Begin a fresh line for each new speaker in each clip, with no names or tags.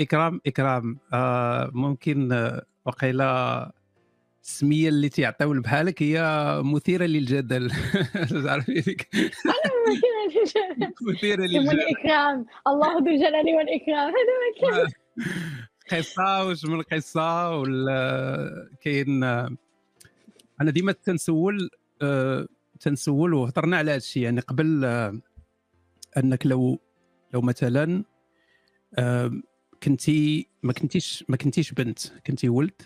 إكرام إكرام آه ممكن آه، وقيلا السمية اللي تيعطيو بحالك هي مثيرة للجدل. تعرفي ديك مثيرة للجدل.
الاكرام الله ذو الجلال والإكرام. هذا ما كان.
قصه واش من قصه ولا كاين أنا ديما تنسول آه، تنسول وهضرنا على هذا الشيء يعني قبل آه، أنك لو لو مثلا كنتي ما كنتيش ما كنتيش بنت كنتي ولد.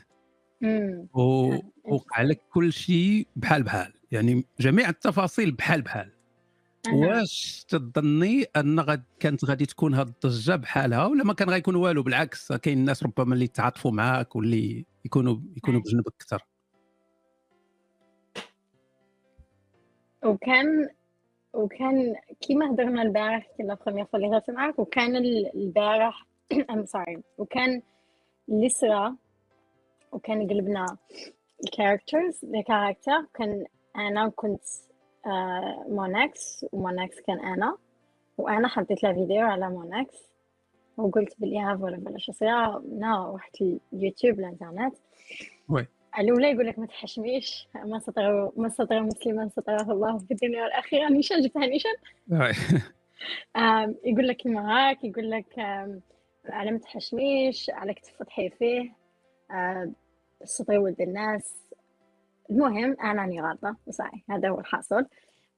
ووقع لك كل شيء بحال بحال يعني جميع التفاصيل بحال بحال. واش تظني أن غد كانت غادي تكون هاد الضجة بحالها ولا ما كان غيكون والو؟ بالعكس كاين الناس ربما اللي يتعاطفوا معاك واللي يكونوا يكونوا بجنبك أكثر.
وكان وكان كيما هضرنا البارح كي لا بروميير فوا اللي هضرت معاك وكان البارح ام سوري وكان صرا وكان قلبنا الكاركترز الكاركتر كان أنا كنت آه مونكس ومونكس كان أنا. وأنا حطيت له فيديو على مونكس وقلت بالإيهاب ولا بلا شو صيا نا رحت اليوتيوب الإنترنت.
Oui.
الاولى يقول لك ما تحشميش. من ستر من ستر مسلما ستره الله في الدنيا والآخرة. نيشان جبتها نيشان. يقول لك كيما هاك يقول لك على ما تحشميش عليك تفتحي فيه السطر ولد الناس. المهم أنا راني غلطة صحيح هذا هو الحاصل.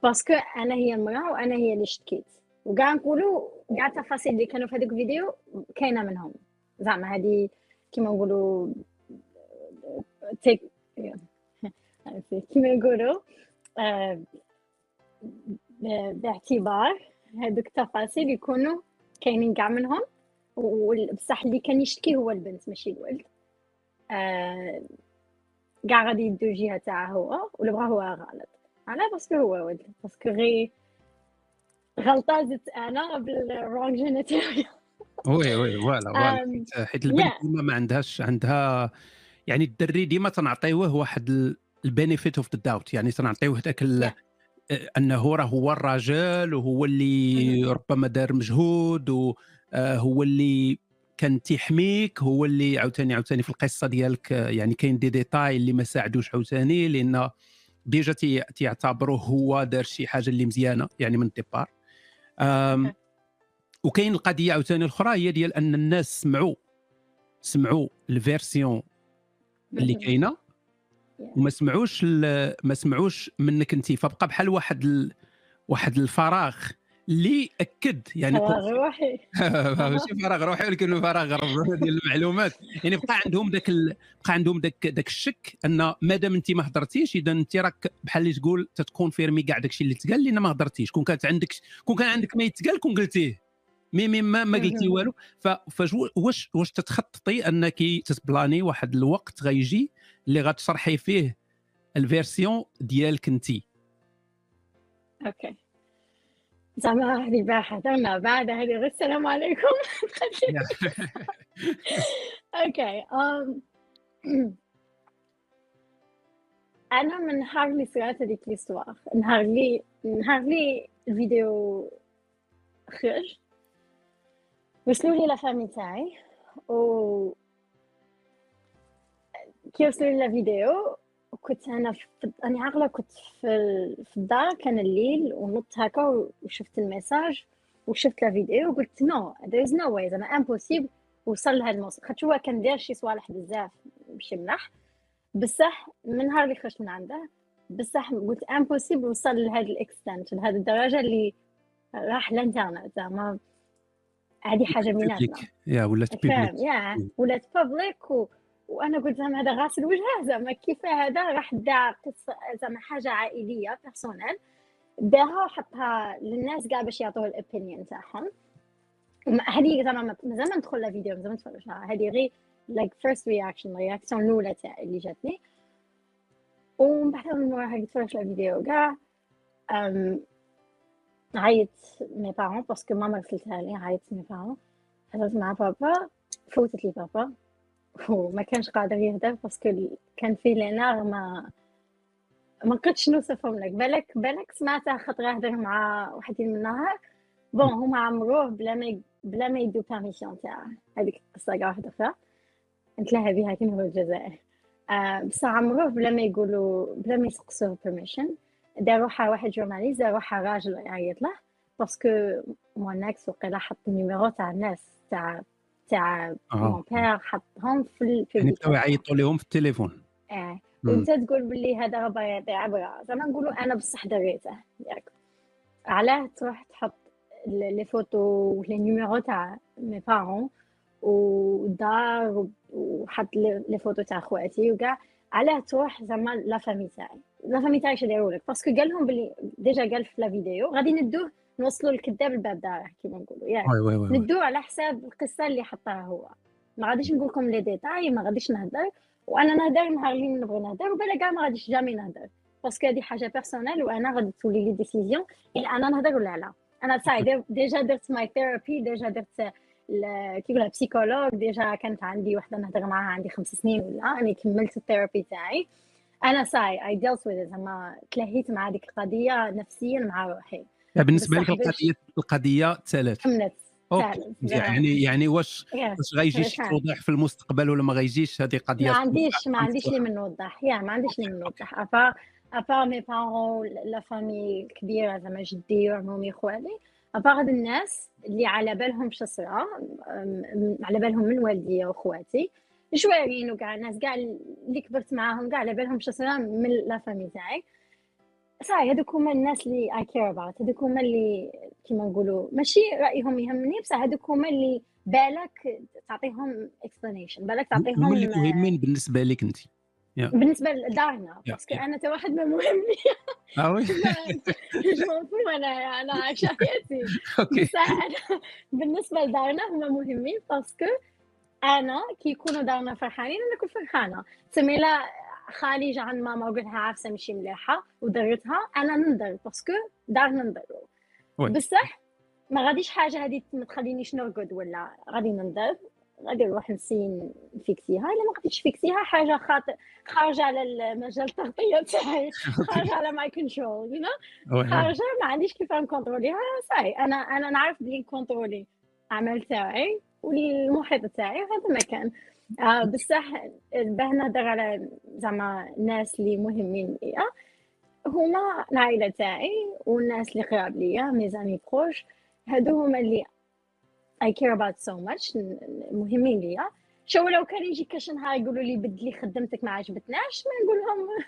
parce que أنا هي المرأة وأنا هي اللي اشتكيت وكاع نقولوا كاع التفاصيل اللي كانوا في هذاك الفيديو كاينة منهم. زعما هذه كيما نقولوا تيك كيما يقولوا آه، باعتبار هذوك التفاصيل يكونوا كاينين كاع منهم. بصح اللي كان يشتكي هو البنت ماشي الولد. آه، كاع غادي يدو الجهه تاعه هو ولا بغا هو غلط. على parce que هو ولد parce que غي غلطه زدت أنا بال wrong
genitalia oui oui voilà حيت البنت ديما ما عندهاش عندها يعني الدري ديما تنعطيوه واحد ال benefit of the doubt يعني تنعطيوه ذاك أنه راه هو الراجل وهو اللي ربما دار مجهود وهو آه، اللي كان تيحميك هو اللي عاوتاني عاوتاني في القصة ديالك يعني كاين دي ديتاي اللي ما ساعدوش عاوتاني لأن déjà تيعتبروه هو دار شي حاجة اللي مزيانة يعني من ال départ. وكاين القضية عاوتاني الأخرى هي ديال أن الناس سمعوا سمعوا ال version اللي كاينة وما سمعوش ما سمعوش منك انت. فبقى بحال واحد ال... واحد الفراغ اللي أكد يعني
فراغ روحي.
ماشي فراغ روحي ولكن فراغ ديال المعلومات. يعني بقى عندهم ذاك ال... بقى عندهم ذاك ذاك الشك أن مادام انت ما هضرتيش إذا انت راك بحال اللي تقول تت confirmer كاع داك الشيء اللي تقال لأن ما هضرتيش. كون كانت عندك كون كان عندك ما يتقال كون قلتيه. مي مي ما, ما قلتي والو. فواش واش تتخططي انك تتبلاني واحد الوقت غيجي اللي غتشرحي فيه ال version ديالك انت؟
OK. زعما هذه بقى هضرنا بعد هذه السلام عليكم. OK أنا من نهار اللي صرات هذيك l'histoire. نهار اللي نهار اللي الفيديو خرج وصلوا لي la famille تاعي. و كي وصلوا لي الفيديو كنت أنا في أنا عاقلة كنت في في الدار كان الليل ونط هكا وشفت ال message وشفت الفيديو وقلت no there is no way زعما impossible وصل لهذا الموسم. خاطر هو كان داير شي صوالح بزاف ماشي ملاح. بصح من نهار اللي خرجت من عنده بصح قلت impossible وصل لهذا ال extent لهذه الدرجة اللي راح الانترنت زعما هذه حاجة بيناتنا
يا ولات publique
يا ولات public. وأنا قلت زعما هذا غاسل وجهه زعما كيف هذا؟ راح دا قصه زعما حاجة عائلية personnelle داها وحطها للناس كاع باش يعطوه ال opinion تاعهم. هذه زعما مازال ما ندخل la vidéo مازال ما نتفرجها هذه غير like first reaction réaction الأولى تاعي اللي جاتني. ومن بعد من موراها تفرجت الفيديو كاع. عيط mes parents parce que ماما وصلتها لي عيطت mes parents هضرت مع بابا فوتت لي بابا. وما كانش قادر يهدر parce que كان فيه لينار ما ما قدش نوصفهم لك بالك بالك سمعتها خاطر هدر مع وحدين من النهار bon هما عمروه بلا ما بلا ما يدو permission تاع هذيك القصة كاع واحدة أخرى. نتلاها بها كي هو الجزائر. آه بصح عمروه بلا ما يقولوا بلا ما يسقسوه permission دار روحها واحد journaliste دار روحها راجل يعيط له parce que موناكس وقيلا حط ال numéro تاع الناس تاع تاع mon père حطهم في
يعني بداو يعيطوا لهم في التليفون.
آه وأنت تقول باللي هذا راه يعطي عبره زعما نقولوا أنا بصح دريته. ياك علاه تروح تحط les photos و les numéros تاع mes parents ودار وحط les photos تاع خواتي وكاع. علاه تروح زعما la famille تاعي. la famille تاعي شديروا لك parce que قال لهم بلي déjà قال في la vidéo غادي ندوه نوصلوا الكذاب الباب داره كيما نقولوا
يعني
ندوه على حساب القصة اللي حطها هو. ما غاديش نقول لكم les détails ما غاديش نهضر وأنا نهضر نهار اللي نبغي نهضر وبلا كاع ما غاديش jamais نهضر. parce que هذه حاجة personnelle وأنا غادي تولي les décisions إلا أنا نهضر ولا لا. أنا ça y est déjà درت my therapy déjà درت كي يقولها psychologue déjà كانت عندي وحدة نهضر معاها عندي خمس سنين ولا راني كملت ال therapy تاعي. أنا ça y est I dealt with زعما تلهيت مع هذيك القضية نفسيا مع روحي.
بالنسبة لك القضية القضية تالت
كملت
يعني يعني واش واش غيجي توضح في المستقبل ولا ما غيجيش؟ هذه قضية
ما عنديش ما عنديش لي من نوضح يا ما عنديش لي من نوضح à part à part mes parents la famille الكبيره زعما جدي وعمومي خوالي هاد الناس اللي على بالهم شو صرا على بالهم من والدي وخواتي جوارين وكاع الناس كاع اللي كبرت معاهم كاع على بالهم شو صرا من la famille تاعي. صحيح هذوك هما الناس اللي I care about هذوك هما اللي كيما نقولوا ماشي رأيهم يهمني بصح هذوك هما اللي بالك تعطيهم explanation بالك تعطيهم
هما اللي مهمين بالنسبة لك انت.
yeah. بالنسبة لدارنا parce que yeah. أنا تا واحد ما مهمني.
آه oui.
أنا أنا عايشه حياتي okay بالنسبة لدارنا هما مهمين parce que أنا كي يكونوا دارنا فرحانين أنا نكون فرحانة. سميلا خالي جا عند ماما وقلت لها عارفة مشي مليحة ودرتها أنا ننظر باسكو دارنا ننظروا بصح ما غاديش حاجة هذه ما تخلينيش نرقد ولا غادي ننظر غادي نروح نسين نفيكسيها إلا ما قدرتش نفيكسيها حاجة خاطر خارجة على المجال التغطية تاعي خارجة على ماي كنترول يو خارجة ما عنديش كيف نكونتروليها صاي أنا أنا نعرف بلي نكونترولي العمل تاعي والمحيط تاعي وهذا ما كان آه بصح باه نهضر على زعما الناس اللي مهمين ليا. هما العائلة تاعي والناس اللي قراب ليا ميزاني بروش هادو هما اللي I care about so much مهمين ليا. شو لو كان يجي كاش نهار يقولوا لي بدلي خدمتك ما عجبتناش ما نقول لهم.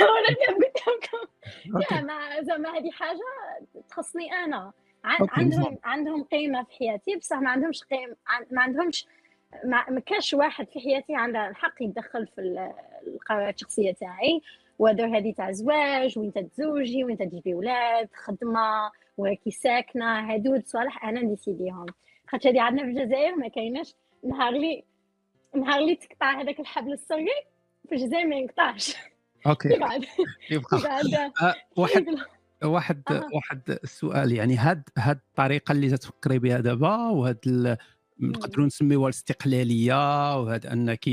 ولا قلت لكم. زعما هذه حاجة تخصني أنا. عندهم عندهم قيمة في حياتي بصح ما عندهمش قيمه ما عندهمش ما كاش واحد في حياتي عنده الحق يتدخل في القرارات الشخصية تاعي. whether هذه تاع زواج وين تتزوجي وين تجيبي ولاد خدمة وراكي ساكنة. هادو الصوالح أنا نديسيديهم خاطر هذه عندنا في الجزائر ما كايناش. نهار لي نهار لي تقطع هذاك الحبل السري في الجزائر ما ينقطعش
okay. يبقى. آه، واحد واحد واحد السؤال يعني هاد هاد الطريقة اللي تفكري بها دابا وهاد نقدروا نسميوها الاستقلالية وهذا انك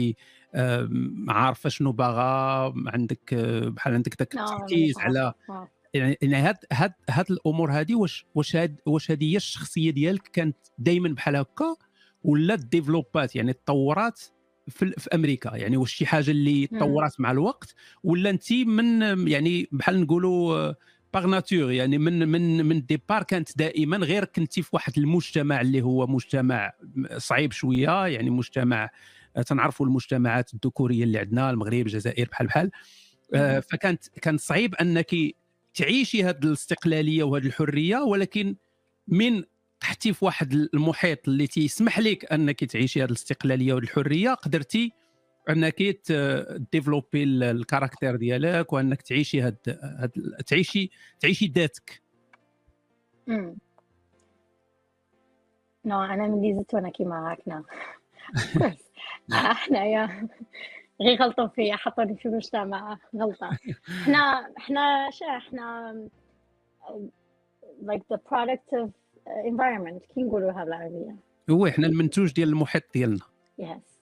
عارفة شنو باغا عندك بحال عندك داك نعم، التركيز على يعني هاد هاد هاد الأمور هذه واش واش هاد واش هذه هي الشخصية ديالك كانت دائما بحال هكا ولا ديفلوبات يعني تطورات في, في أمريكا؟ يعني واش شي حاجة اللي تطورات مع الوقت ولا انت من يعني بحال نقولوا par nature يعني من من من départ كانت دائما غير كنتي في واحد المجتمع اللي هو مجتمع صعيب شوية يعني مجتمع تنعرفوا المجتمعات الذكورية اللي عندنا المغرب الجزائر بحال بحال. آه، فكانت كان صعيب أنك تعيشي هذه الاستقلالية وهذه الحرية ولكن من تحتي في واحد المحيط اللي تيسمح لك أنك تعيشي هذه الاستقلالية والحرية قدرتي أنك ديفلوبي الكاركتير ديالك وأنك تعيشي هاد, هاد تعيشي تعيشي ذاتك.
no أنا ملي زدت وأنا كيما هكنا. حنايا غير غلطوا فيا حطوني في المجتمع غلطة. إحنا إحنا شا إحنا like the product of environment كي نقولوها بالعربية؟
هو إحنا المنتوج ديال المحيط ديالنا.
yes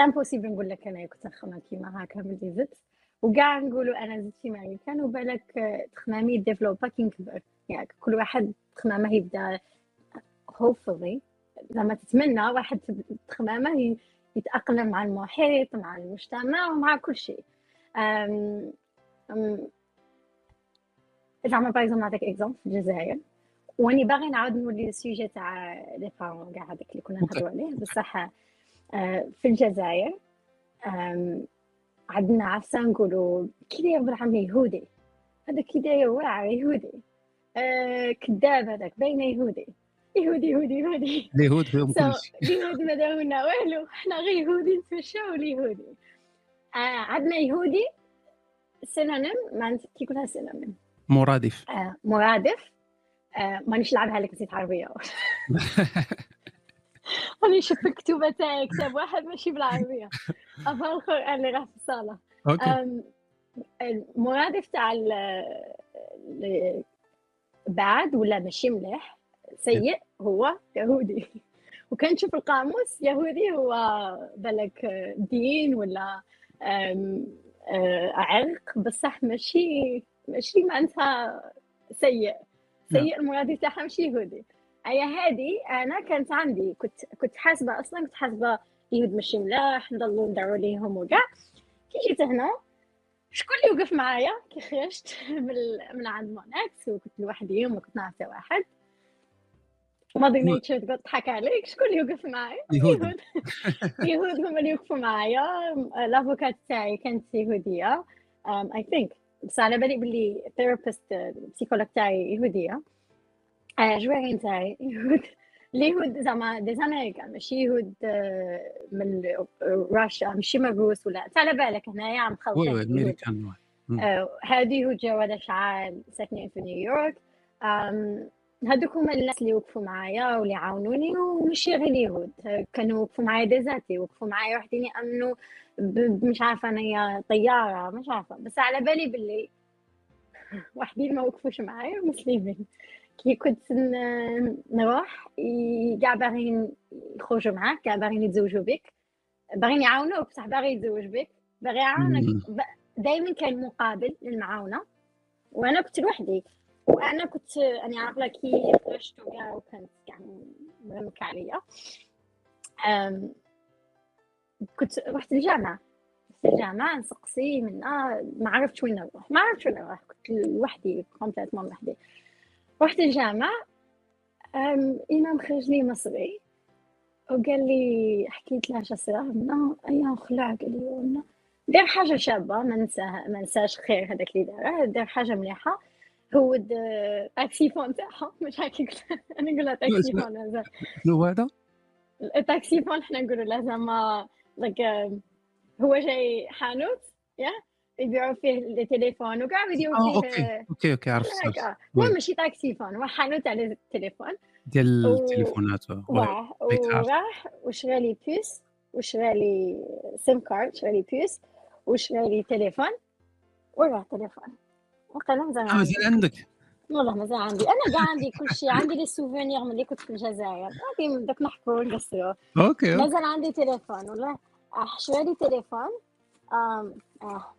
impossible نقول لك أنا كنت نخمم كيما هكا ملي زدت. وكاع نقولوا أنا زدت في امريكان وبالك تخمامي ديفلوبا كي نكبر يعني كل واحد تخمامه يبدأ hopefully لما تتمنى واحد تخمامه يتأقلم مع المحيط مع المجتمع ومع كل شيء. زعما par نعطيك exemple في الجزائر. واني باغي نعاود نولي ال sujet تاع les parents كاع هذاك اللي كنا نهضروا عليه. بصح آه، في الجزائر عندنا عفسة نقولوا كي داير بالعم يهودي. هذا كي داير واعر يهودي. آه، كذاب هذاك باينة يهودي. يهودي يهودي يهودي.
اليهود فيهم كل شيء
اليهود ما دارونا والو حنا غير يهودي نتمشاو اليهودي. آه عندنا يهودي synonyme معناتها كي يقولها synonyme؟
مرادف.
مرادف. مانيش نلعبها لك نسيت عربية. راني شفت الكتوبة تاعي كتاب واحد ماشي بالعربية. أفا القران اللي راه في
الصالة.
المرادف تاع بعد ولا ماشي مليح سيء هو يهودي. وكان تشوف القاموس يهودي هو بالك دين ولا آه، عرق بصح ماشي ماشي معناتها سيء. سيء نعم. المرادف تاعها ماشي يهودي. أي هذه أنا كانت عندي كنت كنت حاسبة أصلا كنت حاسبة اليهود ماشي ملاح نضلوا ندعوا ليهم وكاع. كي جيت هنا شكون اللي وقف معايا؟ كي خرجت من من عند موناكس وكنت لوحدي وما كنت نعرف واحد. Mother Nature تقول تضحك عليك. شكون اللي يوقف معايا؟
يهود.
يهود هما اللي يوقفوا معايا. l'avocate تاعي كانت يهودية. I think بس على بالي باللي thérapeute ال psychologue تاعي يهوديه جوارين تاعي يهود. اليهود زعما des Américains ماشي يهود من روسيا ماشي من الروس ولا انت على بالك هنايا عم
oui oui Américains
هادو يهود جا ولا شعال ساكنين في نيويورك. هذوك هما الناس اللي وقفوا معايا واللي عاونوني وماشي غير اليهود كانوا وقفوا معايا ديزاتي وقفوا معايا وحدين يامنوا مش عارفة انايا طيارة مش عارفة. بس على بالي باللي وحدين ما وقفوش معايا مسلمين. كي كنت نروح كاع باغيين يخرجوا معاك كاع باغيين يتزوجوا بك باغيين يعاونوك بصح باغي يتزوج بك باغي يعاونك. دائما كان مقابل للمعاونة وأنا كنت لوحدي. وأنا كنت أنا عاقلة كي خرجت وكاع وكانت كاع مرمك عليا. كنت رحت الجامعة. رحت الجامعة نسقسي منا ما عرفتش وين نروح. ما عرفتش وين نروح كنت لوحدي complètement لوحدي. رحت الجامعة. إمام خرج لي مصري. وقال لي حكيت له شو صرا منا أيام خلع قال لي دار حاجة شابة ما ننساها ما ننساش خير هذاك اللي داره. دار حاجة مليحة. هو ال taxiphone تاعها مش هكا أنا نقول له taxiphone
شنو هذا؟
ال taxiphone حنا نقولوا له زعما هو جاي حانوت يا يبيعوا فيه التليفون وكاع يديروا
آه، فيه أوكي أوكي أوكي عرفت
هو ماشي taxiphone هو حانوت على التليفون.
ديال التليفونات
وراح وراح وشرى لي puce؟ وشرى لي SIM card شرى لي puce؟ وشرى لي تليفون؟ وراه تليفون. وقال مازال
آه، مازال عندك؟
والله مازال عندي. أنا كاع عندي كل شيء عندي les souvenirs ملي كنت في الجزائر. غادي دوك نحكوا ونقصروا
okay
مازال عندي تليفون والله. شرى لي تليفون. آم آه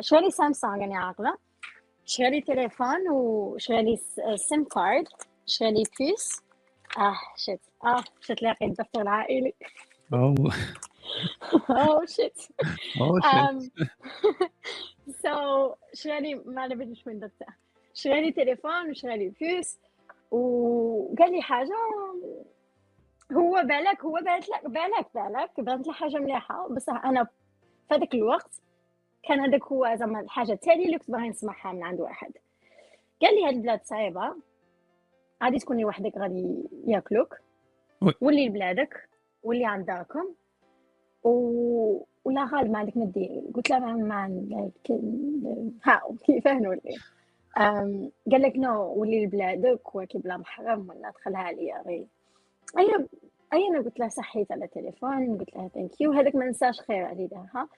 شرى لي سامسونج أنا عاقلة. شرى لي تليفون وشرى لي SIM card شرى لي puce آه shit آه shit لاقي الدفتر العائلي. أوه. أوه
shit أوه
shit so لي ما من دفتر شرى لي تليفون وشرى لي puce وقال لي حاجة هو بالك هو بالك بالك بالك بانت لي حاجة مليحة. بس أنا في هذاك الوقت كان هذاك هو زعما الحاجة التالية اللي كنت باغي نسمعها من عند واحد. قال لي هاد البلاد صعيبة. غادي تكوني وحدك غادي ياكلوك. ولي لبلادك. ولي عند داركم و... ولا غالب ما عندك ما دير قلت له ما ما ها كيفاه نولي قال لك نو ولي لبلادك وكي بلا محرم ولا دخلها ليا غير اي اي أنا قلت له صحيت على تليفون قلت له ثانك يو هذاك ما ننساش خير علي دارها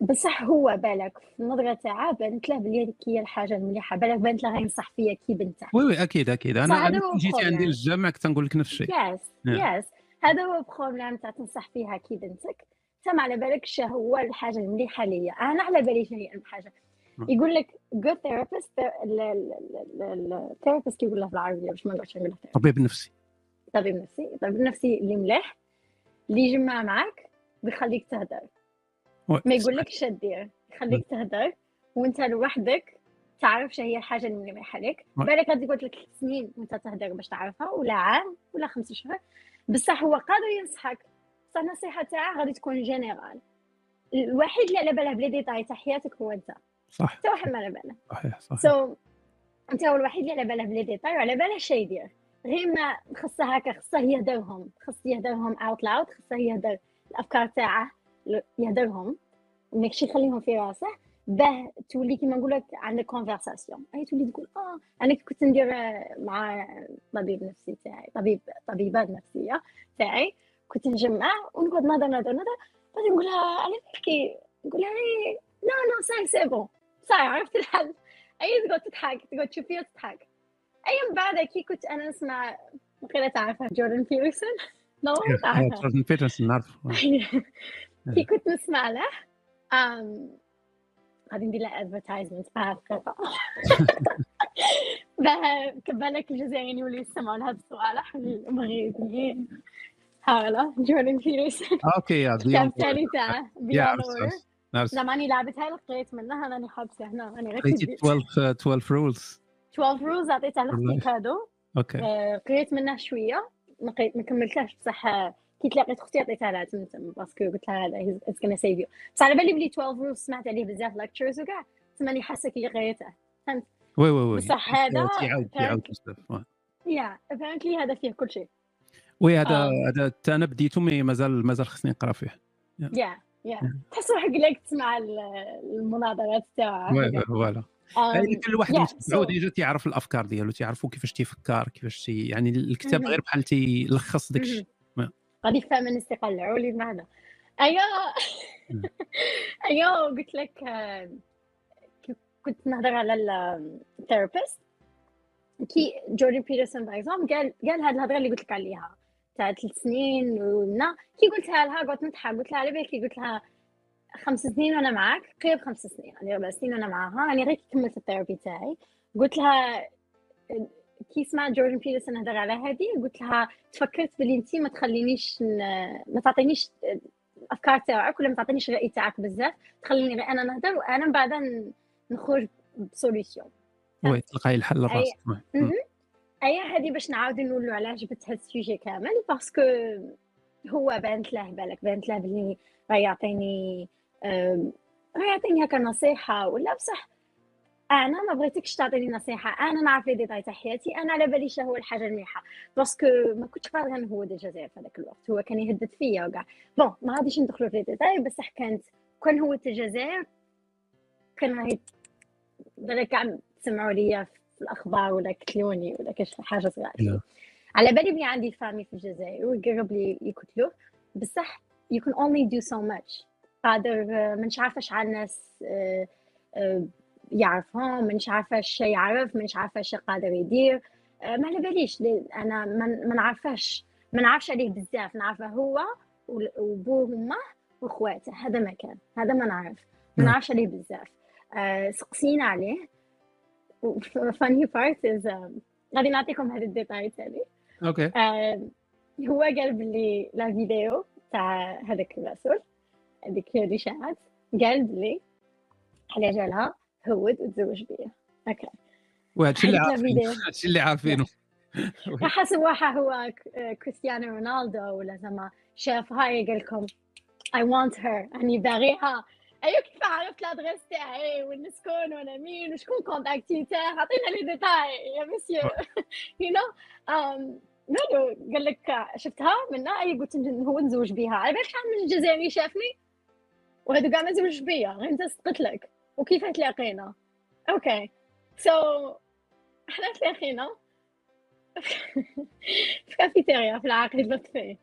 بصح هو بالك في النظرة تاعها بانت له بلي هذيك هي الحاجة المليحة. بالك بانت له غينصح فيا كي بنته
وي oui أكيد أكيد. أنا أنا جيتي عندي للجامع كنت نقول لك نفس الشيء.
يس يس هذا هو problème تاع تنصح فيها كي بنتك. انت ما على بالكش هو الحاجة المليحة ليا. أنا على بالي شنو الحاجة. يقول لك good therapist ال therapist كيقول له بالعربيه باش ما نقعدش نقول
طبيب نفسي.
طبيب نفسي. الطبيب النفسي اللي مليح اللي يجمع معك بيخليك تهدر. ما يقول لك إيش دير يخليك تهدر وانت لوحدك تعرف شو هي الحاجة اللي مريحه لك بالك غادي يقعد لك سنين وانت تهدر باش تعرفها ولا عام ولا خمس شهور. بصح هو قادر ينصحك. بصح النصيحه تاعه غادي تكون général الوحيد اللي على باله ب les détails تاع حياتك هو أنت.
صح.
حتى واحد ما على باله
صحيح صحيح.
so so, أنت هو الوحيد اللي على باله ب les détails وعلى باله شي يدير. غير ما خصه هكا خصه يهدرهم. خص يهدرهم out loud خصه يهدر الأفكار تاعه يهدرهم. ماكش يخليهم في راسه. باه تولي كيما نقول لك عندك conversation أي تولي تقول آه أنا كنت ندير مع طبيب نفسي تاعي طبيب طبيبات نفسية تاعي كنت نجمع ونقعد نهضر نهضر نهضر. بعد نقول لها أنا نحكي نقول لها لا لا ساي سي بون صاي عرفت الحل. أي تقعد تضحك تقعد تشوف فيها تضحك. أي من بعد كي كنت أنا نسمع وقيلا تعرفها جوردن بيترسون
نو تعرفها جوردن بيترسون نعرف
كي كنت نسمع له غادي ندير له ادفرتايزمنت بهالطريقه باه كبالك الجزائريين يوليو يسمعوا لهذا السؤال. المغربيين هاغلا جوردن بيترسون
أوكي يا
الكتاب الثاني تاعه زعما راني لعبتها قريت منها راني حابسه هنا راني غير
12 12 رولز
12 رولز عطيتها لختي كادو
أوكي
قريت منه شوية. ما ما كملتهاش بصح. كي تلاقيت أختي عطيتها لها تمتم باسكو قلت لها هذا اتس كنا سيف يو بصح على بالي بلي 12 رولز سمعت عليه بزاف لكتشرز وكاع تماني حاسة كي قريته فهمت؟
وي وي وي.
بصح هذا
يعاود يعاود بزاف
يا ابيرنتلي هذا فيه كل شيء.
وي هذا هذا أنا بديته مي مازال مازال خصني نقرأ فيه.
يا يا تحس روحك لك تسمع المناظرات تاعه
فوالا. يعني كل واحد متبعو ديجا تيعرف الأفكار ديالو تيعرفو كيفاش تيفكر كيفاش تي يعني الكتاب غير بحال تيلخص داك الشيء
غادي يفهم من استقلعوا لي معنا ايوا ايوا قلت لك كنت نهضر على الثيرابيست كي جوردن بيترسون باغ اكزومبل قال قال هاد الهضرة اللي قلت لك عليها تاع ثلاث سنين ونا كي قلتها لها قعدت نضحك قلت لها على بالك قلت لها خمس سنين وأنا معاك قريب خمس سنين يعني ربع سنين وأنا معاها يعني غير كملت ال therapy تاعي. قلت لها كي سمعت جوردن بيترسون هضر على هذه قلت لها تفكرت بلي انت ما تخلينيش ما تعطينيش الأفكار تاعك ولا ما تعطينيش الرأي تاعك بزاف تخليني غير أنا نهضر وأنا من بعد نخرج ب
solution. oui تلقاي الحل لراسك
أي هذه باش نعاود نقولوا على جبت هذا ال sujet كامل parce que هو بانت له بالك بانت له بلي راه يعطيني راه يعطيني هكا نصيحة ولا بصح أنا ما بغيتكش تعطيني نصيحة. أنا نعرف les détails تاع حياتي. أنا على بالي هو الحاجة المليحة. parce que ما كنتش قادرة نهود الجزائر في هذاك الوقت. هو كان يهدد فيا وكاع. bon ما غاديش ندخلوا في ديتاي بصح كانت كان هو الجزائر كان راهي كاع تسمعوا ليا في الأخبار ولا قتلوني ولا كاش حاجة صغيرة. على بالي بلي عندي فامي في الجزائر ويقرب لي يقتلوه بصح you can only do so much. قادر منش عارفة شحال ناس آه، آه، يعرفهم منش عارفة اش يعرف منش عارفة اش قادر يدير. آه، ما على باليش أنا ما نعرفش ما نعرفش عليه بزاف نعرفه هو وبوه وامه واخواته هذا ما كان هذا ما نعرف. ما نعم. نعرفش عليه بزاف. سقسينا عليه. فاني بارت از غادي نعطيكم هذا الديتاي تاني.
أوكي.
هو قال بلي لا فيديو تاع هذاك الرسول هذيك الاشاعات قال بلي على جالها؟ هود وتزوج بيا. أوكي.
وهادشي اللي عارفينه. هادشي اللي عارفينه.
حسب واحد هو كريستيانو رونالدو ولا زعما شاف هاي قال لكم اي وانت هير أني باغيها. أيوه كيف عرفت الأدريس تاعي وين نسكن وأنا مين؟ وشكون كونتاكتي تاعي؟ عطينا لي ديتاي يا مسيو. يو نو مالو قال لك شفتها منا اي قلت هو نزوج بيها. على بالك شحال من الجزائري شافني؟ وهذا كاع ما زوج بيا غير أنت قلت لك. وكيف تلاقينا أوكي. سو so, إحنا تلاقينا في كافيتيريا في العقد اللطفي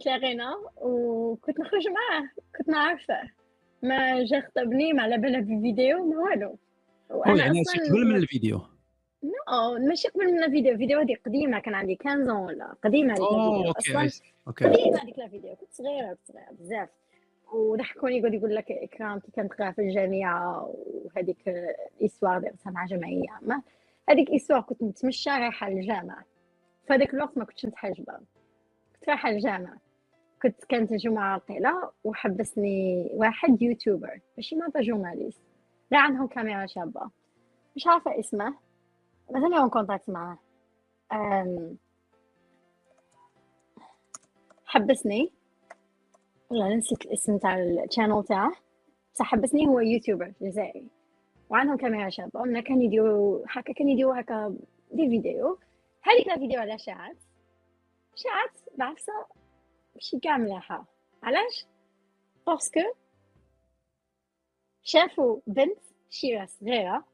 تلاقينا وكنت نخرج معاه كنت نعرفه ما جا خطبني ما على بالها بالفيديو ما والو.
وأنا يعني أصلا قبل من ال
vidéo. no ماشي قبل من الفيديو. الفيديو هذه قديمة كان عندي 15 ولا قديمة هذيك
الفيديو. أصلا
قديمة هذيك الفيديو. كنت صغيرة كنت صغيرة بزاف. وضحكوني يقعد يقول لك إكرام كي كانت قاعدة في الجامعة وهذيك histoire درتها مع جمعية. ما هذيك histoire كنت متمشى رايحه للجامعه في هذاك الوقت ما كنتش متحجبة. كنت رايحه للجامعه كنت كانت الجمعة عاطلة وحبسني واحد youtuber ماشي ما journaliste. لا عندهم كاميرا شابة. مش عارفة اسمه. بس أنا contact معاه. حبسني. والله نسيت الاسم تاع ال channel تاعه. بس حبسني هو youtuber جزائري. وعندهم كاميرا شابة. ومنا كان يديروا هكا كان يديروا هكا des vidéos. هذيك الفيديو على شاعت. شاعت بعفسة ماشي كاع مليحة علاش؟ parce que شافوا بنت شيرة صغيرة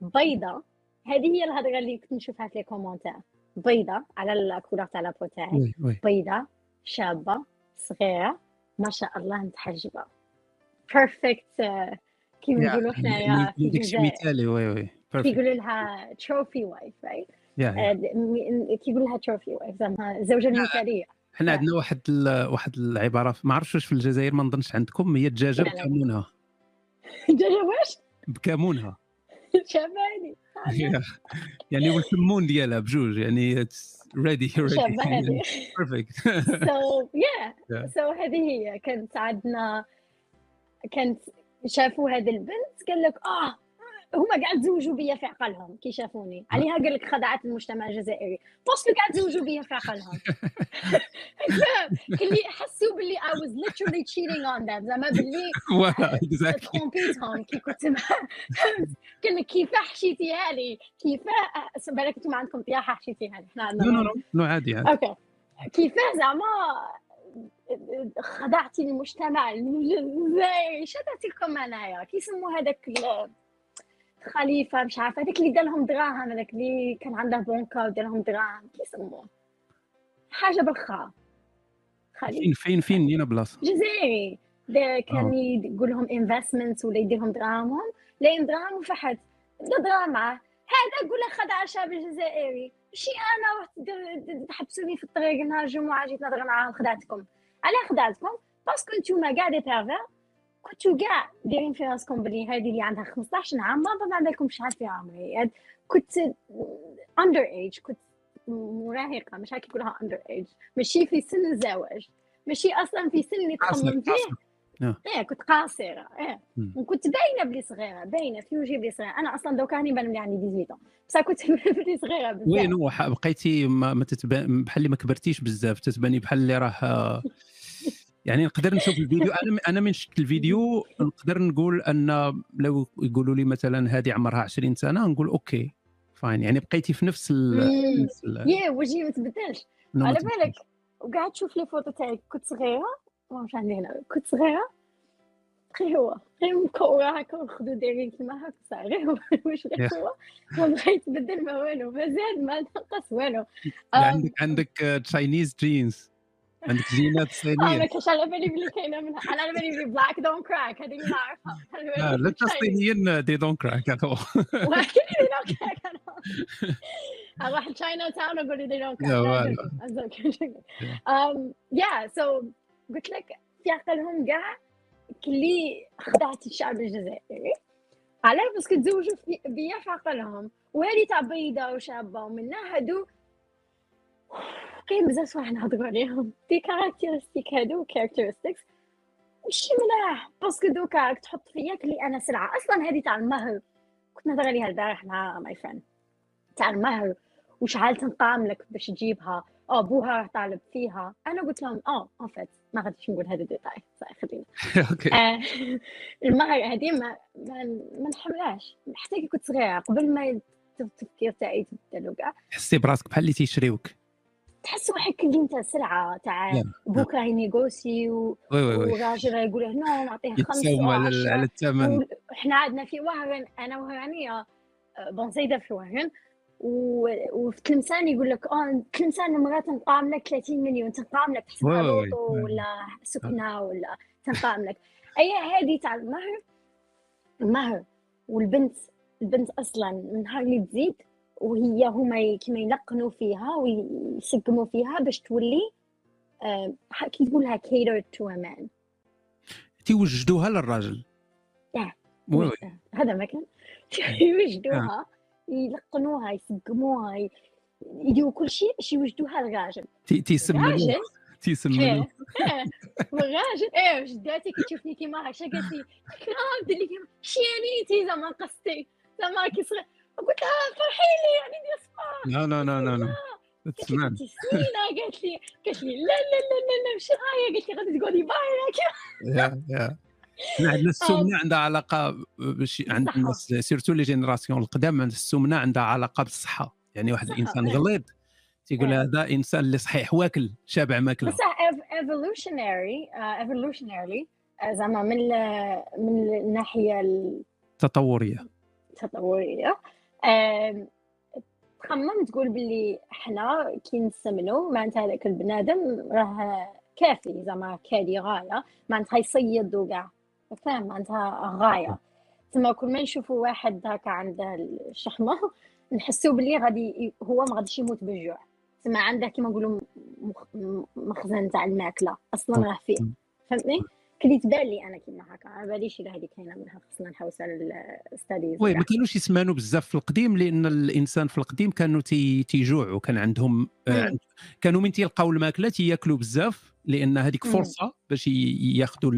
بيضة. هذه هي الهضرة اللي كنت نشوفها في les commentaires. بيضة على ال couleur تاع la peau تاعي. بيضة شابة صغيرة. ما شاء الله متحجبة perfect كيما نقولوا حنايا
في الجزائر مثالي oui oui
كيقولوا لها trophy wife right كيقولوا لها trophy wife زعما الزوجة المثالية.
حنا عندنا واحد واحد العبارة ما عرفتش واش في الجزائر ما نظنش عندكم هي الدجاجه بكمونها.
الدجاجه واش؟
بكمونها.
شباني
يعني والكمون ديالها بجوج يعني
ready perfect so yeah so هذه هي. كانت عندنا كانت شافوا هذه البنت قال لك آه هما قاعد تزوجوا بيا في عقلهم كي شافوني. عليها قال لك خدعت المجتمع الجزائري. باسكو قاعد تزوجوا بيا في عقلهم. اللي حسوا باللي I was literally cheating on them. زعما باللي ترومبيتهم كي كنت لك كيف حشيتيها لي كيف بالك أنتم عندكم طياحة حشيتيها لي
إحنا عندنا نو نو عادي عادي.
أوكي. كيفاه زعما؟ خدعتي المجتمع الجزائري. شدتي لكم انايا كيسموا هذاك خليفة مش عارفة. هذاك اللي دالهم دراهم هذاك اللي كان عنده بونكا ودالهم دراهم يسموه؟ حاجة بالخا
فين فين فين؟ دينا بلاصة.
جزائري. كان آه. يقول لهم انفستمنت ولا يدير لهم دراهمهم. لين دراهم وفحت دراهم. معاه هذا قول له خدع الشعب الجزائري ماشي أنا رحت تحبسوني في الطريق نهار الجمعة جيت نهضر معاهم خدعتكم علاه خدعتكم parce que نتوما كاع des pervers كنتو كاع دايرين في راسكم بلي هذه اللي عندها 15 عام ما عندكم شحال في عمري كنت underage كنت مراهقة مش هكي كلها underage ماشي في سن الزواج. ماشي أصلا في سن اللي تخمم فيه إيه كنت قاصرة إيه. وكنت باينة بلي صغيرة باينة في وجهي بلي صغيرة. أنا أصلا دوكا راني بان بلي عندي 18 بصح كنت بلي صغيرة بزاف.
وين بقيتي ما, ما تتبان بحال اللي ما كبرتيش بزاف تتباني بحال اللي راه يعني نقدر نشوف الفيديو. أنا أنا من شفت الفيديو نقدر نقول أن لو يقولوا لي مثلا هذه عمرها 20 سنة نقول okay fine. يعني بقيتي في نفس ال
yeah وجهي ما تبدلش. على بالك وقاعد تشوف les photos تاعي كنت صغيرة مش عندي هنا كنت صغيرة غير هو غير مكورة هكا وخدو دايرين كيما هكا غير هو واش غير هو. ما بغا يتبدل ما والو ما زاد ما نقص والو.
عندك عندك تشاينيز جينز عندك جينات صينية.
أنا كاش على بالي بلي كاينة منها أنا على بالي بلي بلاك دون كراك هذيك ما
نعرفها. لا الصينيين دي دون كراك هذو
أروح تشاينا تاون أقول دي دون كراك يا سو قلت لك في عقلهم كاع كلي خدعت الشعب الجزائري. علاه parce que تزوجوا بيا في عقلهم وهذه تاع بيضه وشابة ومنها هادو كاين بزاف صراحة نهضروا عليهم. des caractéristiques هادو characteristics ماشي ملاح parce que دوكا راك تحط فيا كلي أنا سلعة. أصلا هذه تاع المهر كنت نهضر عليها البارح مع my friend تاع المهر وشحال تنقام لك باش تجيبها. آه بوها راه طالب فيها. أنا قلت لهم آه en fait ما غاديش نقول هذا ال détail. صافي خلينا. okay. آه، المهر هذه ما ما نحملهاش. حتى كي كنت صغيرة قبل ما التفكير تاعي تبدل وكاع.
حسي براسك بحال اللي تيشريوك.
تحس روحك اللي انت سلعة تاع بوك راه ي négocier وراجل يقول له non نعطيه خمسه
على الثمن.
إحنا عندنا في وهران أنا وهرانية bon زايدة في وهران وفي تلمسان يقول لك آه تلمسان مرة تنقام لك 30 مليون تنقام لك لوطو ولا سكنة ولا تنقام لك. أي هذه تاع المهر المهر والبنت البنت أصلا من نهار اللي تزيد وهي هما كيما يلقنوا فيها ويسقموا فيها باش تولي كي تقولها to a man.
تيوجدوها للراجل.
آه هذا ما كان. يوجدوها يلقنوها يسقموها يديروا كل شيء باش يوجدوها للراجل.
تيسمنوها تيسمنوها
الراجل؟ إيه جداتي كي تشوفني كيما هكا قالت لي كرام دير لي شيانيتي زعما قصتي. زعما كي صغير. قلت لها فرحي لي يعني ندير
sport لا لا لا لا
تسمع قالت لي قالت لي لا لا لا لا لا مش هاي. قالت لي غادي تقعدي باينه
يا يا. عندنا السمنه عندها علاقة باش عند الناس surtout les générations القدام السمنه عندها علاقة بالصحة. يعني واحد الإنسان غليظ تيقول هذا إنسان اللي صحيح واكل شابع ماكله
بصح evolutionary evolutionary زعما من من الناحية
التطوريه
التطوريه تخمم تقول باللي حنا كي نسمنو معناتها هذاك البنادم راه كافي زعما كادي غاية معناتها يصيد وكاع فاهم؟ معناتها غاية. تما كل ما نشوفوا واحد هكا عنده الشحمة نحسوا باللي غادي هو ما غاديش يموت بالجوع. تما عنده كيما نقولوا مخزن تاع الماكلة. أصلا راه فيه. فهمتني؟ كلي تبان لي أنا كيما هكا. ما باليش إلا هذه كاينة منها خصنا نحوس على ال
studies oui ما كانوش يسمانوا بزاف في القديم لأن الإنسان في القديم كانوا تي تيجوعوا. كان عندهم آه كانوا من تيلقاو الماكلة تياكلوا بزاف لأن هذيك فرصة باش ياخذوا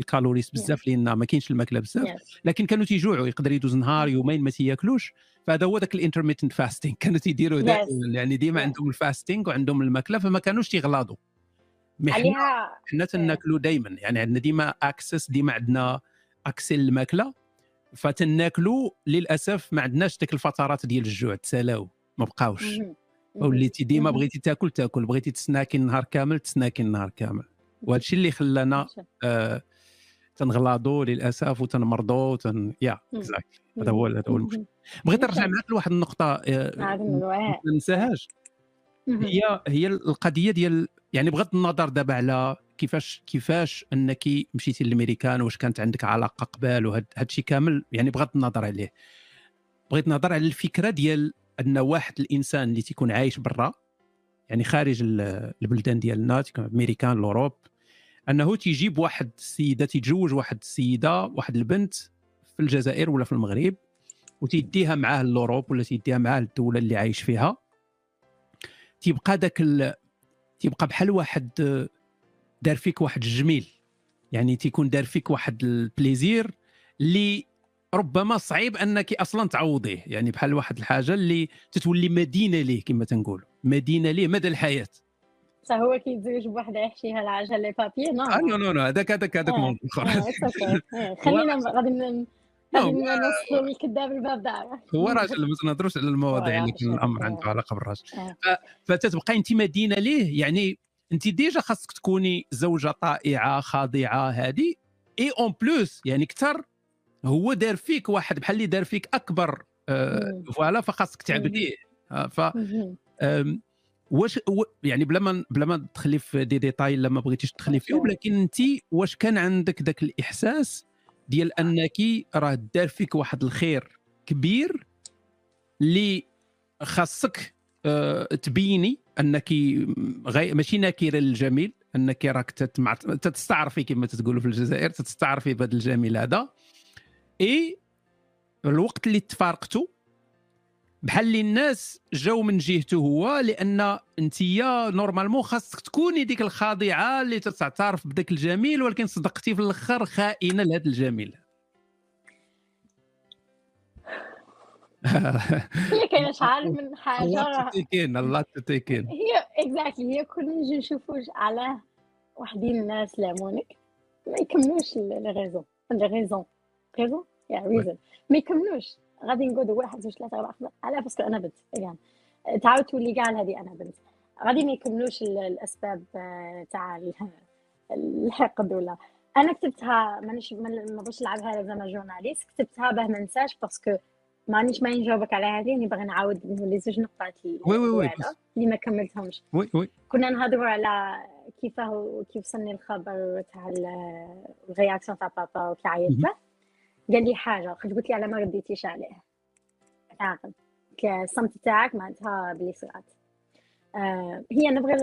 ال calories بزاف لأن ما كاينش الماكلة بزاف. لكن كانوا تيجوعوا يقدر يدوز نهار يومين ما تياكلوش. فهذا هو ذاك ال intermittent fasting كانوا تيديروا يعني ديما عندهم ال fasting وعندهم الماكلة فما كانوش تيغلاضوا. عليها حنا تناكلوا دائما يعني عندنا ديما access ديما عندنا accès للماكلة. فتناكلوا للأسف ما عندناش ديك الفترات ديال الجوع تسالاو ما بقاوش. وليتي ديما بغيتي تاكل تاكل بغيتي ت snacker النهار كامل ت snacker النهار كامل. وهذا الشيء اللي خلانا آه تنغلاضوا للأسف وتنمرضوا وتن يا هذا هو هذا هو المشكل. بغيت نرجع معك لواحد النقطة آه ما ننساهاش. هي هي القضية ديال يعني بغض النظر دابا على كيفاش كيفاش أنك مشيتي للأمريكان واش كانت عندك علاقة قبال وهذا الشيء كامل يعني بغض النظر عليه. بغيت نهضر على الفكرة ديال أن واحد الإنسان اللي تيكون عايش برا يعني خارج البلدان ديالنا تيكون أمريكان لوروب أنه تيجيب واحد السيدة تيتزوج واحد السيدة واحد البنت في الجزائر ولا في المغرب وتيديها معاه لوروب ولا تيديها معاه الدولة اللي عايش فيها. تيبقى داك ال... تيبقى بحال واحد دار فيك واحد الجميل. يعني تيكون دار فيك واحد البليزير اللي ربما صعيب أنك أصلا تعوضيه. يعني بحال واحد الحاجة اللي تتولي مدينة ليه كما تنقول مدينة ليه مدى الحياة.
صح هو كيتزوج بوحده يحشيها العجلة لي بابي نو
آه نو نو نو هذاك هذاك هذاك موضوع
اخر خلينا غادي نوصلوا الباب داره
هو راجل ما تنهضروش على المواضيع اللي كان الأمر عنده علاقة بالراجل. فتتبقى انت مدينة ليه؟ يعني انت ديجا خاصك تكوني زوجة طائعة خاضعة هذه إي أون بلوس يعني أكثر هو دار فيك واحد بحال اللي دار فيك أكبر آه فوالا فخاصك تعبديه آه ف واش يعني بلا ما بلا ما تدخلي في دي ديتاي الا ما بغيتيش تدخلي فيهم لكن انت واش كان عندك ذاك الإحساس ديال انك راه دار فيك واحد الخير كبير اللي خاصك أه تبيني انك غي... ماشي ناكره للجميل انك راك تستعرفي كما تقولوا في الجزائر تستعرفي بهذا الجميل هذا. إي الوقت اللي تفارقتوا بحال اللي الناس جاو من جهته هو لأن أنت نورمالمون خاصك تكوني ديك الخاضعة اللي تعترف بداك الجميل ولكن صدقتي في الأخر خائنة لهذا الجميل.
هي كاينة شحال من حاجة الله
تتيكين الله تتيكين
هي اكزاكتلي هي كنا نجي نشوفوا على وحدين الناس لامونك ما يكملوش les raisons les raisons raisons يا raisons ما يكملوش. غادي نقعدوا واحد زوج ثلاثة أربعة خمسة على parce que أنا بنت يعني تعاود تولي كاع هذه أنا بنت غادي ما يكملوش الأسباب آه، تاع الحقد ولا أنا كتبتها مانيش ما بغيتش نلعبها زعما journaliste. كتبتها باه ما ننساش parce que مانيش ما نجاوبك على هذه. راني باغي نعاود لي زوج نقاط
oui oui oui
اللي ما كملتهمش.
oui oui.
كنا نهضروا على كيفاه كيف وصلني الخبر تاع ال réaction تاع بابا وكي عيطت. له قال لي حاجة قلت لي على ما رديتيش عليه. تعاقد الصمت تاعك معناتها بلي صغات آه هي نبغي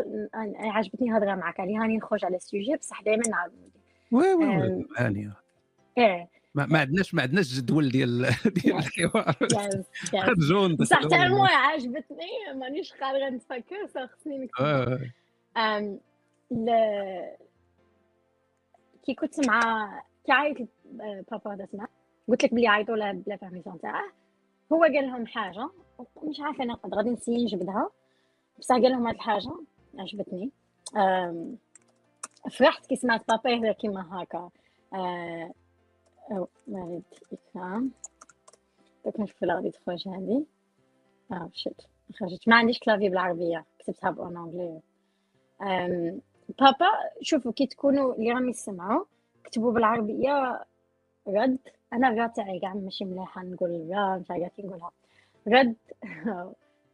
عجبتني الهضره معك عليها راني نخرج على ال sujet بصح دائما نعاود
oui oui هانيه إيه. ما, عندناش ما عندناش جدول ديال ديال الحوار.
جون بصح حتى المهم عجبتني مانيش قادرة نتفكر خصني نكتب. كي كنت مع كي عيط بابا هذا سمع. قلت لك بلي عيطوا له بلا permission تاعه. هو قال لهم حاجة مش عارفة أنا غادي نسي نجبدها. بصح قال لهم هاد الحاجة عجبتني. فرحت كي سمعت بابا يهضر كيما هكا. مريض إكرام دوك نشوف لا غادي تخرج هادي. آه شت خرجت. ما عنديش clavier بالعربية كتبتها بالانجلي بابا شوفوا كي تكونوا اللي راهم يسمعوا كتبوا بالعربية رد. أنا الرا تاعي ماشي مليحة نقول الرا مش عارفة كي نقولها. رد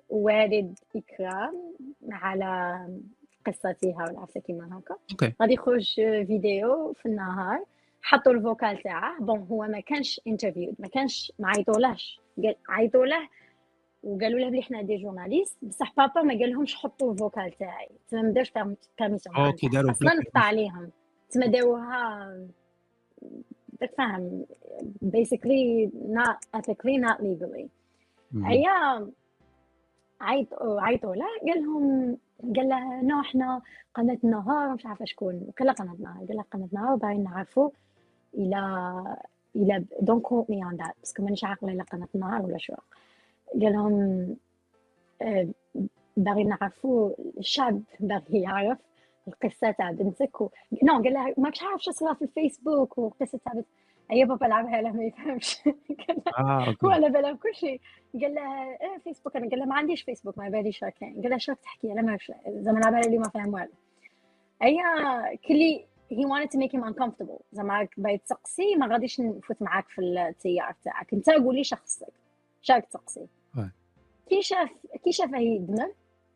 والد إكرام على قصتها ولا عرفتها كيما هكا. غادي يخرج فيديو في النهار حطوا ال vocal تاعه. bon هو ما كانش interview ما كانش ما عيطولاش عيطوا له وقالوا له بلي حنا des journalistes بصح بابا ما قال لهمش حطوا ال vocal تاعي. تما ما داوش permission
OK داروا
أصلا نقطع عليهم. تما داوها فاهم. Basically not ethically not legally. هي عيطوا عيطوا له قال لهم قال له no إحنا قناه النهار مش عارفة شكون. كلها قناه النهار قال له قناه النهار باغيين نعرفوا إلى إلى don't quote me on that parce que مانيش عاقله إلا قناه النهار ولا شو. قال لهم آه، باغي نعرفوا الشعب باغي يعرف. القصة تاع بنتك و... no قال لها ماكش عارف شو صرا في الفيسبوك وقصه تاع بنتك هي بابا لعبها له ما يفهمش. هو على باله كل شيء. قال لها إيه فيسبوك أنا قال لها ما عنديش فيسبوك ما باليش كاين قال لها شو تحكي؟ أنا ما زعما لعبها اللي ما فاهم والو. هي كلي he wanted to make him uncomfortable. زعما بغيت تسقسي ما غاديش نفوت معاك في التيار تاعك. أنت قولي شخصك. شاك تسقسي. كي شاف كي شافه يدمر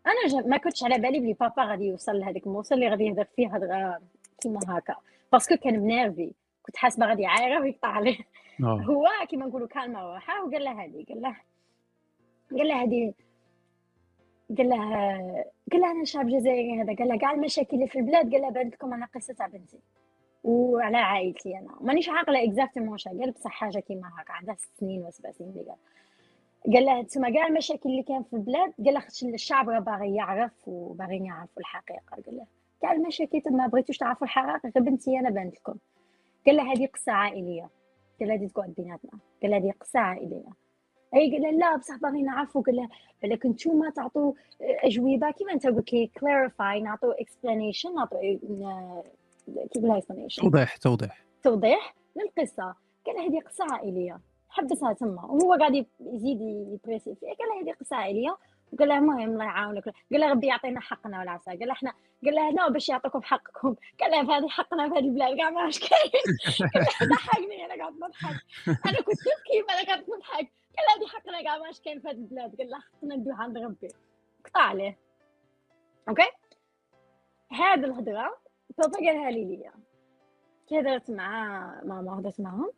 أنا جا ما كنتش على بالي بلي بابا غادي يوصل لهذيك الموصل اللي غادي يهضر فيه هضره كيما هكا parce que كان منيرفي كنت حاسبه غادي يعايره ويقطع عليه. آه. هو كيما نقولوا كالمه روحه وقال له هذه قال له قال له هذه قال له قال له أنا شعب جزائري هذا. قال له كاع المشاكل اللي في البلاد قال له بانت لكم أنا قصة تاع بنتي وعلى عائلتي أنا. مانيش عاقلة exactement واش قال بصح حاجة كيما هكا عندها ست سنين ولا سبع سنين اللي قال. قال له تسمى كاع المشاكل اللي كان في البلاد قال له الشعب راه باغي يعرف وباغيين يعرفوا الحقيقة. قال له كاع المشاكل ما بغيتوش تعرفوا الحقيقة غير بنتي أنا بانت لكم. قال له هذه قصة عائلية. قال له هذه تقعد بيناتنا. قال له هذه قصة عائلية. أي قال له لا بصح باغي نعرفوا. قال له بالك نتوما تعطوا أجوبة كيما أنت قلت لي clarify نعطوا explanation نعطوا كيف لها explanation
توضيح توضيح.
توضيح للقصة. قال هذه قصة عائلية. حبسها تما وهو قاعد يزيد يبريسي فيها قال له هذه قصه عائليه قال له المهم الله يعاونك قال له ربي يعطينا حقنا ولا عسى قال له إحنا قال له هنا باش يعطوكم حقكم قال له هذه حقنا في هذه البلاد كاع ماش كاين ضحكني أنا قاعد نضحك أنا كنت نبكي أنا قاعد نضحك قال له هذه حقنا كاع ماش كاين في هذه البلاد قال له حقنا ندوها عند ربي قطع عليه OK هذه الهضره بابا قالها لي ليا كي هضرت مع ماما هضرت معاهم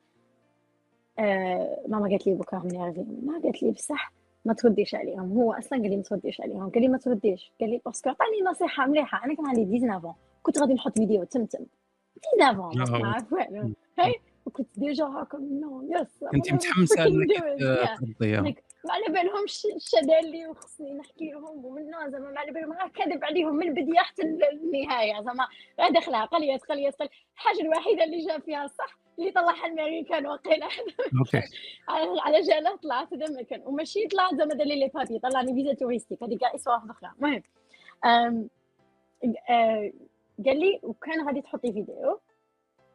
آه ماما قالت لي بكرة من ما قالت لي بصح ما ترديش عليهم. هو أصلا قال لي ما ترديش عليهم. قال لي ما ترديش. قال لي parce que عطاني نصيحة مليحة. أنا كان عندي 19 كنت غادي نحط فيديو تمتم 19 ما نعرف والو هاي؟ وكنت déjà هاكا no yes
كنت متحمسة إنك
ترضيها ما على بالهمش الشدا اللي وخصني نحكي لهم ومن زعما ما على بالهم راه كذب عليهم من البدايه حتى النهاية زعما راه دخلها قليت قليت قليت الحاجة الوحيدة اللي جا فيها الصح اللي طلعها الامريكان وقيلا على جالة طلعت هذا المكان وماشي طلعت زعما دار لي بابي طلعني فيزا توريستيك هذيك كاع اسوا واحدة أخرى. المهم قال لي وكان غادي تحطي فيديو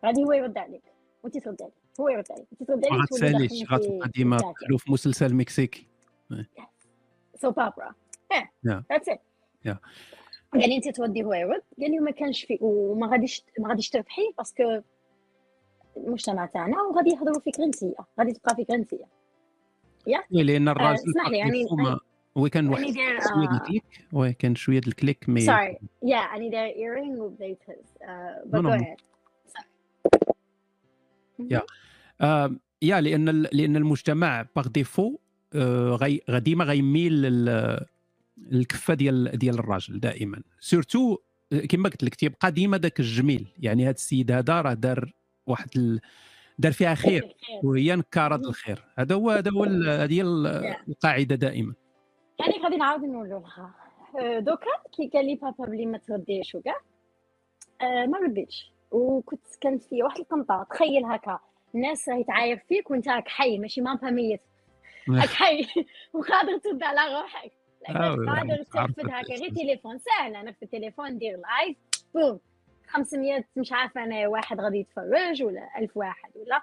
غادي هو يرد عليك وانت ترد عليه عليك عليه
ما غاتساليش غتبقى ديما تقولوا في مسلسل مكسيكي.
سو بابرا ذاتس ات قال لي أنت تودي هو يرد. قال لي ما كانش في وما غاديش ما غاديش تربحي باسكو المجتمع تاعنا وغادي يهضروا فيك غنسيه غادي تبقى فيك غنسيه
يا لأن الراجل اسمح لي يعني هو كان واحد شوية د الكليك وي كان شوية د الكليك
مي سوري يا اني داير ايرينغ وبديت هز جو هيد
يا يا لأن لأن المجتمع باغ ديفو ديما غيميل للكفه ديال ديال الراجل دائما. surtout كما قلت لك تيبقى ديما ذاك الجميل. يعني هذا السيد هذا راه دار واحد ال... دار فيها خير وهي نكرت الخير. هذا هو هذا هو هذه القاعدة دائما.
يعني غادي نعاود نقول لها. أه، دوكا كي قال لي بابا بلي ما تغديش وكاع. أه، ما رديتش. وكنت كانت في واحد القنطه تخيل هكا. الناس راهي تعاير فيك وانت راك حي ماشي même pas ميت راك حي وقادر ترد على روحك. آه، قادر ترفد هكا. غير تليفون سهل. أنا في التليفون ندير live boom. 500 مش عارفة أنا واحد غادي يتفرج ولا 1000 واحد ولا.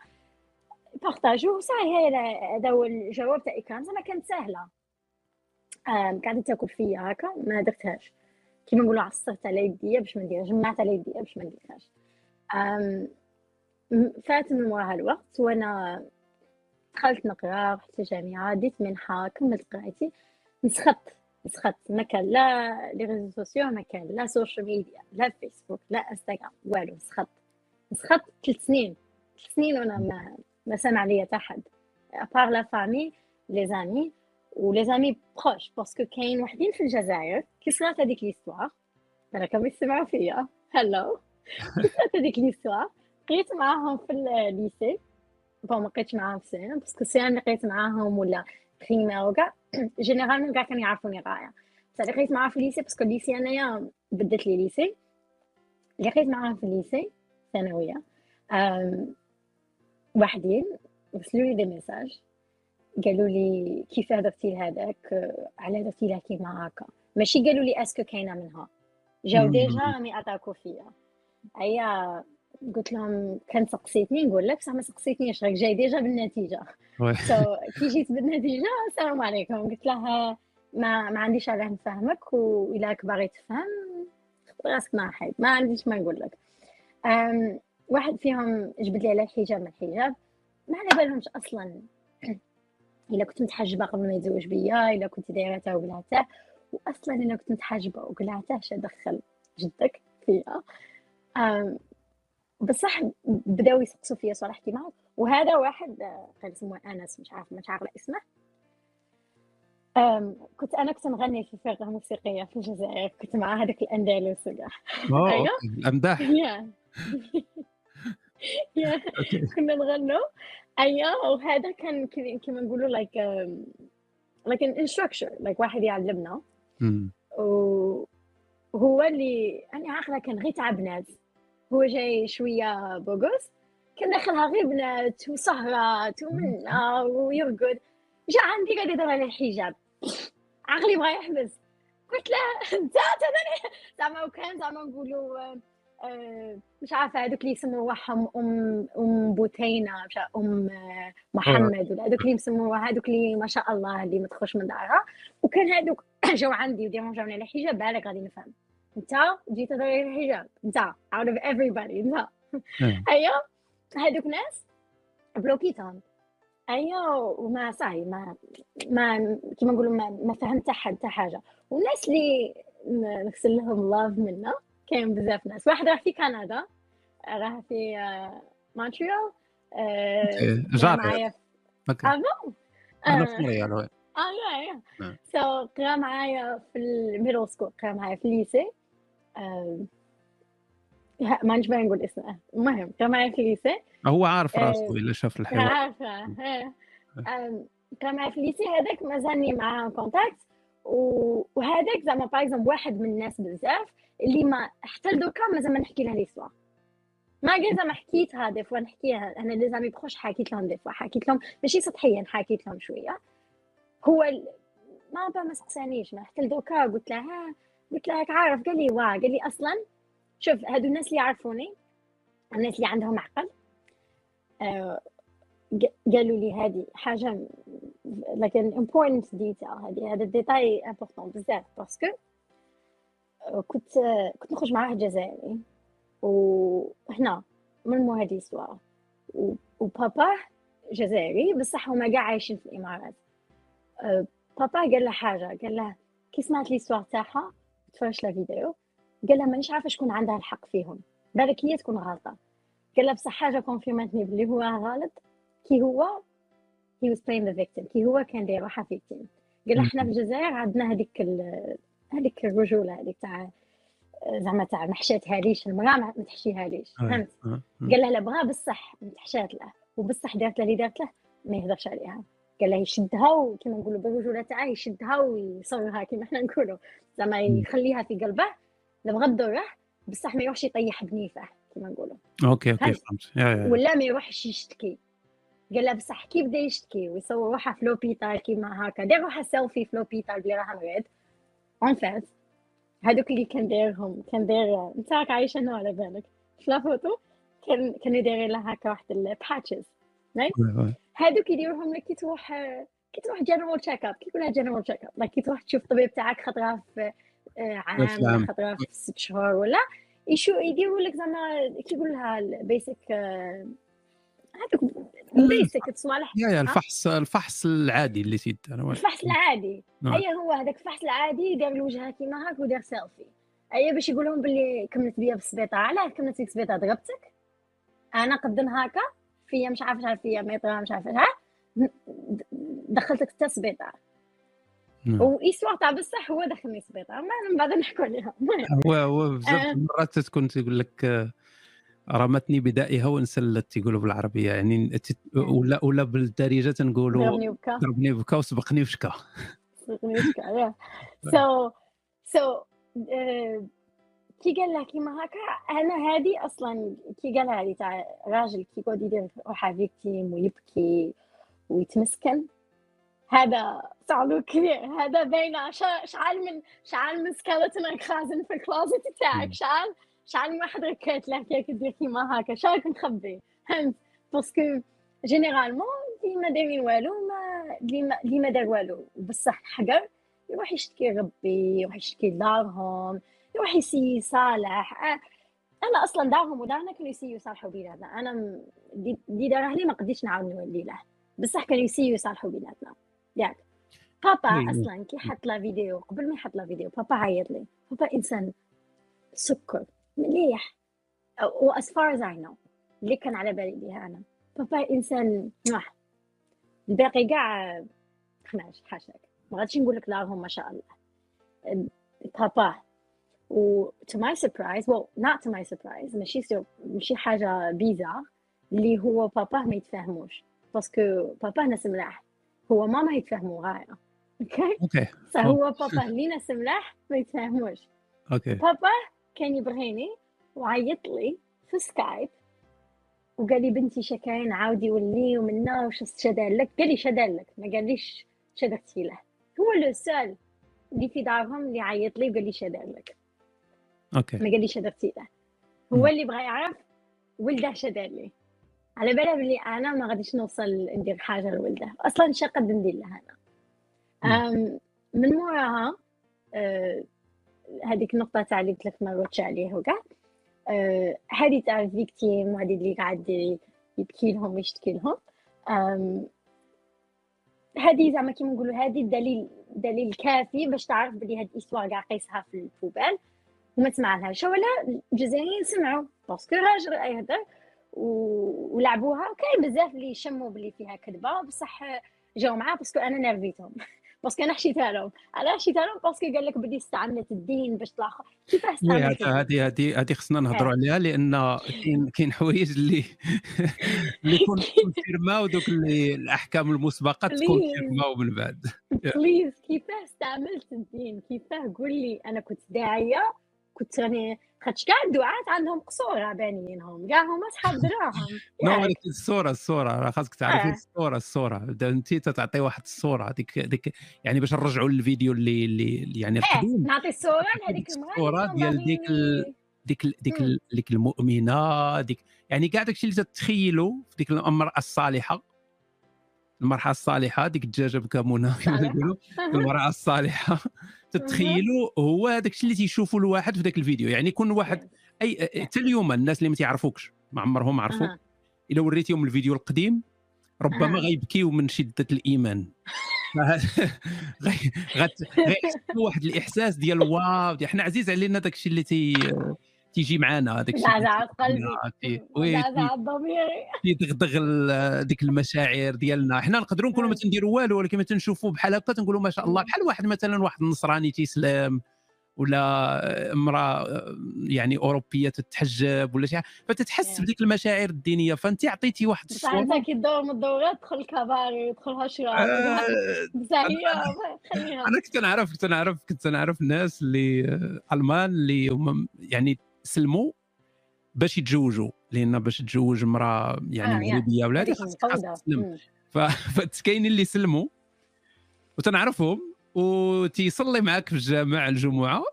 بارطاجو صحيح هذا هو الجواب تاع اكرام زعما كانت سهلة. قاعدة تاكل فيا هكا ما درتهاش. كيما نقولوا عصرت على يديا باش ما نديرها جمعت على يديا باش ما نديرهاش. فات من وراها الوقت وأنا دخلت نقرأ رحت الجامعة ديت منحة كملت قرايتي نسخت نسخت. ما كان لا les réseaux sociaux ما كان لا social media لا فيسبوك لا إنستغرام والو. نسخت. نسخت ثلاث سنين. ثلاث سنين وأنا ما ما سامع ليا حتى حد. à part la famille les amis و les amis proches parce que كاين وحدين في الجزائر كي صرات هذيك l'histoire. أنا كانوا يسمعوا فيا. هلو كي صرات هذيك ليستوار بقيت معاهم في الليسي بون ما بقيتش معاهم في سنه باسكو السنة اللي بقيت معاهم ولا بريمير وكاع جينيرالمون كاع كانوا يعرفوني غاية. بصح اللي بقيت معاهم في الليسي باسكو الليسي انايا بدت لي ليسي. اللي بقيت معاهم في الليسي ثانويه وحدين رسلوا لي دي ميساج. قالوا لي كيف درتي لهذاك؟ على درتي لها كيما هكا. ماشي قالوا لي est-ce que كاينة منها. جاو déjà راني attaqué و فيا ايا قلت لهم كان سقسيتني نقول لك بصح ما سقسيتنيش راك جاي ديجا بالنتيجة. so كي جيت بالنتيجة السلام عليكم. قلت لها ما ما عنديش علاه نفهمك والا باغي تفهم راسك مع حيد. ما عنديش ما نقول لك. واحد فيهم جبد لي على الحجاب من الحجاب. ما على بالهمش أصلا. إلا كنت متحجبة قبل ما يتزوج بيا إلا كنت دايرته وقلعته. واصلا إلا كنت متحجبة وقلعته اش دخل جدك فيا. بصح بداو يسقسوا فيا صراحتي معه وهذا واحد كان اسمه أنس مش عارف مش عارفة اسمه. كنت أنا كنت نغني في فرقة موسيقية في الجزائر. كنت مع هذاك الأندلس.
أيوه. الأمداح.
كنا نغنوا. أيوه وهذا كان كما نقولوا like like an instructor like واحد يعلمنا. وهو اللي أنا عاقله كان غير تاع بنات هو جاي شوية beau gosse كان داخلها غير بنات وسهرات ومنا ويرقد. جا عندي قاعد يدور على الحجاب. عقلي بغا يحبس. قلت له انت زعما وكان زعما نقولوا آه، مش عارفة هذوك اللي يسموهم أم أم بوتينة مش أم محمد ولا هذوك اللي يسموها هذوك اللي ما شاء الله اللي ما تخرج من دارها. وكان هذوك جاو عندي وديرونجاوني على الحجاب بالك غادي نفهم. انت جيت تدور الحجاب. انت out of everybody انت أيوه. هذوك ناس بلوكيتهم أيوه وما صاي ما ما كيما نقولوا ما, ما فهمت حتى حاجة. والناس اللي نغسل لهم لاف منا كاين بزاف ناس. واحد راه في كندا راه في آه، مونتريال
آه، جاري
معايا
أنا في مونريال
آه yeah yeah so قرا معايا في ال middle school قرا معايا في ال lycée ما نجم نقول اسمه. المهم قرا معايا في ال lycée
هو عارف راسه إلا شاف الحوار.
عارفة. قرا معايا في ال lycée هذاك مازالني معاه contact وهذاك زعما باغ واحد من الناس بزاف اللي ما حتى لدوكا مازال ما نحكي لها l'histoire ما قال زعما حكيتها des fois نحكيها أنا les amis proches حكيت لهم des fois حكيت لهم ماشي سطحيا حكيت لهم شوية. هو ما با ما سقسانيش. ما حتى لدوكا قلت لها قلت لها عارف؟ قال لي واه قال لي أصلا شوف هادو الناس اللي يعرفوني الناس اللي عندهم عقل آه قالوا لي هذه حاجة لكن important detail هذه هذا ال détail important بزاف parce que كنت كنت نخرج مع واحد جزائري وهنا من مو هذه السوارة وبابا جزائري بصح هما كاع عايشين في الإمارات بابا قال له حاجة قال له كي سمعت les histoires تاعها تفرجت la vidéo. قال لها مانيش عارفة شكون عندها الحق فيهم. بالك هي تكون غلطة. قال لها بصح حاجة confirm اتني بلي هو غلط. كي هو he was playing the victim. كي هو كان داير روحه victime قال إحنا في الجزائر عندنا هذيك هذيك الرجولة هذيك تاع زعما تاع ما حشاتها ليش المرأة ما تحشيها ليش فهمت؟ قال له لا بغا بصح. تحشات له وبصح دارت له اللي دارت له ما يهضرش عليها. قال له يشدها وكما نقولوا بالرجوله تاعه يشدها ويصورها كما إحنا نقولوا زعما يخليها في قلبه لا بغا تضره بصح ما يروحش يطيح بنيفه كما نقولوا
okay okay فهمت؟
ولا ما يروحش يشتكي. قال له بصح كيف بدا يشتكي؟ ويصور روحه في l'hôpital كيما هكا. دير روحه سيلفي في l'hôpital بلي راها مريض en fait هذوك اللي كان دايرهم كان داير أنت راك عايشه هنا على بالك. في la photo كان كانوا دايرين لها هكا واحد ال patches هذوك يديروهم لك كي تروح كي تروح general check up كي يقولها general check up كي تروح تشوف الطبيب تاعك خطره في آه، عام ولا خطره في ست شهور ولا يشو يديروا لك زعما كي يقول لها ال basic هذوك ال basic الصوالح
yeah yeah الفحص الفحص العادي اللي سيد
أنا الفحص العادي. نعم. اي هو هذاك الفحص العادي دار الوجه كيما هاك ودار سيلفي اي باش يقول لهم باللي كملت بيا في السبيطار علاه كملت في السبيطار ضربتك؟ أنا قدم هكا فيا مش عارفة عارف فيا ميطره مش عارفة ها دخلتك حتى السبيطار نعم. و histoire تاع بصح هو دخلني السبيطار من بعد نحكوا عليها.
هو هو بزاف آه. المرات تكون تقول لك رمتني بدائها وانسلت يقولوا بالعربية. يعني ولا ولا بالدارجة تنقولوا
ضربني وبكى
وسبقني وشكى
سبقني وشكى so so كي قال لها كيما هكا أنا هذه أصلا كي قال هذه تاع راجل كي يقعد يدير روحه victime ويبكي ويتمسكن. هذا صعلو كبير هذا باينة. شعال من شعال من skeleton خازن في ال closet تاعك. شعال شحال ما حد ركات له كي دير كيما هكا. شحال مخبي؟ فهمت؟ parce que généralement اللي ما دايرين والو ما اللي ما دار والو. بصح حقر يروح يشتكي ربي يروح يشتكي دارهم يروح يسي يصالح. أنا أصلا دارهم ودارنا كانوا يسيو يصالحوا بيناتنا أنا دي دار أهلي ما قديش نعاود نولي له. بصح كانوا يسيو يصالحوا بيناتنا ياك. بابا أصلا كي حط la vidéo قبل ما يحط la vidéo بابا عيط لي. بابا إنسان سكر مليح. و as far as I know اللي كان على بالي بها أنا. بابا إنسان نوح الباقي كاع خناش حاشاك. ما غاديش نقول لك لهم ما شاء الله. بابا و to my surprise well not to my surprise ماشي ماشي حاجة bizarre اللي هو بابا ما يتفاهموش parce que بابا ناس ملاح. هو ماما يتفاهموا غاية. okay
okay
فهو بابا اللي ناس ملاح ما يتفاهموش
okay
بابا كان يبغيني وعيط لي في Skype وقال لي بنتي شكاين عاودي ولي ومنا وش شدال لك. قال لي شدال لك ما قاليش شدرتي له. هو لو سأل اللي في دارهم اللي عيط لي وقال لي شدال لك.
okay.
ما قال لي شدرتي له هو اللي بغى يعرف ولده شدال لي. على بالها بلي أنا ما غاديش نوصل ندير حاجة لولده. أصلا شقد ندير لها أنا. من موراها أه هذيك النقطة تاع اللي قلت لك ما ردش عليه وكاع. أه هذه تاع ال victime وهذه اللي قاعد يبكي لهم ويشتكي لهم. هذه زعما كيما نقولوا هذه الدليل دليل كافي باش تعرف بلي هاد ال histoire كاع قيسها في ال poubelle. وما تسمع لهاش ولا الجزائريين سمعوا parce que راجل يهدر ولعبوها. كاين بزاف اللي شموا بلي فيها كذبة بصح جاو معاه parce que أنا نرفيتهم. parce que أنا حشيتها لهم. أنا حشيتها لهم parce que قال لك بدي استعملت الدين باش تلاخ. كيفاه
استعملت؟ هذه هذه هذه خصنا نهضروا عليها لأن كاين كاين حوايج اللي اللي يكون كونفيرماو دوك اللي الأحكام المسبقة تكون كونفيرماو من بعد.
please كيفاه استعملت الدين؟ كيفاه قول لي أنا كنت داعية كنت راني خاطش كاع الدعاة عندهم قصور بانيينهم كاع هما صحاب دراهم.
نو ولكن الصورة الصورة راه خاصك تعرفي آه. الصورة الصورة. انت تعطي واحد الصورة هذيك هذيك يعني باش نرجعوا للفيديو اللي اللي يعني
القديم. نعطي الصورة لهذيك
الصورة ديال ديك. ديك. ديك ال... ديك المؤمنة ديك يعني كاع داكشي اللي تتخيلوا في ديك المرأة الصالحة. المرحله الصالحة ديك الدجاجة بكمونة كما يقولوا المرأة الصالحة. تتخيلوا هو هذاك الشيء اللي تيشوفوا الواحد في ذاك الفيديو. يعني يكون واحد أي حتى اليوم الناس اللي ما تعرفوكش ما عمرهم عرفوك أه. إلا وريتيهم الفيديو القديم ربما أه. غيبكيو من شدة الإيمان. غيحسوا واحد الإحساس ديال wow حنا عزيز علينا داك الشيء اللي تي تيجي معنا هذاك الشيء
زعزعت قلبي. زعزعت ضميري
تيدغدغ ديك المشاعر ديالنا. حنا نقدروا نكونوا ما تنديروا والو ولكن ما تنشوفوا بحال هكا تنقولوا ما شاء الله بحال واحد مثلا واحد النصراني تيسلم ولا امرأة يعني أوروبية تتحجب ولا شي فتتحس بديك المشاعر الدينية. فانت عطيتي واحد
الصورة. انت كي تدور من الدورات تدخل الكباري تدخل هشرة
آه أنا كنت نعرف كنت نعرف كنت نعرف ناس اللي ألمان اللي هم يعني سلموا باش يتزوجوا لأن باش تزوج امرأة يعني مغربيه ولا هذه خاصك تسلم. فكاين اللي سلموا وتنعرفهم وتيصلي معك في الجامع الجمعة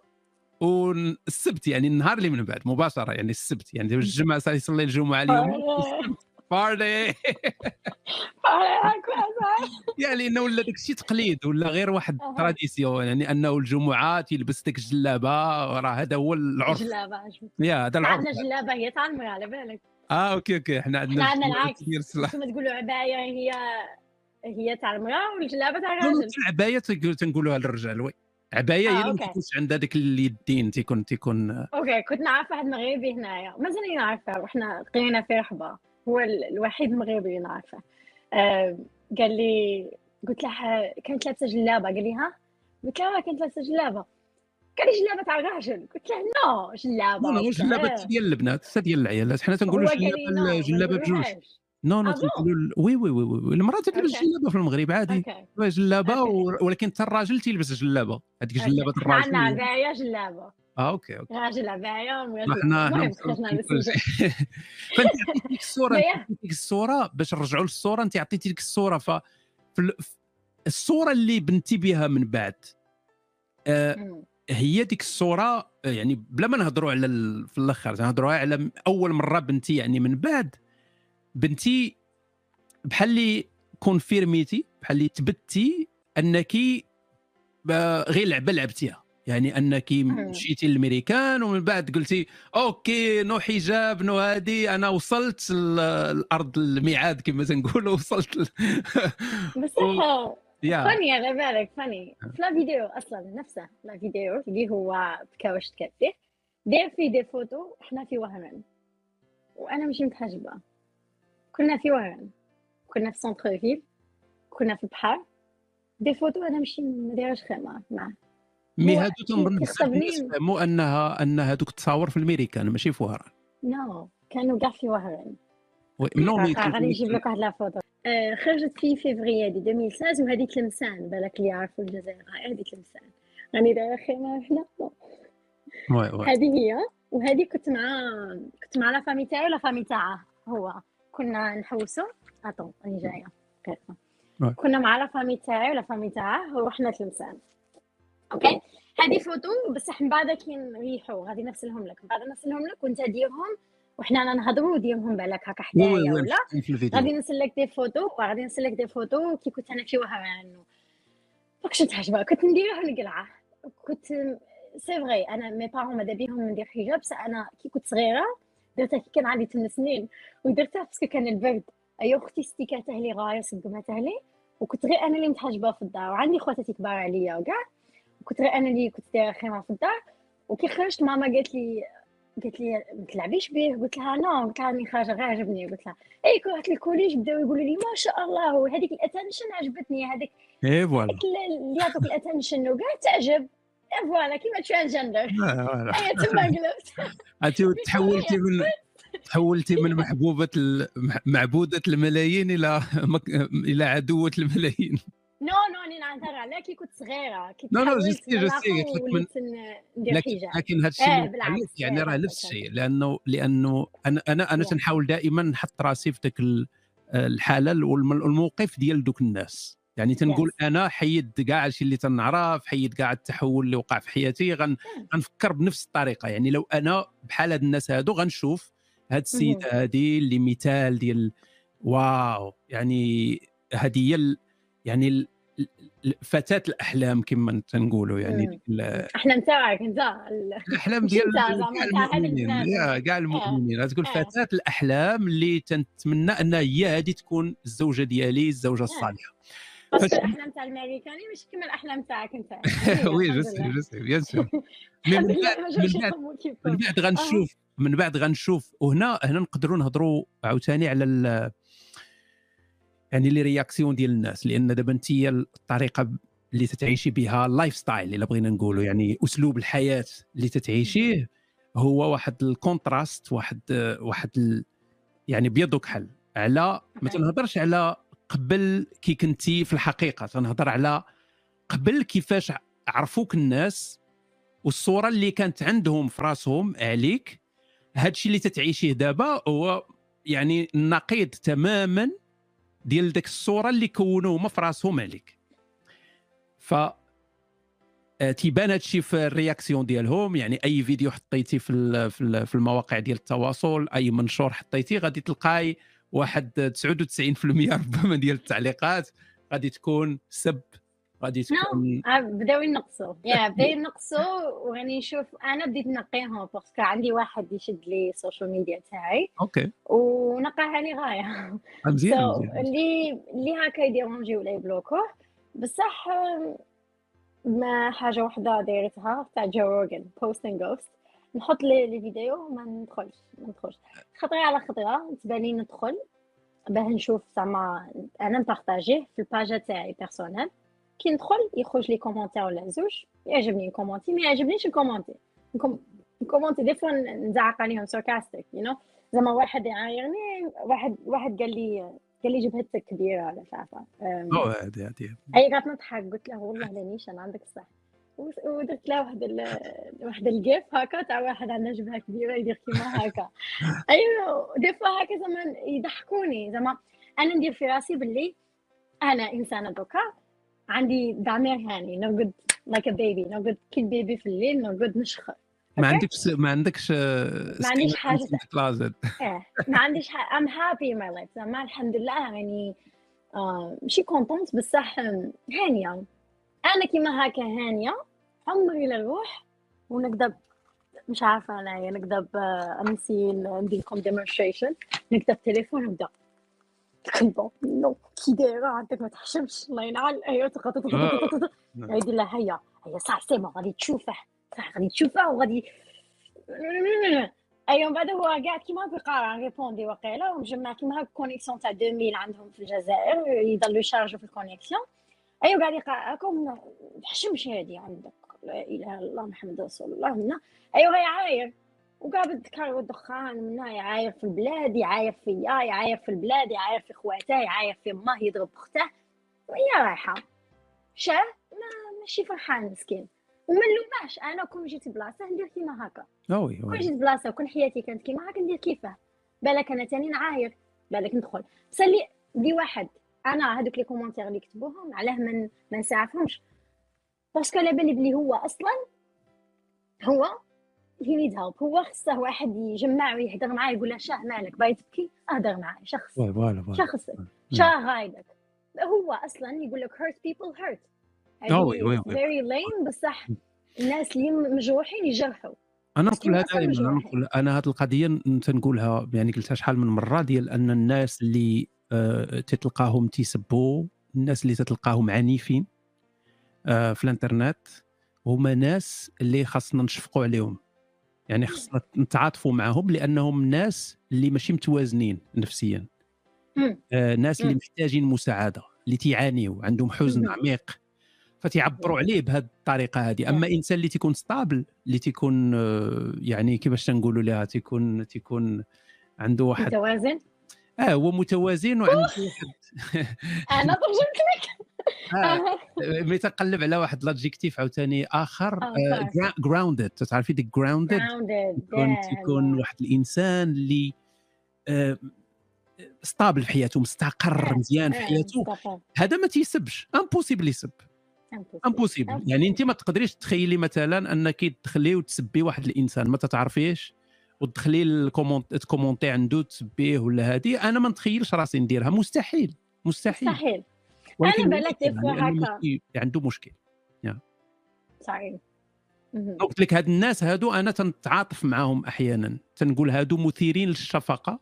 والسبت يعني النهار اللي من بعد مباشرة يعني السبت يعني الجمعة يصلي الجمعة اليوم party. يعني لأنه ولا داك الشيء تقليد ولا غير واحد tradition يعني إنه الجمعة تيلبس ديك الجلابه راه هذا هو العرف.
جلابة
يا هذا العرف.
عندنا جلابة هي تعلمي على بالك.
آه okay okay. إحنا عندنا
عندنا العكس. كما تقولوا عباية هي هي تاع المراه والجلابه تاع الراجل
العبايه تنقولوها للرجال oui. عباية هي اللي ما تكونش عندها ديك اليدين تيكون تيكون
okay كنت نعرف واحد مغربي هنايا. مازال نعرفه وحنا قرينا في رحبة. هو الوحيد المغربي اللي نعرفه. آه قال لي قلت له كانت لابسة جلابة. قال لي ها؟ قلت له كانت لابسة جلابة. قال لي جلابة تاع الراجل. قلت له non جلابة.
non جلابة ديال البنات ديال العيالات حنا تنقولوا جلابة جلابة بجوج. non non oui oui oui oui. المراه تلبس جلابة في المغرب عادي. جلابة ولكن حتى الراجل تيلبس جلابة. هذيك جلابة الراجل.
عندنا عبايه جلابة.
آه okay okay
راجل عبايه
إحنا إحنا فأنت عطيتي ديك الصورة ديك الصورة باش نرجعوا للصورة أنت عطيتي ديك الصورة. ف الصورة اللي بنتي بها من بعد آه هي ديك الصورة يعني بلا ما نهضروا على في الأخر نهضروا على أول مرة بنتي يعني من بعد. بنتي بحال اللي كونفيرميتي بحال اللي تبتي أنك غير لعبة لعبتيها. يعني أنك مشيتي للأمريكان ومن بعد قلتي okay non حجاب non هادي أنا وصلت الأرض الميعاد كما تنقولوا وصلت
بصح فني على بالك فني في لا فيديو أصلا نفسه لا فيديو اللي هو بكاوش تكتيه داير في دي فوتو إحنا في وهران. وأنا مش متحجبة. كنا في وهران. كنا في سونتر فيل. كنا في البحر دي فوتو أنا ماشي ما دايرش خيمة معاه
مي هادو تنظن مو انها ان هادوك تصاور في الميريكان ماشي في وهران.
نو كانوا كاع في وهران.
non
غادي نجيب لك واحد la photo. آه، خرجت في فيفري هادي 2016 وهذه تلمسان بالك اللي يعرفوا الجزائر هذه تلمسان راني دايره خمار حنا هذه هي وهذه كنت مع كنت مع la famille تاعي و la famille تاعه هو كنا نحوسو. attends راني جاية. كنا مع la famille تاعي و la famille تاعه ورحنا تلمسان okay؟ هذه فوتو بصح من بعد كي نريحوا غادي نرسلهم لك. من بعد نرسلهم لك وإنت ديرهم وحنا نهضروا وديرهم بالك هكا حدايا ولا؟ غادي نرسل لك دي فوتو وغادي نرسل لك دي فوتو. كي كنت أنا في وهران كنتش تعجبها كنت نديرها نقلعه كنت سي فغي أنا مي بارون ماذا بيهم ندير حجاب. بصح أنا كي كنت صغيرة درتها كي كان عندي 8 سنين. ودرتها باسكو كان البرد. اي أختي ستيكاتها لي غاية صدمتها لي. وكنت غير أنا اللي متحجبة في الدار. وعندي خواتاتي كبار عليا وكاع كنت غير أنا اللي كنت دايرة خيمه في الدار وكي خرجت ماما قالت لي قالت لي ما تلعبيش به قلت لها non قلت لها راني خارجه غير عجبني قلت لها اي كي رحت لل collège بداو يقولوا لي ما شاء الله وهذيك ال attention عجبتني هذيك
اي voilà.
اللي يعطوك ال attention وكاع تعجب. voilà كيما transgender اي تما قلبت
أنت تحولتي من تحولتي من محبوبة معبودة الملايين إلى إلى عدوة الملايين.
non non راني نهضر على كي كنت صغيره كي
non non je sais je sais قلت لك لكن هذا الشيء يعني راه نفس الشيء لأنه لأنه أنا أنا أنا تنحاول دائما نحط راسي في ذاك الحالة والموقف ديال دوك الناس. يعني تنقول yes. أنا حيد كاع الشيء اللي تنعرف حيد كاع التحول اللي وقع في حياتي غن... غنفكر بنفس الطريقة. يعني لو أنا بحال هاد الناس هادو غنشوف هاد السيده هادي اللي مثال ديال واو يعني هذه هي يعني فتاة الأحلام كما تنقولوا يعني
الأحلام تاعك أنت
الأحلام ديال كاع المؤمنين كاع المؤمنين. تقول فتاة الأحلام اللي تنتمنى انها هي هذه تكون الزوجة ديالي الزوجة الصالحة.
بس الأحلام تاع الامريكاني مش كما الأحلام تاعك أنت.
oui je sais je sais bien sûr من بعد من بعد غنشوف من بعد غنشوف وهنا هنا نقدروا نهضروا عاوتاني على يعني les réactions ديال الناس لأن دابا أنت الطريقة اللي تتعيشي بها ال lifestyle إلا بغينا نقولوا يعني أسلوب الحياة اللي تتعيشيه هو واحد ال contraste واحد واحد ال... يعني بيض وكحل على ما تنهضرش على قبل كي كنتي في الحقيقة تنهضر على قبل كيفاش عرفوك الناس والصورة اللي كانت عندهم في راسهم عليك. هذا الشيء اللي تتعيشيه دابا هو يعني نقيض تماما ديال ديك الصورة اللي كونوا هما في راسهم عليك. ف آه، تيبان هذا الشيء في ال réaction ديالهم يعني أي فيديو حطيتي في في المواقع ديال التواصل أي منشور حطيتي غادي تلقاي واحد 99% ربما ديال التعليقات. غادي تكون سب غادي
تكون no. بداو ينقصوا. يا بداو ينقصوا وغادي نشوف. أنا بديت نقيهم parce que عندي واحد يشد لي ال social media تاعي.
okay.
ونقاها لي غاية.
مزيان
so, اللي اللي هكا ي déranger ولا يبلوكوه بصح ما حاجة وحدة دايرتها تاع جو روجن post and ghost نحط les les vidéos ما ندخلش ما ندخلش. خطرة على خطرة تباني ندخل. باه نشوف زعما أنا نبارطاجيه في الباجا تاعي personnelle كي ندخل يخرج لي commentaire ولا زوج يعجبني ن commenter ما يعجبنيش ن commenter ن commenter des fois نزعق عليهم sarcastic you know زعما واحد يعايرني واحد واحد قال لي قال لي جبهتك كبيره ولا مش عارفه
اوه هادي هادي
اي قعدت نضحك قلت له والله لانيش أنا عندك الصح ودرت له واحد ال... واحد ال GIF هكا تاع واحد عنده جبهه كبيره يدير كيما هكا أيوه des fois هكا زعما يضحكوني زعما أنا ندير في راسي باللي أنا انسانه دوكا عندي ضمير هاني نرقد like a baby نرقد كي ال bébé في الليل نرقد نشخر
ما عندكش ما عندكش
ما عنديش حاجة إيه ما عنديش حاجة I'm happy my life زعما الحمد لله يعني آه ماشي contente بصح هانية. أنا كيما هكا هانية عمري لا نروح ونكذب مش عارفة أنا نكذب أمسي ندير لكم demonstration نجبد تليفون ونبدا كنبو نو كي دايره عندك ما تحشمش الله ينعل ايوا يدير لها هيا هيا صح سي غادي تشوفه صح غادي تشوفه وغادي ايوا من بعد هو قاعد كيما بيقرا ريبوندي وقيله ومجمع كيما هاك كونيكسيون تاع 2000 عندهم في الجزائر يضلوا يشارجوا في الكونيكسيون ايوا قاعد يقرا هاكم تحشمش هادي عندك لا اله الا الله محمد رسول الله منا ايوا يعاير وقاعد الذكر والدخان منا يعاير في البلاد يعاير فيا يعاير في البلاد يعاير في خواته يعاير في امه يضرب أخته. وهي رايحة. شاه ما ماشي فرحان مسكين. وما نلوماش أنا كون جيت بلاصة ندير كيما هكا. كون جيت بلاصة وكون حياتي كانت كيما هكا ندير كيفاه بالك أنا تاني نعاير بالك ندخل. بس اللي دي واحد. أنا هذوك les commentaires اللي كتبوهم علاه من ما نسعفهمش parce que على بالي بلي هو أصلا؟ هو help هو خصه واحد يجمع ويهضر معاه يقول له شاه مالك باغي تبكي اهدر معاه شخص. شخص. شاه غايدك هو أصلا يقول لك hurt people hurt. فيري لين بصح الناس اللي مجروحين يجرحوا.
أنا نقولها دائما أنا نقول أنا هذه القضية تنقولها يعني قلتها شحال من مرة ديال أن الناس اللي آه تتلقاهم تيسبوا الناس اللي تتلقاهم عنيفين آه في الإنترنت هما ناس اللي خاصنا نشفقوا عليهم. يعني خاصنا نتعاطفوا معهم لأنهم ناس اللي ماشي متوازنين نفسيا. آه ناس اللي محتاجين مساعدة اللي تيعانيوا عندهم حزن عميق فتيعبروا عليه بهذه الطريقة هذه. أما إنسان اللي تيكون stable اللي تيكون آه، يعني كيفاش تنقولوا لها تيكون تيكون عنده واحد
متوازن؟
آه هو متوازن وعنده واحد.
أنا ترجمت
ملي تقلب على واحد l'adjectif عاوتاني آخر grounded آه تعرفي ديك grounded تكون تيكون واحد الإنسان اللي آه stable في حياته مستقر مزيان في حياته. هذا ما تيسبش. impossible يسب. impossible يعني أنت ما تقدريش تخيلي مثلا أنك تدخلي وتسبي واحد الإنسان. ما تتعرفيش؟ وتدخلي ال comment ت commenter عنده تسبيه ولا هذه أنا ما نتخيلش راسي نديرها. مستحيل. مستحيل.
مستحيل. أنا بالك
هكا عنده مشكل
صحيح.
قلت لك هاد الناس هادو أنا تنتعاطف معاهم أحيانا تنقول هادو مثيرين للشفقة.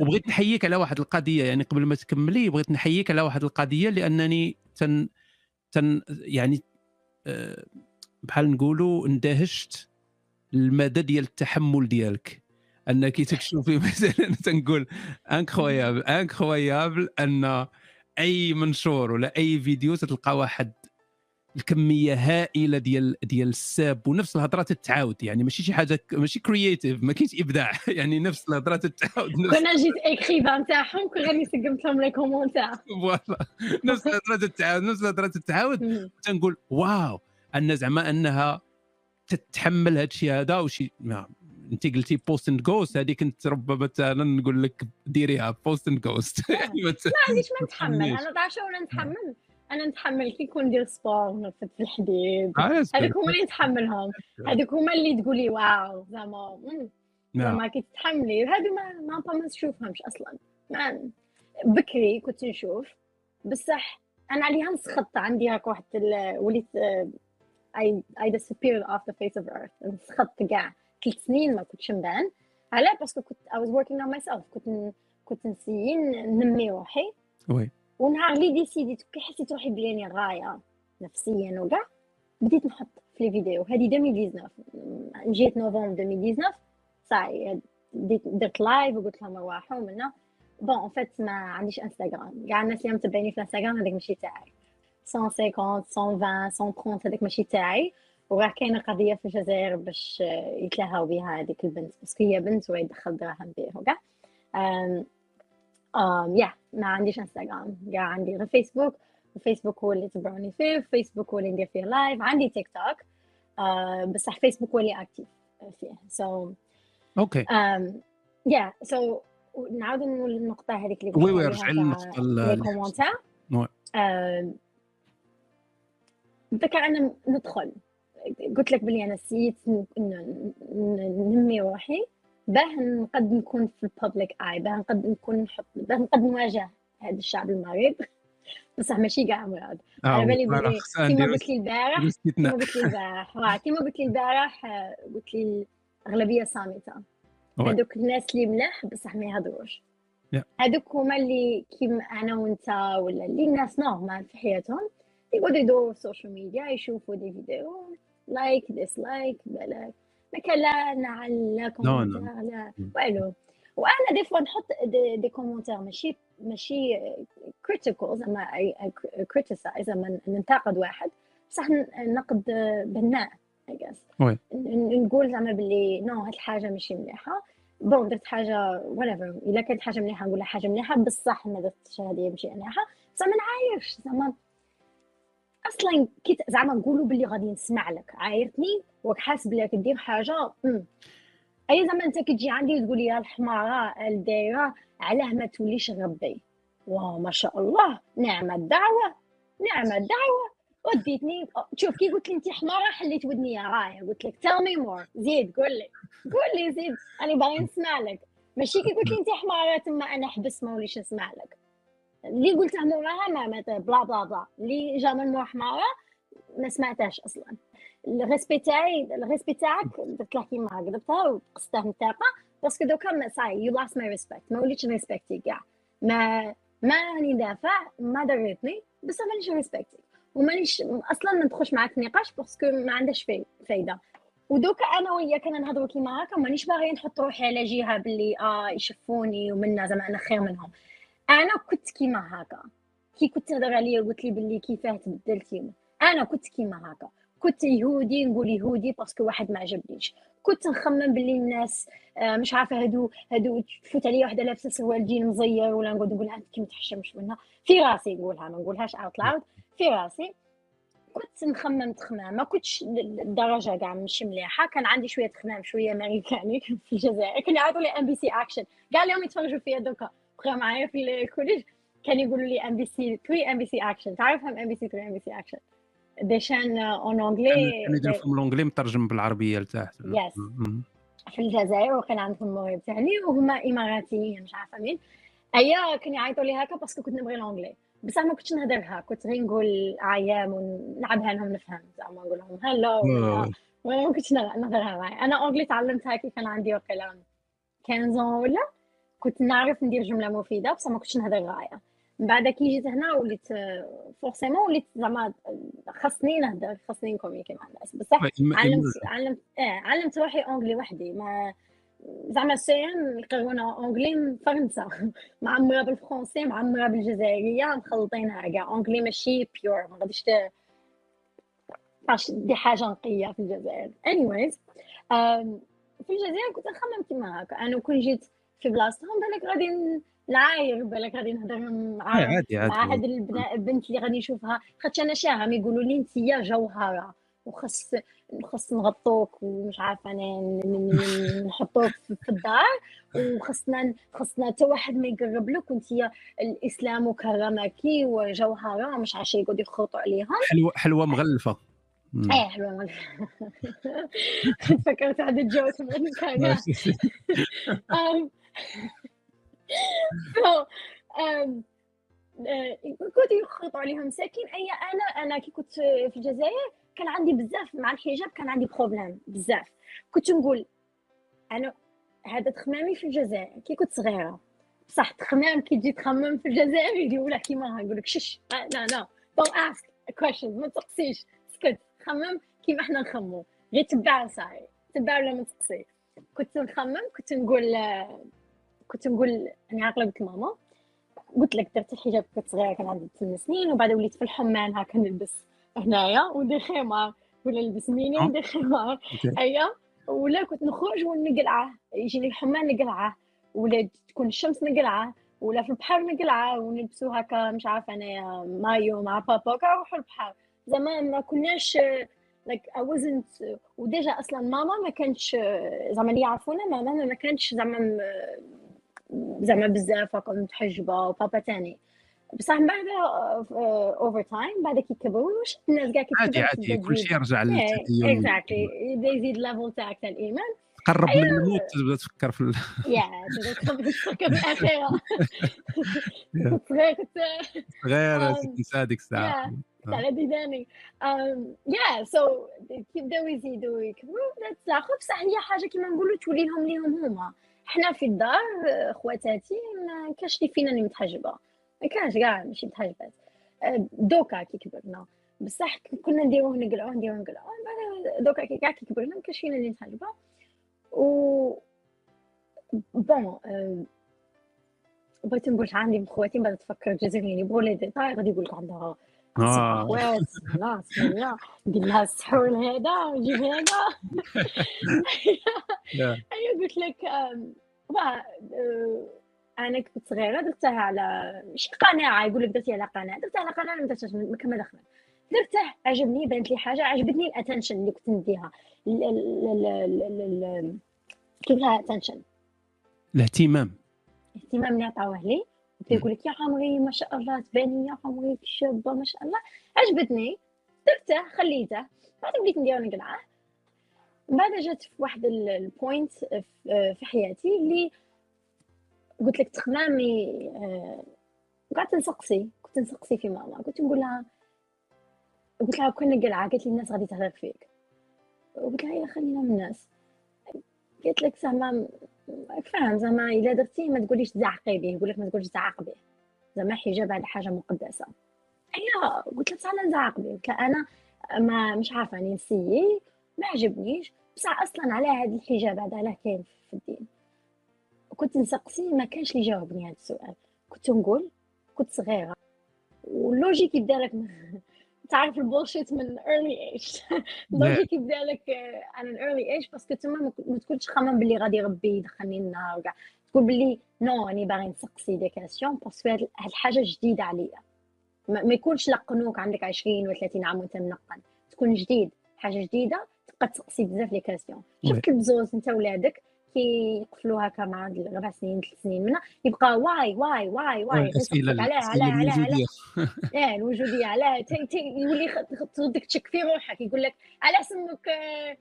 وبغيت نحييك على واحد القضية يعني قبل ما تكملي بغيت نحييك على واحد القضية لأنني تن تن يعني آه، بحال نقولوا اندهشت المدى ديال التحمل ديالك. أنك تشوفي مثلا تنقول incroyable incroyable أن اي منشور ولا أي فيديو تلقى واحد الكمية هائلة ديال ديال الساب ونفس الهضرة تتعاود. يعني ماشي شي حاجة ماشي créatif ما كاينش إبداع. يعني نفس الهضرة تتعاود.
كنا جيت écrivain تاعهم كل غادي سقمت لهم les commentaires
voilà. نفس الهضرة تتعاود نفس الهضرة تتعاود. تنقول wow أن زعما أنها تتحمل هذا الشيء هذا وشي انت قلتي post and ghost هذه كنت ربما مثلا نقول لك ديريها post and ghost
يعني ما عنديش ما نتحمل أنا تعرف ولا نتحمل. أنا نتحمل كي يكون ندير sport نرفد في الحديد. آه، هذوك هما اللي نتحملهم. هذوك هما اللي تقولي wow زعما. نعم. زعما كي تتحملي. هادو ما ما ما نشوفهمش أصلا. ما بكري كنت نشوف. بصح أنا عليها نسخط. عندي هاك واحد وليت I I disappeared off the face of earth. نسخط كاع. ثلاث سنين ما كنتش نبان علاه parce que كنت I was working on myself. كنت كنت ن essayer نمي روحي.
oui
ونهار اللي ديسيديت كي حسيت روحي بلي غايه نفسيا وكاع. بديت نحط في les vidéos هذه 2019 جيت نوفمبر 2019 ça y est درت live وقلت لهم رواحوا منا bon en fait ما عنديش انستغرام كاع الناس اللي متبعيني في الانستغرام هذاك ماشي تاعي. 150 120 130 هذاك ماشي تاعي. وراه كاينة قضية في الجزائر باش يتلاهاو بها هذيك البنت. parce que هي بنت ويدخل دراهم بيه وكاع um, yeah ما عنديش انستغرام كاع عندي غير فيسبوك وفيسبوك هو اللي تبعوني فيه. فيسبوك هو اللي ندير فيه live عندي تيك توك uh, بصح فيسبوك هو اللي active فيه. so
okay.
yeah so نعاود نقول النقطة هذيك اللي
oui oui رجع للنقطه
ال commentaire ذكر أنا ندخل. قلت لك بلي أنا نسيت ننمي روحي. باه نقد نكون في ال public اي باه نقد نكون نحط باه نقد نواجه هذا الشعب المريض بصح ماشي كاع مرض
آه، على بالي
بلي كيما قلت لي البارح كيما قلت لي البارح كيما قلت لي البارح قلت لي الأغلبية صامتة. هذوك الناس اللي ملاح بصح ما يهضروش. هذوك هما اللي كيما أنا وأنت ولا اللي الناس normal في حياتهم يقعدوا يدوروا في ال social media يشوفوا des vidéos like dislike بلا ما كان لا نعل لا وألو. وأنا des fois نحط des, des commentaires ماشي ماشي critical زعما criticize زعما ننتقد واحد بصح نقد بناء اي نقول زعما باللي no هاد الحاجة ماشي مليحة. bon درت حاجة whatever. إلا كانت حاجة مليحة نقول حاجة مليحة بصح ما درتش هذه ماشي مليحة. زعما نعايرش زعما أصلا كي زعما نقولوا باللي غادي نسمع لك عايرتني؟ وحاس بلي كدير حاجة؟ مم. أي زعما أنت كتجي عندي وتقول لي الحمارة الدايرة علاه ما توليش غبي. wow ما شاء الله نعم الدعوة نعم الدعوة. وديتني شوف كي قلت لي انت حمارة حليت ودني يا راية. قلت لك tell me more زيد قول لي. قول لي زيد أنا باغي نسمع لك. ماشي كي قلت لي انت حمارة تما أنا حبس ما وليش نسمع لك. اللي قلته موراها ما بلا بلا بلا. اللي جا من مور حماره ما سمعتهاش أصلا. ال respect تاعي ال respect تاعك درت لها كيما قلبتها وقصتها نتاقه parce que دوكا ça y est you lost my respect ما وليتش respecter كاع. ما ما راني دافع ما ضريتني بس مانيش respecter ومانيش أصلا ما ندخلش معاك نقاش parce que ما عندهاش فايدة. ودوكا أنا وياك أنا نهضروا كيما هكا مانيش باغي نحط روحي على جهة باللي آه يشوفوني ومنا زعما أنا خير منهم. أنا كنت كيما هكا. كي كنت تهضر عليا وقلت لي باللي كيفاه تبدلتي أنا كنت كيما هكا. كنت يهودي نقول يهودي parce que واحد ما عجبنيش. كنت نخمم باللي الناس آه، مش عارفة هادو هادو تفوت عليا وحده لابسه سروال جين مزير ولا نقعد نقول أنت كي ما تحشمش منها في راسي نقولها ما نقولهاش out loud في راسي كنت نخمم تخمام ما كنتش الدرجه كاع مش مليحة. كان عندي شوية تخمام شوية أمريكاني في الجزائر. كانوا يعيطوا لي MBC Action كاع اليوم يتفرجوا فيا دوكا. بقى معايا في ال collège كانوا يقولوا لي ام بي سي 3 ام بي سي اكشن تعرفهم MBC 3 MBC Action des chaînes en anglais
كانوا يديروا فيهم l'anglais مترجم بالعربية لتحت.
yes في الجزائر وكان عندهم المغرب تاعني وهما اماراتيين مش عارفة مين. أيا كانوا يعيطوا لي هكا parce que كنت نبغي l'anglais بصح ما كنتش نهضرها كنت غير نقول عيام ونلعبها لهم نفهم. زعما نقول لهم hello ما كنتش نهضرها معايا. أنا anglais تعلمتها كي كان عندي وقيلا 15 ولا كنت نعرف ندير جملة مفيدة بصح ما كنتش نهضر غاية. من بعد كي جيت هنا وليت forcément وليت زعما خاصني نهضر خاصني ن communiquer مع الناس. بصح علمت علمت آه علمت روحي anglais وحدي. ما زعما ال CEM يقرونا anglais من فرنسا. معمره بالفرونسي معمره بالجزائريه مخلطينها كاع. anglais ماشي pure ما غاديش دي حاجة نقية في الجزائر. Anyways في الجزائر كنت نخمم كيما هكا. أنا كون جيت في بلاصتهم بالك غادي نعاير بالك غادي نهضر مع
عادي عادي.
مع هاد البنت اللي غادي نشوفها. خاطش أنا شاهم يقولوا لي انت يا جوهرة وخص خص نغطوك ومش عارفة أنا نحطوك في الدار وخصنا خصنا حتى واحد ما يقرب لك وأنت الإسلام وكرمك وجوهره مش عارفه يقعدوا يخوطوا عليها
حلوة حلوة مغلفة.
إيه حلوة مغلفة. فكرت هذا ال joke من كان كنت يخطوا عليهم مساكين أي أنا أنا كي كنت في الجزائر كان عندي بزاف مع الحجاب كان عندي problème بزاف. كنت نقول أنا هذا تخمامي في الجزائر. كي كنت صغيرة بصح تخمام كي تجي تخمم في الجزائر يقول لك كيما يقول لك شش لا لا don't ask questions ما تقصيش اسكت خمم كيما إحنا نخمو غير تبع صاحي تبع ولا ما تقصي كنت نخمم كنت نقول كنت نقول أنا عاقلة قلت ماما قلت لك درت الحجاب كنت صغيرة كان عندي 8 سنين وبعد وليت في الحمان هكا نلبس هنايا وندير خمار ولا نلبس ميني
آه.
وندير خمار ايا ولا كنت نخرج ونقلعه. يجيني الحمان نقلعه. ولا تكون الشمس نقلعه ولا في البحر نقلعه ونلبسو هكا مش عارفة انايا مايو مع بابا نروحو البحر. زعما ما كناش like I wasn't و déjà أصلا ماما ما كانتش زعما اللي يعرفونا ماما ما كانتش زعما زعما بزاف هكا متحجبة وبابا تاني. بصح من بعد over time بعد كي كبروا الناس كاع
عادي عادي كل شيء يرجع للتدين
exactly يبدا يزيد level تاعك تاع الإيمان.
قرب من الموت تبدا تفكر في
يا تبدا تفكر في الاخره صغير. كنت
غير تنسى هذيك الساعة
على ديداني يا so كيبداو يزيدوا يكبروا تلاقوا بصح هي حاجة كيما نقولوا تولي لهم ليهم هما. حنا في الدار خواتاتي ما كاش اللي فينا اللي متحجبه ما كانش كاع ماشي متحجبات دوكا كي كبرنا. بصح كنا نديروه نقلعوه نديروه نقلعوه بعد دوكا كي كاع كي كبرنا ما كاش فينا اللي متحجبه و bon بغيت نقول عندي بخواتي بعد تفكر الجزائريين يبغوا لي ديتاي غادي يقول لك عندها لا سمية ندير لها السحول هذا ونجيب هذا. ايوا قلت لك أنا كنت صغيرة درتها على ماشي قناعة يقول لك درتي على قناعة. درتها على قناعة ما درتهاش ما دخلت درته عجبني بانت لي حاجة عجبتني ال attention اللي كنت نديها. كيف لها attention
الاهتمام.
الاهتمام اللي عطاوه لي. يقول لك يا عمري ما شاء الله تباني يا عمري شابه ما شاء الله. عجبتني. درته خليته بعد بديت ندير نقلعه بعد جات في واحد ال point في حياتي اللي قلت لك تخمامي آه، قعدت نسقسي. كنت نسقسي في ماما. كنت نقول لها قلت لها كنا قلعة قالت لي الناس غادي تهضر فيك. قلت لها يا خلينا من الناس. قلت لك زعما فاهم زعما إلا درتي ما تقوليش تزعقي به يقول لك ما تقولش زعق به. زعما حجاب هذه حاجة مقدسة. هي قلت لها بصح أنا نزعق به. قلت أنا ما مش عارفة راني نسيي ما عجبنيش. بصح أصلا على هذا الحجاب هذا علاه كاين في الدين. كنت نسقسي ما كانش اللي جاوبني هذا السؤال. كنت نقول كنت صغيرة. واللوجيك يبدأ لك تعرف ال bullshit من early age. ال logique يبدا لك عن early age parce que تما ما تكونش خمم باللي غادي ربي يدخلني النار وكاع. تقول باللي non راني باغي نسقسي des questions parce que هاد الحاجة جديدة عليا. ما يكونش لقنوك عندك 20 و 30 عام وانت منقن. تكون جديد. حاجة جديدة تبقى تسقسي بزاف les questions شفت البزوز انت ولادك؟ كي يقفلوا هكا مع ربع سنين ثلاث سنين منها. يبقى why why why why
الأسئلة
علاه علاه علاه علاه الوجودية علاه يولي تردك تشك في روحك يقول لك على اسمك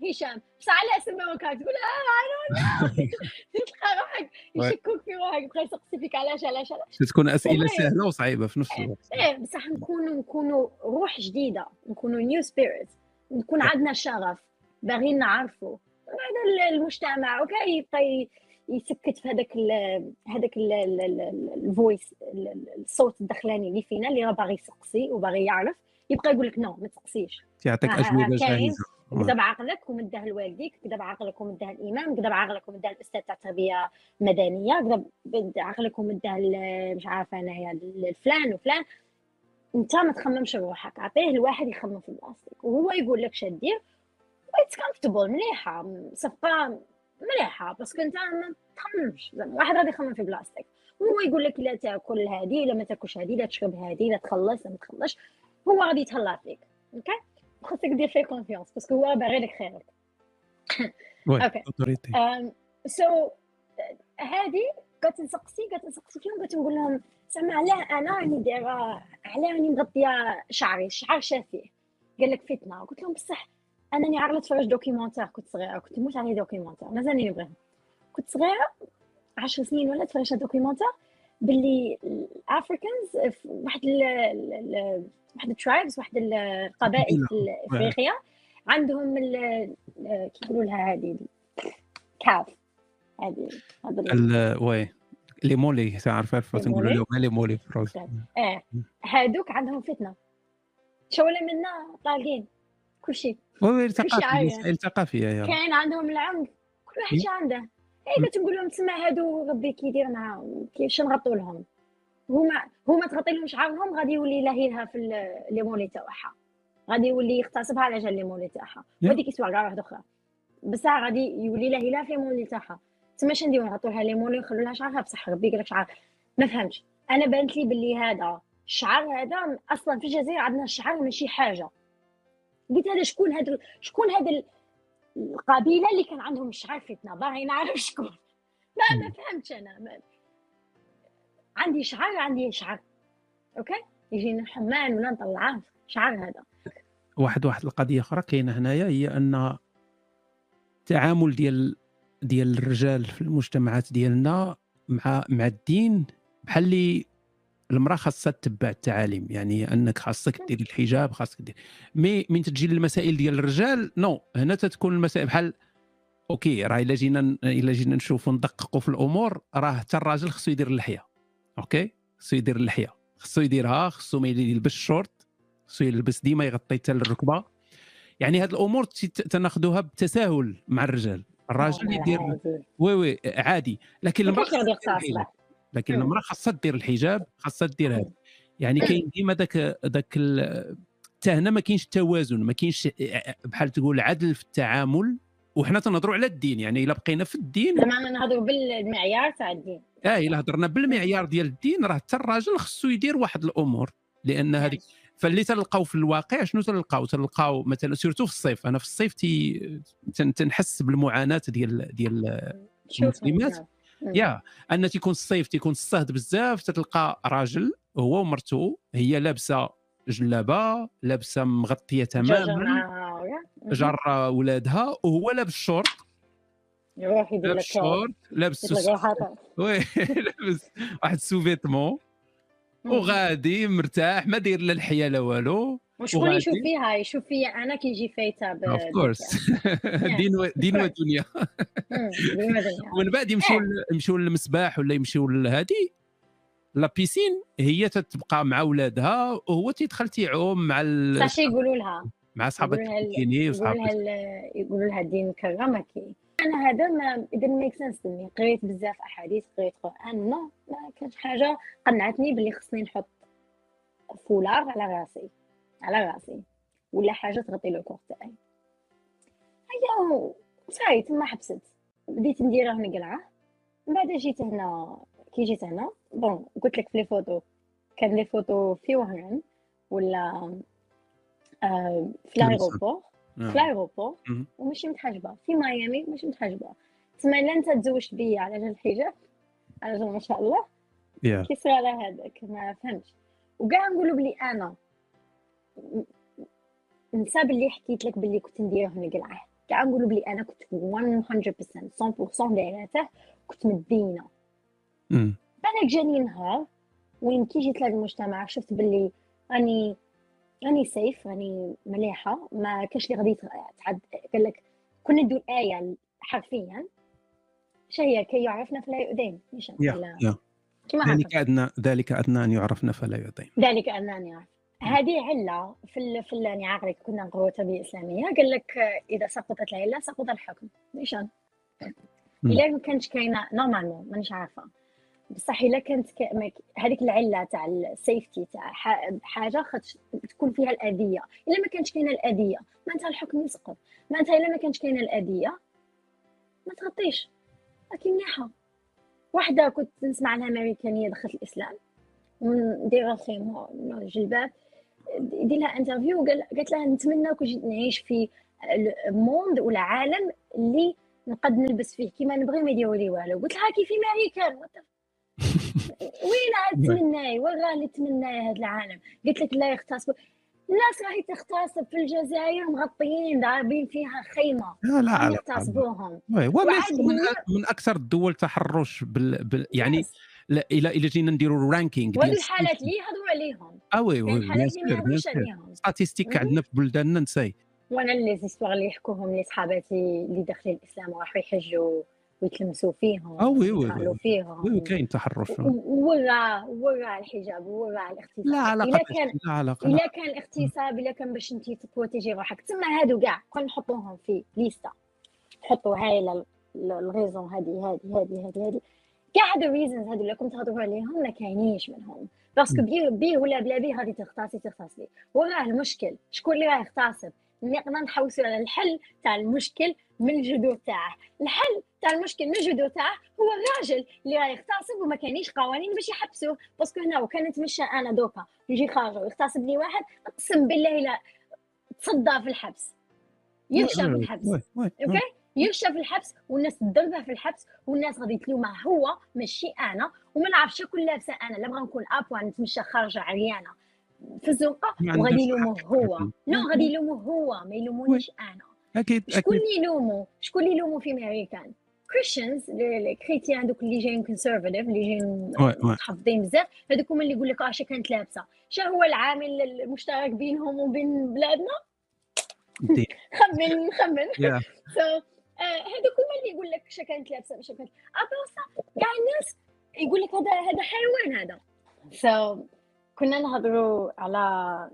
هشام. بصح على اسمك تقول آه تلقى روحك يشكوك في روحك يبقى يسقسي فيك علاش علاش علاش
تكون أسئلة سهلة وصعيبه في نفس الوقت.
إيه بصح نكونوا نكونوا روح جديدة نكونوا نيو سبيريت نكون عندنا شغف باغيين نعرفوا. هذا المجتمع وكاع يبقى يسكت في هذاك هذاك ال voice الصوت الدخلاني اللي فينا اللي راه باغي يسقسي وباغي يعرف يبقى يقول لك non ما تسقسيش.
يعطيك أجوبة جاهزة.
كذا بعقلك ومدها لوالديك كذا بعقلك ومدها الإمام كذا بعقلك ومدها الأستاذ تاع التربيه المدنيه كذا بعقلك ومدها مش عارفة أنايا الفلان وفلان. أنت ما تخممش بروحك عطيه الواحد يخمم في بلاصتك وهو يقول لك شدير it's comfortable مليحة. صفقة مليحة. parce que انت ما تخممش زعما واحد غادي يخمم في بلاصتك هو يقول لك لا تأكل هذه لا ما تأكلش هذه لا تشرب هذه لا تخلص لا ما تخلصش هو غادي يتهلا فيك. okay؟ خاصك دير فيه confiance parce que هو باغي لك خيرك. okay. so هذه قالت نسقسي قالت نسقسي فيهم قلت نقول لهم زعما علاه أنا راني دايرة علاه راني مغطية شعري الشعر شافيه. قال لك فتنة. قلت لهم بصح أنني عارفه نتفرج documentaire كنت صغيرة كنت نموت عليه documentaire مازالني نبغيهم كنت صغيرة عشر سنين ولا تفرجت documentaire باللي ال Africans واحد ال واحد ال tribes واحد القبائل في افريقيا عندهم كي يقولوا لها هذه كاف.
هذه oui les mollets تعرف نقولوا لهم les mollets
في آه هذوك عندهم فتنة. شوله منا طالقين. كل شيء.
oui الثقافيه الثقافيه
كاين عندهم العنف كل واحد عنده. اي كتقول لهم تسمى هادو ربي كيدير معاهم كيفاش نغطوا لهم. هما هما تغطي لهم شعرهم غادي يولي لاهيلها في les mollets تاعها. غادي يولي يغتصبها على جال les mollets تاعها. وهذيك يسوى كاع واحدة أخرى. بصح غادي يولي لاهيلها في les mollets تاعها. تما اش نديرو؟ نغطوا لها les mollets ونخلو لها شعرها؟ بصح ربي قال لك شعر. ما فهمتش. أنا بانت لي باللي هذا الشعر هذا أصلا في الجزائر عندنا الشعر ماشي حاجة. قلت هذا شكون هذا شكون هذا القبيلة اللي كان عندهم الشعر فتنه باغي نعرف شكون. ما ما فهمتش أنا. ما. عندي شعر عندي شعر. أوكي؟ يجينا الحمان ولا نطلعه. شعر هذا.
واحد واحد القضية أخرى كاينة هنايا هي أن التعامل ديال ديال الرجال في المجتمعات ديالنا مع مع الدين بحال اللي المرأة خاصها تتبع التعاليم يعني أنك خاصك دير الحجاب خاصك دير. mais من تجي للمسائل ديال الرجال non هنا تتكون المسائل. بحال okay راه إلا جينا إلا جينا نشوفوا ندققوا في الأمور راه حتى الراجل خصو يدير اللحية okay؟ خصو يدير اللحية. خصو يديرها خصو ما يلبس شورت خصو يلبس ديما يغطي حتى الركبه يعني هاد الأمور تناخذوها بتساهل مع الرجال. الراجل يدير oui oui عادي. لكن المرأة لكن المرأة خاصها دير الحجاب خاصها دير هذا. يعني كاين ديما ذاك ذاك حتى هنا ما كاينش توازن ما كاينش بحال تقول عدل في التعامل. وحنا تنهضروا على الدين يعني إلا بقينا في الدين.
زعما نهضروا بالمعيار تاع الدين.
آه إلا هضرنا بالمعيار ديال الدين راه حتى الراجل خصو يدير واحد الأمور. لأن هذيك فاللي تلقاو في الواقع شنو تلقاو؟ تلقاو مثلا surtout في الصيف. أنا في الصيف تي تنحس بالمعاناة ديال ديال المسلمات. يا أن تيكون الصيف تيكون الصهد بزاف تتلقى راجل هو ومرته هي لابسة جلابة لابسة مغطية تماما جر ولادها وهو لابس شورت.
لك
شورت. لابس وي لابس واحد سوفيتمون. وغادي مرتاح ما داير لا الحياة لا والو.
وشكون يشوف فيها؟ يشوف فيا أنا كي يجي فايتة
اوف كورس دين و... دين ودنيا ومن بعد يمشيو يمشيو للمسباح ولا يمشيو لهادي. لا بيسين هي تتبقى مع ولادها وهو تيدخل تيعوم مع ال...
صافي يقولوا لها.
مع صحابات
وصحابات يقولوا لها يقولوا لها كي. أنا هذا ما إذا make sense قريت بزاف أحاديث قريت قرآن no ما كانش حاجة. قنعتني باللي خصني نحط فولار على راسي على راسي ولا حاجة تغطي le corps تاعي. هيا صاي تما حبست. بديت نديره مقلعه من بعد جيت هنا كي جيت هنا bon قلت لك في les photos. كان les photos في وهران ولا آه في l'aéroport في l'aéroport وماشي متحجبة. في ميامي ماشي متحجبة. تسمى الا أنت تزوجت بيا على جال الحجاب؟ على جال ما شاء الله.
yeah.
كي صرا هذاك ما فهمتش. وكاع نقولوا بلي أنا نسى باللي حكيت لك باللي كنت نديره نقلعه كاع نقولوا بلي أنا كنت 100% 100% دايرته كنت مدينة. بالك جاني نهار وين كي جيت للمجتمع شفت باللي راني راني safe راني مليحة. ما كاش اللي غادي تعد قال لك كنا ندير إيه حرفيا اش هي كي يعرفنا فلا يؤذين.
مش ذلك ادنى ذلك أدنى أن يعرفنا فلا يؤذين.
ذلك أدنى أن يعرف. هذه علة في ال في يعني عقلك. كنا نقرأ تربيه إسلامية. قال لك إذا سقطت العلة سقط الحكم. نيشان الا ما كانش كاينة normalement مانيش عارفة. بصح إلا كانت هذيك العلة تاع ال safety تاع حاجة تكون فيها الأذية. إلا ما كانش كاينة الأذية معناتها الحكم يسقط. معناتها إلا ما كانش كاينة الأذية ما تغطيش. راكي مليحه واحدة كنت نسمع عنها أمريكانية دخلت الإسلام. ندير خيمه الجلباب دي لها interview قالت لها نتمنى كون جيت نعيش في monde ولا عالم اللي نقد نلبس فيه كيما نبغي ما يديروا لي والو قلت لها كيف أمريكان؟ وين تمناي اللي تمناي هذا العالم؟ قلت لك لا يغتصبوا الناس راهي تغتصب في الجزائر مغطيين ضاربين فيها خيمة.
لا لا
يغتصبوهم
من, من أكثر الدول تحرش بال, بال يعني لا إلى إلى جينا نديروا ranking
ديال الحالات اللي يهضروا عليهم.
آه oui oui bien sûr statistiques عندنا في بلداننا نساي.
وأنا les histoires اللي يحكوهم لي صحاباتي اللي داخلين الإسلام وراحوا يحجوا ويتلمسوا فيهم
آه
oui oui
oui كاين تحرش
ورا ورا الحجاب ورا الاغتصاب.
لا علاقة
إلا كان
لا علاقة
إلا كان الاغتصاب إلا كان باش انت تprotégé روحك. تما هادو كاع كون نحطوهم في lista نحطوا هاي الraison هذه هذه هذه هذه هذه كاع هادو ال reasons هادو اللي كنت تهضروا عليهم ما كاينينش منهم. parce que بيه بيه ولا بلا بيه غادي تغتصبي تغتصبي. وراه المشكل. شكون اللي راه يغتصب؟ نقدر نحوسوا على الحل تاع المشكل من الجذور تاعه. الحل تاع المشكل من الجذور تاعه هو الراجل اللي راه يغتصب وما كاينيش قوانين باش يحبسوه. parce que هنا وكان نتمشى أنا دوكا. يجي خارج ويغتصب لي واحد أقسم بالله لا تصدى في الحبس. يخشى في الحبس. okay؟ يخشى في الحبس والناس تضربه في الحبس والناس غادي تلومه هو ماشي أنا. وما نعرفش شكون لابسة أنا. لا بغا نكون ابوا نتمشى خارجه عريانة. في الزنقة وغادي يلوموه هو. no غادي يلوموه هو ما يلومونيش أنا.
أكيد
شكون اللي يلومو شكون اللي يلومو في American Christians ال chrétiens donc اللي جايين conservative اللي جايين متحفظين بزاف هذوك هما اللي يقول لك اش كانت لابسة. شنو هو العامل المشترك بينهم وبين بلادنا؟ خمن خمن. So, هذوك هما اللي يقول لك اش كانت لابسة اش كانت لابسة كاع الناس يقول لك هذا هذا حيوان هذا. So كنا نهضروا على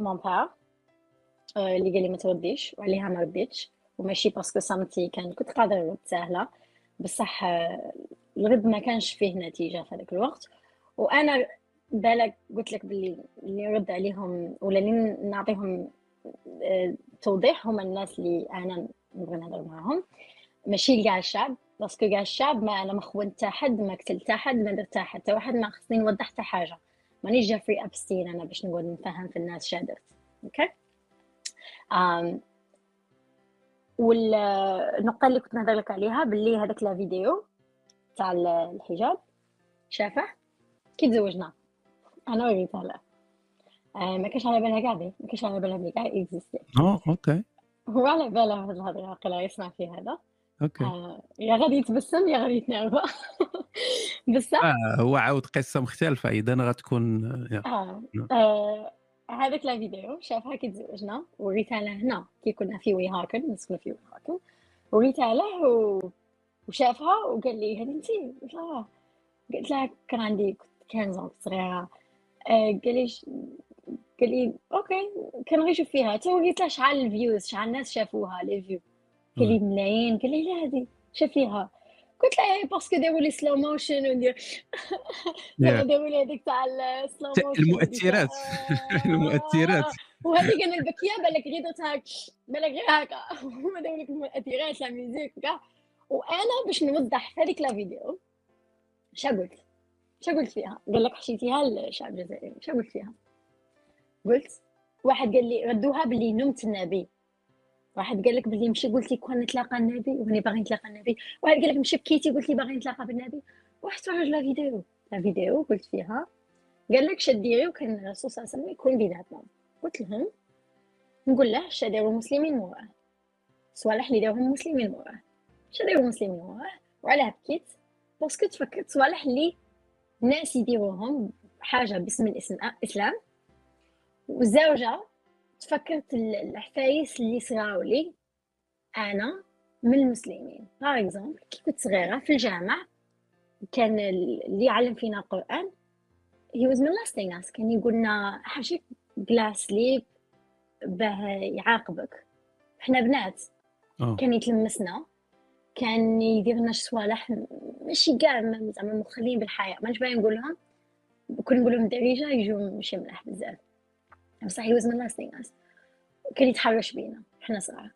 mon père اللي قال لي ما ترديش وعليها ما رديتش. وماشي parce que صمتي كان كنت قادره نرد سهلة. بصح الرد ما كانش فيه نتيجة في هذاك الوقت. وأنا بالك قلت لك باللي اللي نرد عليهم ولا اللي نعطيهم توضيح هما الناس اللي أنا نبغي نهضر معاهم. ماشي كاع الشعب. parce que كاع الشعب ما أنا ما خونت حد ما قتلت حد ما درت حتى واحد ما خصني نوضح حتى حاجة. مانيش جيفري ابستين أنا باش نقعد نفهم في الناس شادرت okay؟ um, والنقطه اللي كنت نهضر لك عليها باللي هذاك la vidéo تاع الحجاب. شافه؟ كي تزوجنا. أنا وريتها آه ما كانش على بالها كاع ما كانش على بالها بلي كاع existé
آه okay.
هو على بالها هاد الهضرة قال يسمع في هذا.
okay.
آه يا غادي يتبسم يا غادي يتنرفز بصح؟
آه هو عاود قصة مختلفة. إذا غتكون
آه. آه. هذاك la vidéo شافها كي تزوجنا وريتها له هنا كي كنا في ويهاكن نسكن في ويهاكن. وريتها له و... وشافها وقال لي هذه انت قلت لها قلت لها كان عندي كنت صغيرة. آه قال لي قال لي okay كان غير يشوف فيها. تو قلت له شحال ال views شحال الناس شافوها les vues قال لي ملايين. قال لي لا هذه شافيها قلت له parce que داروا لي slow motion وندير داروا لي هذيك تاع ال slow motion
المؤثرات. المؤثرات.
وهذيك أنا البكية بالك غير درت هاك بالك غير هكا هما داروا لك المؤثرات la musique وكاع وأنا باش نوضح في هذيك la vidéo شا قلت؟ شا قلت فيها؟ قال لك حشيتيها الشعب الجزائري. شا قلت فيها؟ قلت واحد قال لي ردوها باللي نمت النبي. واحد قال لك باللي مشي قلت كون نتلاقى النبي واني باغي نتلاقى النبي. واحد قال لك مشي بكيتي قلت لي باغي نتلاقى بالنبي. واحد تفرج لا فيديو لا فيديو قلت فيها. قال لك شديري وكان الرسول صلى الله عليه وسلم يكون بيناتنا قلت لهم نقول له اش داروا المسلمين موراه. صوالح اللي داروهم المسلمين موراه. اش داروا المسلمين موراه. وعلاه بكيت. parce que تفكرت صوالح اللي الناس يديروهم حاجة باسم الاسلام والزوجه تفكرت الحفايس اللي صراو لي أنا من المسلمين. par exemple كي كنت صغيرة في الجامع كان اللي يعلم فينا القران he was molesting us كان يقولنا حاجة جلاس ليب باه يعاقبك. إحنا بنات.
أوه.
كان يتلمسنا. كان يدير لنا صوالح ماشي كاع زعما مخلين بالحياة. مانيش باغي نقولهم. كون نقول لهم دريجه يجوا ماشي ملاح بزاف. بصح هي من لاست ناس كان يتحرش بينا حنا صغار.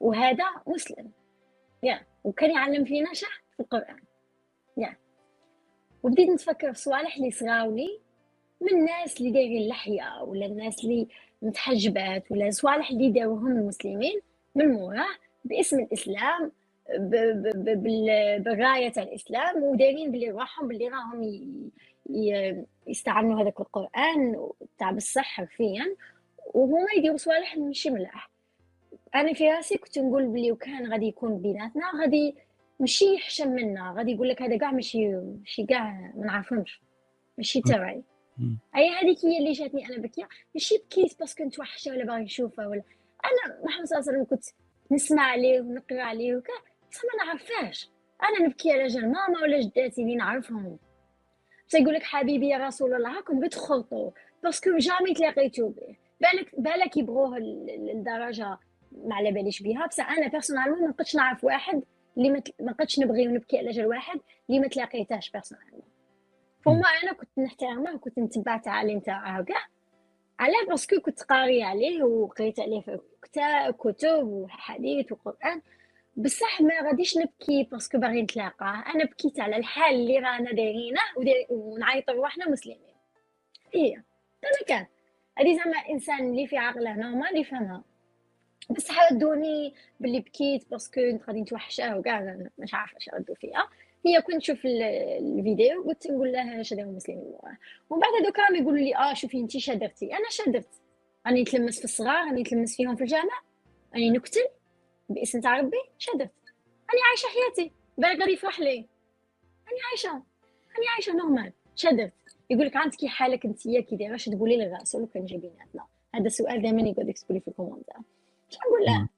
وهذا مسلم. يا وكان يعلم فينا شح في القرآن. يا وبديت نتفكر في صوالح اللي صغاولي من الناس اللي دايرين اللحية ولا الناس اللي متحجبات ولا صوالح اللي داروهم المسلمين من موراه باسم الإسلام بالراية تاع الإسلام ودايرين بلي روحهم بلي راهم يستعملوا هذاك القرآن تاع بصح حرفيا وهما يديروا صوالح ماشي ملاح أنا في راسي كنت نقول بلي وكان غادي يكون بيناتنا غادي ماشي يحشم منا غادي يقول لك هذا كاع ماشي ماشي كاع ما نعرفهمش ماشي تاعي. أي هذيك هي اللي جاتني أنا بكيه ماشي بكيت parce que نتوحشه ولا باغي نشوفه ولا. أنا محمد صلى الله عليه وسلم كنت نسمع عليه ونقرأ عليه وكا بصح ما نعرفهاش. أنا نبكي على جال ماما ولا جداتي اللي نعرفهم. تيقول لك حبيبي يا رسول الله راكم بتخلطوا. parce que jamais تلاقيتو به بالك بالك يبغوه لدرجه ما على باليش بها بصح أنا personnellement ما نقدش نعرف واحد اللي ما نقدش نبغي ونبكي على جال واحد اللي ما تلاقيتهاش personnellement فما أنا كنت نحترمه وكنت نتبع التعاليم تاعه كاع علاه parce que كنت قاريه عليه وقريت عليه في كتب وحديث وقرآن. بصح ما غاديش نبكي parce que باغي نتلاقاه أنا بكيت على الحال اللي رانا دايرينه ونعيط رواحنا مسلمين. هي أنا كان. هذه زعما إنسان اللي في عقله normal يفهمها بصح ردوني باللي بكيت parce que غادي نتوحشاه وكاع مش عارفة اش ردوا فيها. هي كنت نشوف الفيديو قلت نقول لها اش داروا المسلمين ومن بعد هذوك راهم يقولوا لي آه شوفي انت اش درتي أنا اش درت راني نتلمس في الصغار راني نتلمس فيهم في الجامع. راني نقتل. باسم تاع ربي شدت راني عايشة حياتي بالك غادي يفرح لي راني عايشة. راني عايشة normal شدت يقول لك عندك كي حالك أنت كي دايره اش تقولي للرسول كان جايبيناتنا هذا السؤال دائما يقعد يكتبوا لي في الكومنتات اش نقول له؟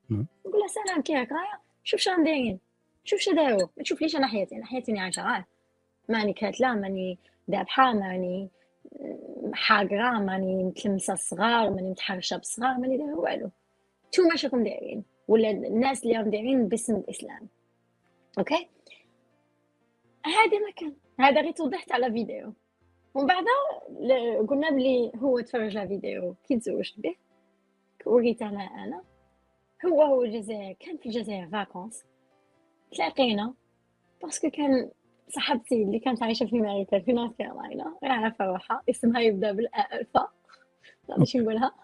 نقول له سلام كي راكايا شوف شنو دايرين شوف شو داروا ما تشوفليش أنا حياتي؟ أنا حياتي عايشة غير ماني كاتلة ماني ذابحة ماني حاقرة ماني متلمسة الصغار ماني متحرشة بالصغار ماني دايره والو. نتوما شكون دايرين. ولا الناس اللي راهم دايرين باسم الإسلام. okay؟ هذا ما كان. هذا غير توضحت على فيديو. ومن بعد قلنا بلي هو تفرج على فيديو كي تزوجت به وريت أنا أنا. هو هو الجزائر. كان في الجزائر vacances تلاقينا. parce que كان صاحبتي اللي كانت عايشة في أمريكا في نورث كارولاينا عارفه روحها اسمها يبدأ بالالفا مش نقولها.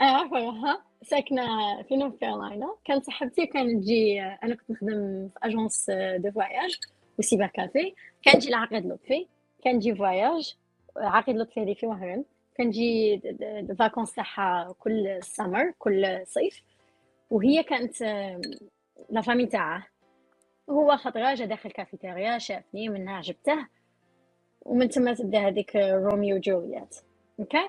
عارفه روحها ساكنة في نورث كارولاينا كانت صاحبتي كانت تجي أنا كنت نخدم في agence de voyage و cyber café. كان تجي العقيد لطفي. كان تجي voyage عقيد لطفي هذه في وهران. كان تجي ال vacances تاعها كل سمر كل صيف. وهي كانت la famille تاعها. هو خطرة جا داخل كافيتيريا شافني منها عجبته. ومن ثم تبدا هذيك روميو وجولييت. okay؟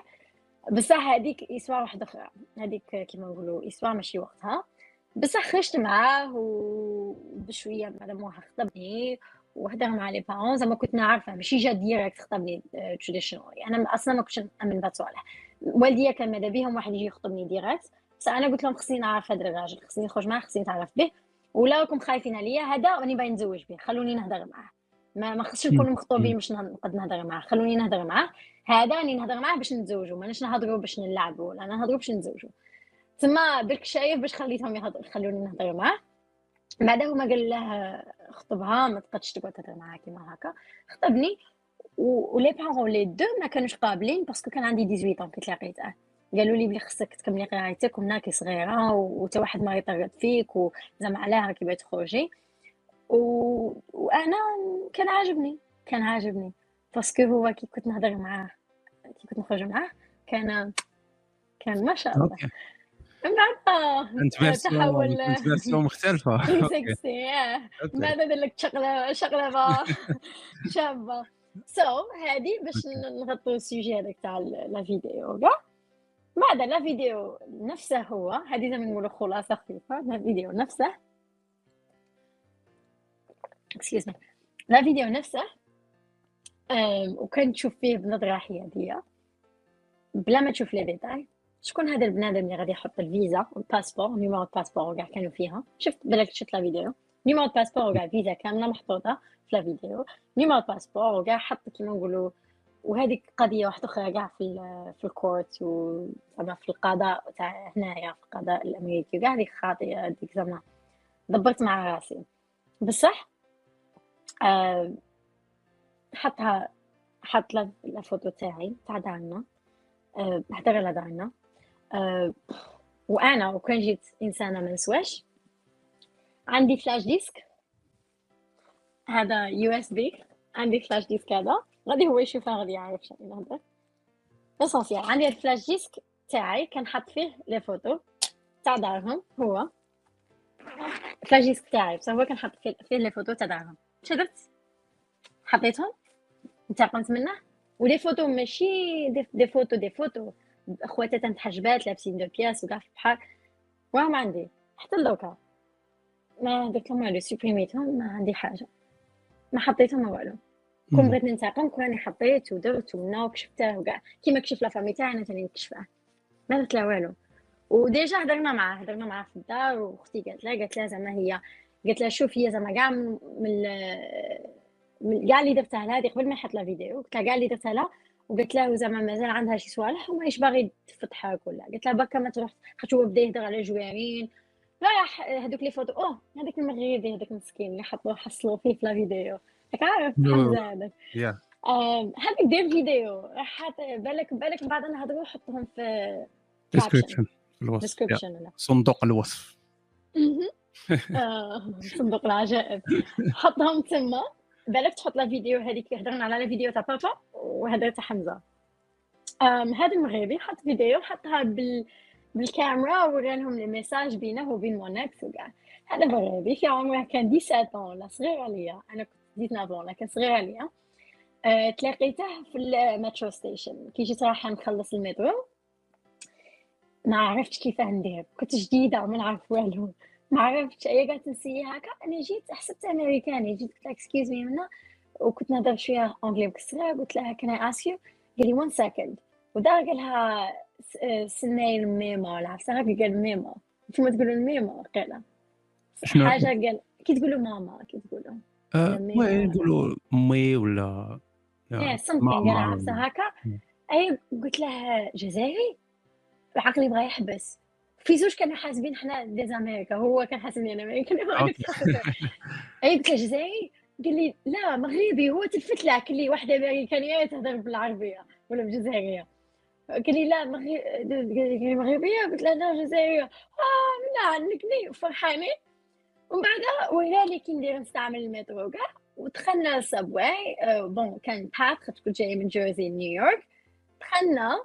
بصح هذيك اسوا واحدة أخرى هذيك كيما نقولوا اسوا ماشي وقتها. بصح خرجت معاه وبشوية بعد موها خطبني وهدر مع les parents زعما كنت نعرفه ماشي جا direct خطبني traditional أنا أصلا ما كنتش نأمن بهاد الصوالح والديا كان ماذا بيهم؟ واحد يجي يخطبني direct بصح أنا قلت لهم خصني نعرف هذا الراجل خصني نخرج معاه خصني نتعرف به. ولا راكم خايفين عليا؟ هذا راني باغي نتزوج به. خلوني نهضر معاه. ما ما خصش نكونوا مخطوبين باش نقد نهضر معاه. خلوني نهضر معاه. هذا راني نهضر معاه باش نتزوجوا ماناش نهضروا باش نلعبوا ولا نهضروا باش نتزوجوا تما بالك شايف باش خليتهم يهضر خلوني نهضر معاه. بعد هما قال له خطبها ما تقدش تقعد تهضر معاه كيما هكا. خطبني و les parents les deux ما كانوش قابلين parce que كان عندي 18 كي تلاقيته قالوا لي بلي خصك تكملي قرايتك ومناكي صغيرة وتا واحد ما يطرد فيك وزعما علاه راكي باغي تخرجي و... وأنا كان عاجبني كان عاجبني. parce que هو كي كنت نهضر معاه كي كنت نخرج معاه كان كان ما شاء الله. من بعد
أنت تحول. أنت فيرسيون مختلفة.
سكسي بعد دار لك شغله شابه سو هذه باش نغطوا السوجي هذاك تاع لا فيديو كاع بعد لا فيديو نفسه هو هذه زي ما نقولوا خلاصة خفيفة لا فيديو نفسه. اكسكيوز la vidéo نفسه وكان تشوف فيه بنظرة حيادية. بلا ما تشوف les détails. شكون هذا البنادم اللي غادي يحط الفيزا والباسبور numéro الباسبور كاع كانوا فيها؟ شفت بالك شفت la vidéo. numéro passeport وكاع فيزا كاملة محطوطة في la vidéo. numéro passeport وكاع حط كيما نقولوا وهذيك قضية واحدة أخرى كاع في في ال court و زعما في القضاء تاع هنايا في القضاء الأمريكي. وكاع هذيك خاطئة هذيك زعما دبرت مع راسي. بصح آه حطها حط la photo تاعي تاع دارنا أه هدر على دارنا أه وأنا وكان جيت إنسانة ما نسواش عندي flash disque هذا USB عندي flash disque هذا. غادي هو يشوفها غادي يعرف شنو نهضر. essentiel عندي ال flash disque تاعي كنحط فيه les photos تاع دارهم هو flash disk تاعي. بصح هو كنحط فيه les photos تاع دارهم شدرت حطيتهم؟ انتقمت منه؟ و les photos ماشي des, des photos des photos خواتات متحجبات لابسين deux pièces وكاع في البحر. وهم عندي حتى دوكا ما درت لهم والو سوبريميتهم ما عندي حاجة. ما حطيتهم ما والو. كون بغيت ننتقم كون راني حطيت ودرت ونا وكشفته وكاع. كيما كشف la famille تاعي أنا ثاني نكشفه. ما درت لا والو. و déjà هضرنا معاه هضرنا معاه في الدار وأختي قالت لها قالت لها زعما هي قالت لها شوف هي زعما كاع من كاع اللي درتها لها هذه قبل ما يحط la vidéo. قلت لها كاع اللي درتها لها وقلت له زعما مازال عندها شي صوالح وماهيش باغي تفتحها كلها قلت لها بكا ما تروح خاطر هو بدا يهضر على جوارين راح هذوك les photos أوه هذاك المغربي هذاك المسكين اللي حطوه حصلوا فيه في la vidéo. راك عارف حمزه هذاك هذاك دير فيديو. راح بالك بالك بعد نهضروا حطهم في
description
الوصف
صندوق الوصف.
آه، صندوق العجائب. حطهم تما. بالك تحط la vidéo هذيك هضرنا على la vidéo تاع بابا وهذا تاع حمزه هذا المغربي حط فيديو حطها بال بالكاميرا لهم les messages بينه وبين مونكس وكاع. هذا مغربي في عمره كان 17 ولا صغير عليا. أنا كنت 19 كان صغير عليا. أه تلاقيته في المترو station كي جيت رايحة نخلص المترو ما عرفتش كيفاه ندير. كنت جديدة ما نعرف والو. ما عرفتش. هي قالت نسي هكا أنا جيت حسبت امريكاني جيت قلت لها excuse me منا وكنت نهضر شوية anglais مكسرة قلت لها can I ask you قال لي 1 second ودار قالها سناي الميمو ولا عرفت هكا قال ميمو. انتوما تقولوا الميمو قيلا حاجة قال كي تقولوا ماما كي تقولوا.
oui يقولوا مي ولا؟
إيه something قال عرفت هكا. أي قلت له جزائري؟ عقلي بغى يحبس. في زوج كانوا حاسبين حنا des Américains هو كان حاسبني أنا امريكان أي قلت له جزائري قال لي لا مغربي هو تلفت له قال لي واحدة امريكانيه تهضر بالعربية ولا بالجزائرية. قال لي لا مغربية؟ قلت له لا جزائرية. آه لا نكني فرحانين ومن بعد ورالي كي ندير نستعمل المترو كاع ودخلنا ال subway bon كان PATH كنت جاي من جيرزي لنيويورك دخلنا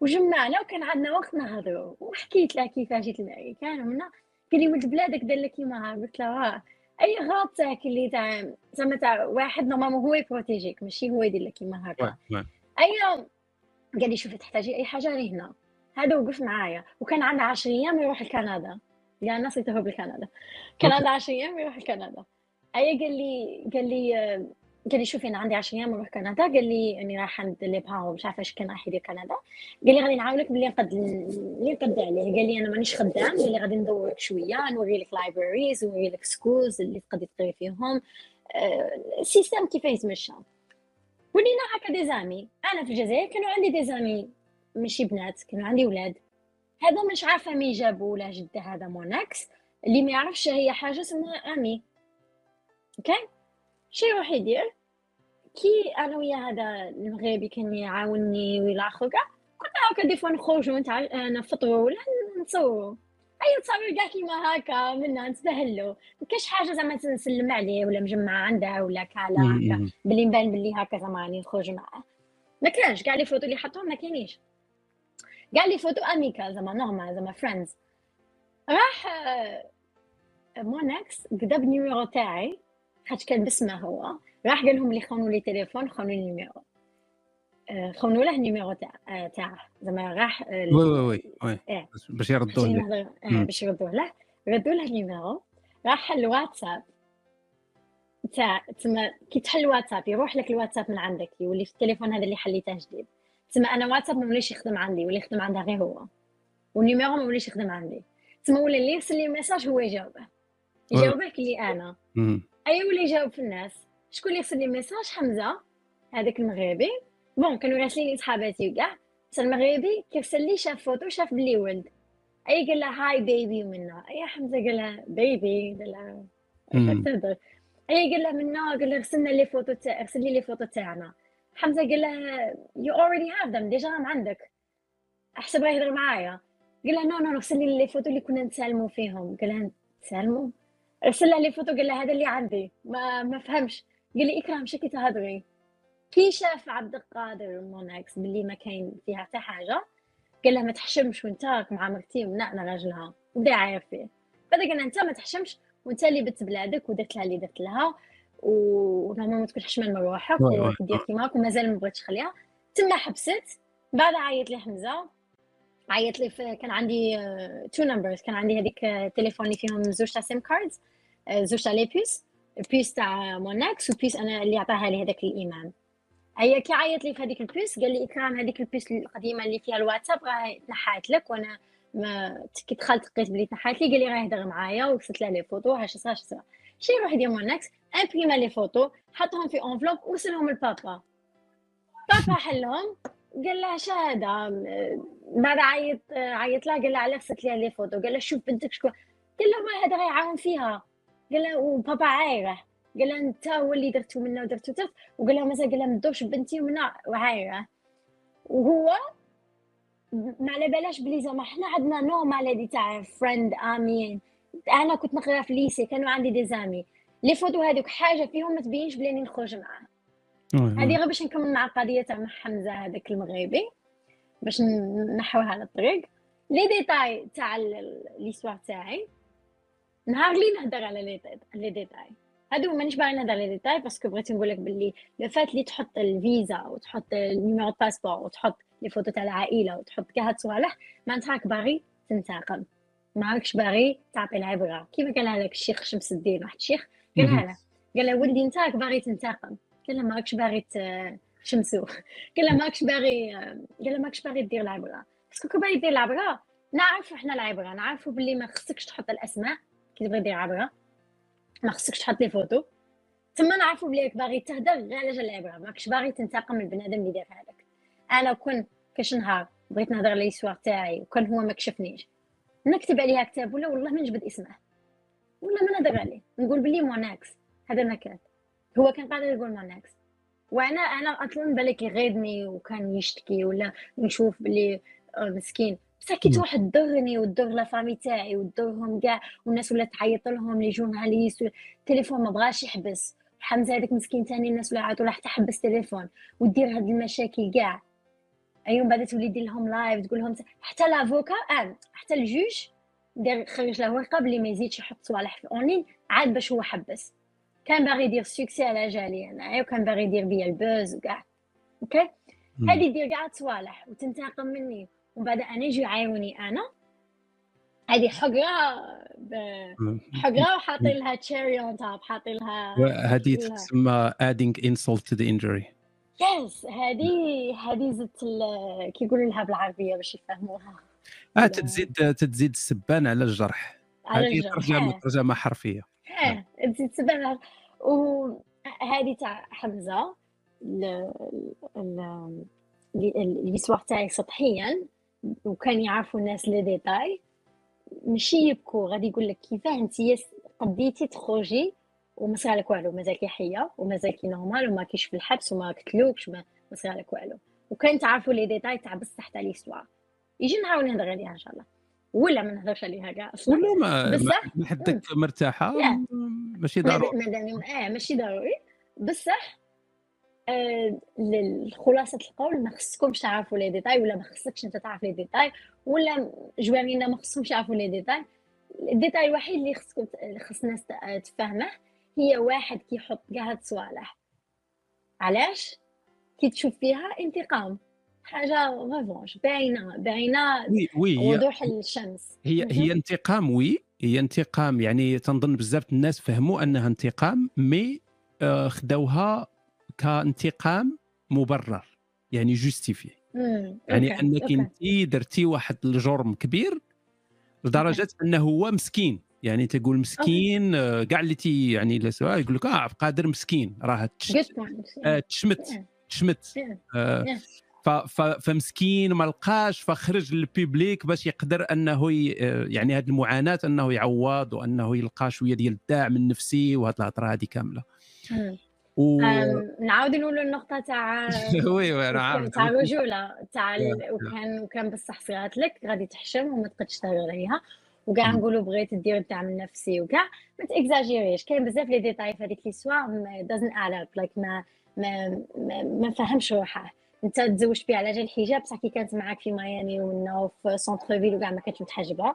وجمعنا وكان عندنا وقت نهضروا وحكيت له كيفاش جيت الامريكان ومنا قال لي ولد بلادك دار لك كيما قلت له آه. أي غلط تاعك اللي تاع زعما تاع واحد normalement هو يبروتيجيك ماشي هو يدير لك كيما هكا أي قال لي شوفي تحتاجي أي حاجة راني هنا. هذا وقف معايا. وكان عنده 10 أيام يروح لكندا. قال الناس يتهرب لكندا. كان عنده 10 أيام يروح لكندا. أي قال لي قال لي قال لي شوفي أنا عندي 10 أيام نروح كندا. قال لي إني رايحة عند les parents مش عارفة اش كان رايح يدير كندا. قال لي غادي نعاونك باللي نقد اللي نقد عليه. قال لي أنا مانيش خدام. قال لي غادي ندورك شوية نوري لك libraries نوري لك schools اللي تقدري تقري فيهم. ال system كيف يتمشى ولينا هكا des amis أنا في الجزائر كانوا عندي des amis ماشي بنات كانوا عندي ولاد. هذا مش عارفة مين جابوا ولا جده هذا مونكس. اللي ما يعرفش هي حاجة اسمها ami. okay؟ شي يروح يدير كي أنا ويا هذا المغربي كان يعاونني ويلا اخر كاع كنا هكا des fois نخرجوا نفطروا ولا نتصوروا اي تصاوير كاع كيما هكا منا نتبهلو ما كاش حاجة زعما نسلم عليه ولا مجمعه عنده ولا كالا هكا. بلي نبان بلي هكا زعما راني نخرج معاه. ما كانش كاع les photos اللي حطهم ما كانيش كاع les photos amical زعما normal زعما friends راح مونكس كذب ال numéro تاعي. خاطر كان بسمه هو. راح قال لهم اللي خونوا لي تليفون خونوا لي ال numéro خونوا له ال numéro تاع تاعه. زعما راح
oui oui oui oui. إيه. باش يردوه
له. باش يردوه له. ردوا له ال numéro. راح الواتساب تاع تسمى كي تحل الواتساب يروح لك الواتساب من عندك يولي في التليفون هذا اللي حليته جديد. تسمى أنا واتساب ما وليش يخدم عندي ولا يخدم عندها غير هو. وال numéro ما وليش يخدم عندي. تسمى ولا اللي يرسل لي message هو يجاوبه. يجاوبك لي أنا. أي ولا يجاوب في الناس. شكون اللي يرسل لي message حمزة. هذاك المغربي. bon كانوا راسلين لي صحاباتي وكاع. بس المغربي كيرسل لي شاف فوتو شاف بلي ولد. أي قال لها hi baby ومنا أي حمزة قال لها baby قال لها. تهضر أي قال لها منا قال لها ارسلنا les photos تاع ارسل لي les photos تاعنا. حمزة قال لها you already have them déjà راهم عندك. أحسب راه يهضر معايا. قال لها no no ارسل لي les photos اللي كنا نتسالموا فيهم. قال لها نتسالموا ارسل لها les photos قال لها هذا اللي عندي. ما ما فهمش. قال لي اكرام شكي تهضري كي شاف عبد القادر موناكس باللي ما كاين فيها حتى حاجة قال لها ما تحشمش وانت مع مرتي ومنا أنا راجلها. وبدا عاير فيه. بعد قال أنت ما تحشمش وانت اللي بت بلادك ودرت لها اللي درت لها و normalement تكون حشمان من روحك ودير كيماك ومازال ما بغيتش تخليها. تما حبست. بعد عيط لي حمزة. عيط لي كان عندي two uh, numbers كان عندي هذيك تليفون اللي فيهم زوج تاع SIM cards زوج تاع les puces puce تاع موناكس و puce أنا اللي عطاها لي هذاك الإيمان. هي كي عيط لي في هذيك ال puce قال لي إكرام هذيك ال puce القديمة اللي فيها الواتساب راه تنحات لك وأنا ما كي دخلت لقيت بلي تنحات لي قال لي راه يهضر معايا وصلت له les photos هاش صرا هاش صرا شي يروح يدير mon ex imprima les photos حطهم في enveloppe وصلهم لبابا. بابا حلهم. قال لها شهادة بعد عيط عيط لها؟ قال لها على رسلت لها les photos قال لها شوف بنتك شكون. قال لها ما هذا غيعاون فيها. قال لها وبابا عايره. قال لها أنت هو اللي درتو منا ودرتو درت وقال لها مثلا قال لها ما بنتي ومنا وعايره. وهو ما على بالاش بلي زعما حنا عندنا نوع maladie تاع فريند آمين. أنا كنت نقرا في lycée كانوا عندي des amis les photos هذوك حاجة فيهم ما تبينش بلي نخرج معاه هذه غير باش نكمل مع القضية تاع حمزة هذاك المغربي باش نحوها على الطريق. les détails تاع l'histoire تاعي. نهار لي نهضر على les détails. هادو مانيش باغي نهضر على détails parce que بغيت نقول لك باللي le fait اللي تحط الفيزا وتحط ال numéro passeport وتحط les photos تاع العائلة وتحط كاع هاد الصوالح معناتها راك باغي تنتقم. ما راكش باغي تعطي العبرة. كيما قالها لك الشيخ شمس الدين واحد الشيخ قالها له. قال له ولدي انت راك باغي تنتقم. قال له ما راكش باغي تشمسو قال له ماكش باغي قال له ماكش باغي دير العبرة. parce que كي باغي دير العبرة نعرفوا حنا العبرة. نعرفوا باللي ما خصكش تحط الأسماء كي تبغي دير عبره ما خصكش تحط les photos. تما نعرفوا بلي باغي تهدر غير على جال العبرة. ماكش باغي تنتقم من البنادم اللي دار هذاك. أنا كون كاش نهار بغيت نهضر على l'histoire تاعي وكان هو ما كشفنيش نكتب عليها كتاب ولا والله ما نجبد إسمه. ولا ما نهضر عليه. نقول بلي mon ex. هذا ما كان هو كان قادر يقول mon ex وأنا أنا أصلا بالك يغيظني وكان يشتكي ولا نشوف بلي آه، مسكين. بصح كي تروح تضرني وتضر la famille تاعي وتضرهم كاع والناس ولا تعيط لهم les journalistes التليفون ما بغاش يحبس. حمزة هذاك مسكين ثاني الناس ولا عيطوا حتى حبس تليفون ودير هاد المشاكل كاع. ايوم بعد تولي دير لهم لايف تقول لهم حتى لافوكا آه حتى الجوج دار خرج له ورقة بلي ما يزيدش يحط صوالح في اونلاين عاد باش هو حبس. كان باغي يدير سوكسي على جالي انايا وكان باغي يدير بيا البوز وكاع. أوكي؟ هادي دير كاع صوالح وتنتقم مني. ومن بعد أنا يجي يعاوني أنا. هذه حقرة حقرة وحاطين لها تشيري اون توب حاطين لها
هذه تسمى adding insult to the injury.
yes هذه هذه زدت كيقولوا لها بالعربية باش يفهموها.
آه تزيد تزيد السبان على الجرح. هذه ترجمه ترجمة حرفية.
آه تزيد السبان وهذه تاع حمزة l'histoire تاعي سطحيا وكان يعرفوا الناس les détails. ماشي يبكوا غادي يقول لك كيفاه انت؟ قديتي تخرجي وما صرالك والو. مازالكي حية ومازالكي normal وما كيش في الحبس وما قتلوكش ما صرالك والو. وكان تعرفوا les détails تاع بصح تاع l'histoire. يجي نحاول نهضر عليها إن شاء الله. ولا ما نهضرش عليها كاع
أصلا. ولا ما بصح حدك مرتاحة؟ ماشي ضروري.
مادام آه ماشي ضروري. بصح خلاصه القول ما خصكمش تعرفوا les détails ولا ما خصكش أنت تعرف les détails ولا جوانينا ما خصهمش يعرفوا لي ديتاي. الديتاي الوحيد اللي خصكم خص الناس تفهمه هي واحد كيحط كاع هاد الصوالح علاش؟ كي تشوف فيها انتقام. حاجة ريفونش باينه باينه وي وي وضوح الشمس.
هي هي انتقام وي هي انتقام. يعني تنظن بزاف الناس فهموا أنها انتقام مي آه، خداوها كانتقام مبرر يعني justifié يعني. أنك انت درتي واحد الجرم كبير لدرجة أنه هو مسكين. يعني تقول مسكين آه، كاع اللي تي يعني يقول لك آه عبد القادر مسكين. راه تشمت تشمت فمسكين ما لقاش فخرج لل public باش يقدر أنه يعني هذه المعاناة أنه يعوض وأنه يلقى شوية ديال الدعم النفسي وهذه الهضرة هذه كاملة.
و... نعاود نقولوا النقطة تاع
وي وي أنا عارف.
تاع الرجوله تاع وكان وكان بصح صيغات لك غادي تحشم وما تقدش تهضر عليها. وكاع نقولوا بغيت دير الدعم النفسي وكاع. ما تإكزاجيريش كاين بزاف لي ديتاي في هذيك ليسوار دازنت اد اب لايك ما ما ما, ما فهمش روحه. انت تزوجت بها على جال الحجاب بصح كي كانت معاك في ميامي ولا في سونتر فيل وكاع ما كانتش متحجبة.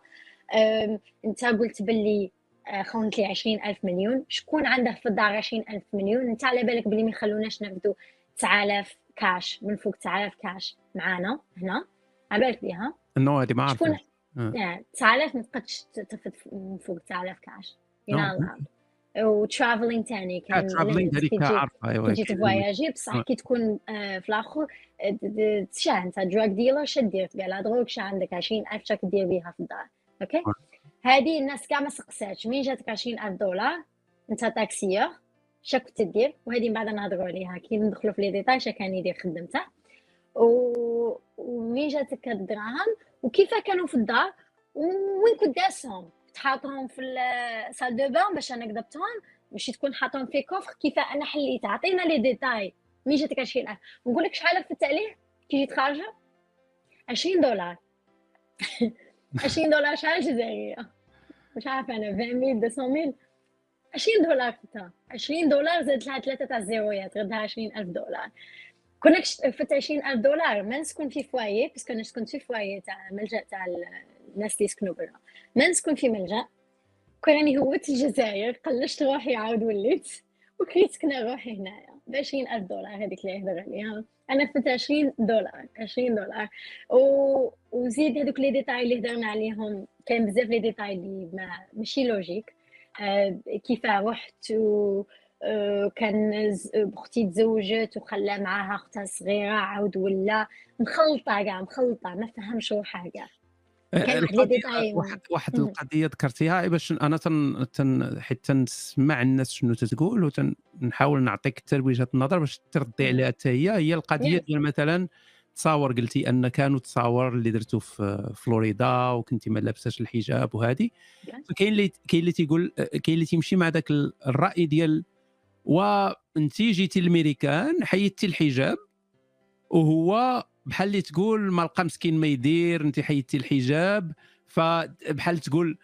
انت قلت باللي آه، خونت لي 20000 مليون. شكون عنده في الدار 20000 مليون؟ انت على بالك بلي ما يخلوناش ناخذوا 9000 كاش من فوق 9000 كاش معانا هنا؟ على بالك بها
نو هذه ما عرفت
شكون؟ 9000 ما تقدش تفد من فوق 9000 كاش وترافلينغ ثاني
كان ترافلينغ هذيك عارفه
ايوا تجي تفواياجي بصح كي تكون في الآخر شاه انت دراج ديلر شا دير تبيع لا دروغ شا عندك 20000 شاك دير بها في الدار أوكي هذه الناس كاع ما سقساتش مين جاتك 20000 دولار انت تاكسيور شا كنت دير وهذه من بعد نهضروا عليها كي ندخلوا في لي ديتاي شا كان يدير خدمته و... ومين جاتك الدراهم وكيف كانوا في الدار وين كنت داسهم تحطهم في السال دو بان باش أنا كذبتهم ماشي تكون حاطهم في كوفر كيف أنا حليت. عطينا لي ديتاي. مين جاتك 20000 نقول لك شحال في التاليه كي جيت خارجة؟ 20 دولار. 20 دولار شحال جزائرية؟ مش عارفة أنا 20000 200000 20 دولار فتها 20 دولار زاد لها ثلاثة تاع الزيرويات غدها 20000 دولار. كنا فت 20000 دولار ما نسكن في فوايي باسكو أنا سكنت في فوايي تاع ملجأ تاع الناس اللي يسكنوا برا. ما نسكن في ملجا كراني هوت الجزائر قلشت روحي عاود وليت. وكريت سكنة روحي هنايا. ب 20000 دولار هذيك اللي يهضر عليها. أنا فت 20 دولار 20 دولار. و... وزيد هذوك les détails اللي هضرنا عليهم. كاين بزاف les détails اللي ما ماشي logique آه كيف رحت و آه كان أختي تزوجت وخلى معاها أختها صغيرة عاود ولا. مخلطة كاع مخلطة ما فهمش روحها
واحد واحد القضية ذكرتيها. باش أنا تن, تن حيت تنسمع الناس شنو تتقول ونحاول نعطيك حتى وجهة النظر باش تردي عليها حتى هي. هي القضية ديال مثلا تصاور قلتي أن كانوا تصاور اللي درتو في فلوريدا وكنتي ما لابساش الحجاب وهذه كاين اللي كاين اللي تيقول كاين اللي تيمشي مع ذاك الرأي ديال وانت جيتي الميريكان حيدتي الحجاب وهو بحال اللي تقول ما لقى مسكين ما يدير انت حيدتي الحجاب. فبحال تقول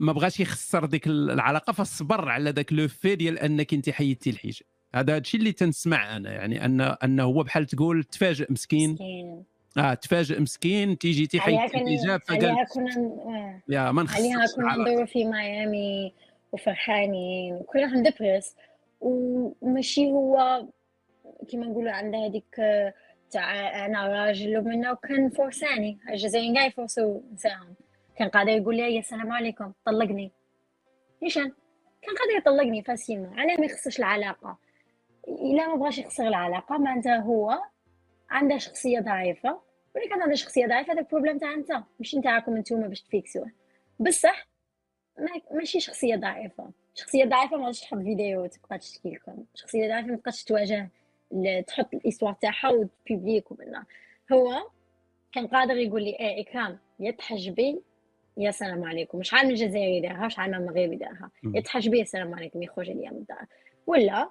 ما بغاش يخسر ديك العلاقة فصبر على ذاك لو في ديال أنك انت حيدتي الحجاب. هذا الشيء اللي تنسمع أنا يعني ان أنه هو بحال تقول تفاجئ مسكين. مسكين. آه تفاجئ مسكين تيجي تيحيد الحجاب
فقال كنا
يا ما
عليها كنا ندوروا في ميامي وفرحانين وكلهم دبرس. وماشي هو كيما نقولوا عنده هذيك تاع أنا راجل ومنه وكان فورساني الجزائريين كاع يفورسوا نساهم كان قادر يقول لي السلام عليكم طلقني. نيشان كان قادر يطلقني facilement علاه ما يخسرش العلاقة. إلا ما بغاش يخسر العلاقة معناتها هو عنده شخصية ضعيفة. ولا كان عنده شخصية ضعيفة هذا ال problème تاع أنت. ماشي نتاعكم أنتوما باش تفيكسوه بصح ماشي شخصية ضعيفة. شخصية ضعيفة ما تحط فيديو تبقى تشكي لكم. شخصية ضعيفة ما تواجه تحط ال histoire تاعها وتبيبليك ومنها هو كان قادر يقول لي إيه إكرام يا تحجبي يا سلام عليكم. شحال من الجزائري دارها شحال من مغربي دارها يا تحجبي يا سلام عليكم يخرج ليا من الدار ولا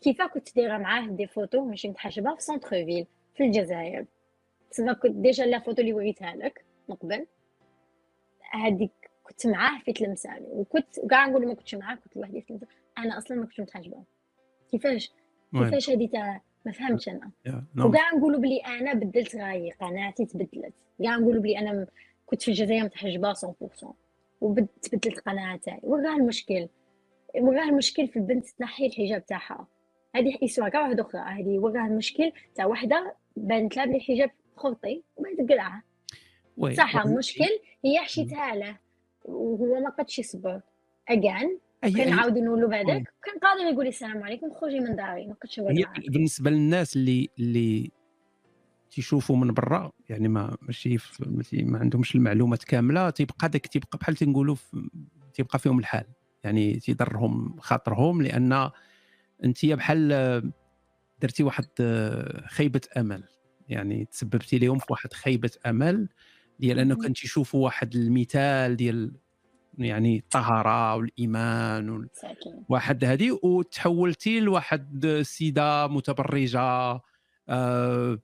كيف كنت دايرة معاه des photos ماشي متحجبة في centre-ville في الجزائر. تسمى كنت déjà la photo اللي وريتها لك من قبل. هذيك كنت معاه في تلمساني وكنت كاع نقول ما كنتش معاه كنت لوحدي في تلمساني أنا أصلا ما كنتش متحجبة. كيفاش؟ كيفاش هذه تاع ما فهمتش أنا. وكاع نقولوا بلي أنا بدلت رايي قناعتي تبدلت. كاع نقولوا بلي أنا كنت في الجزائر متحجبه 100% وتبدلت قناعة تاعي. وكاع المشكل. وكاع المشكل في البنت تنحي الحجاب تاعها. هذه اسوا كاع واحدة أخرى. هذه وكاع المشكل تاع وحدة بانت لها بلي الحجاب خرطي وبعد تقلعها صح المشكل هي حشيتها له. وهو ما قدش يصبر. اجان كنعاودو نقولوا بعدك كان قادر يقول السلام عليكم خرجي من داري ما كنتش
هي بالنسبة للناس اللي اللي تيشوفوا من برا يعني ما ماشي ما عندهمش المعلومات كاملة تيبقى داك تيبقى بحال تنقولوا تيبقى فيهم الحال. يعني تيضرهم خاطرهم لأن أنت بحال درتي واحد خيبة أمل. يعني تسببتي لهم في واحد خيبة أمل ديال انه كنت تشوفوا واحد المثال ديال يعني الطهارة والإيمان واحد هذه وتحولتي لواحد السيده متبرجة آه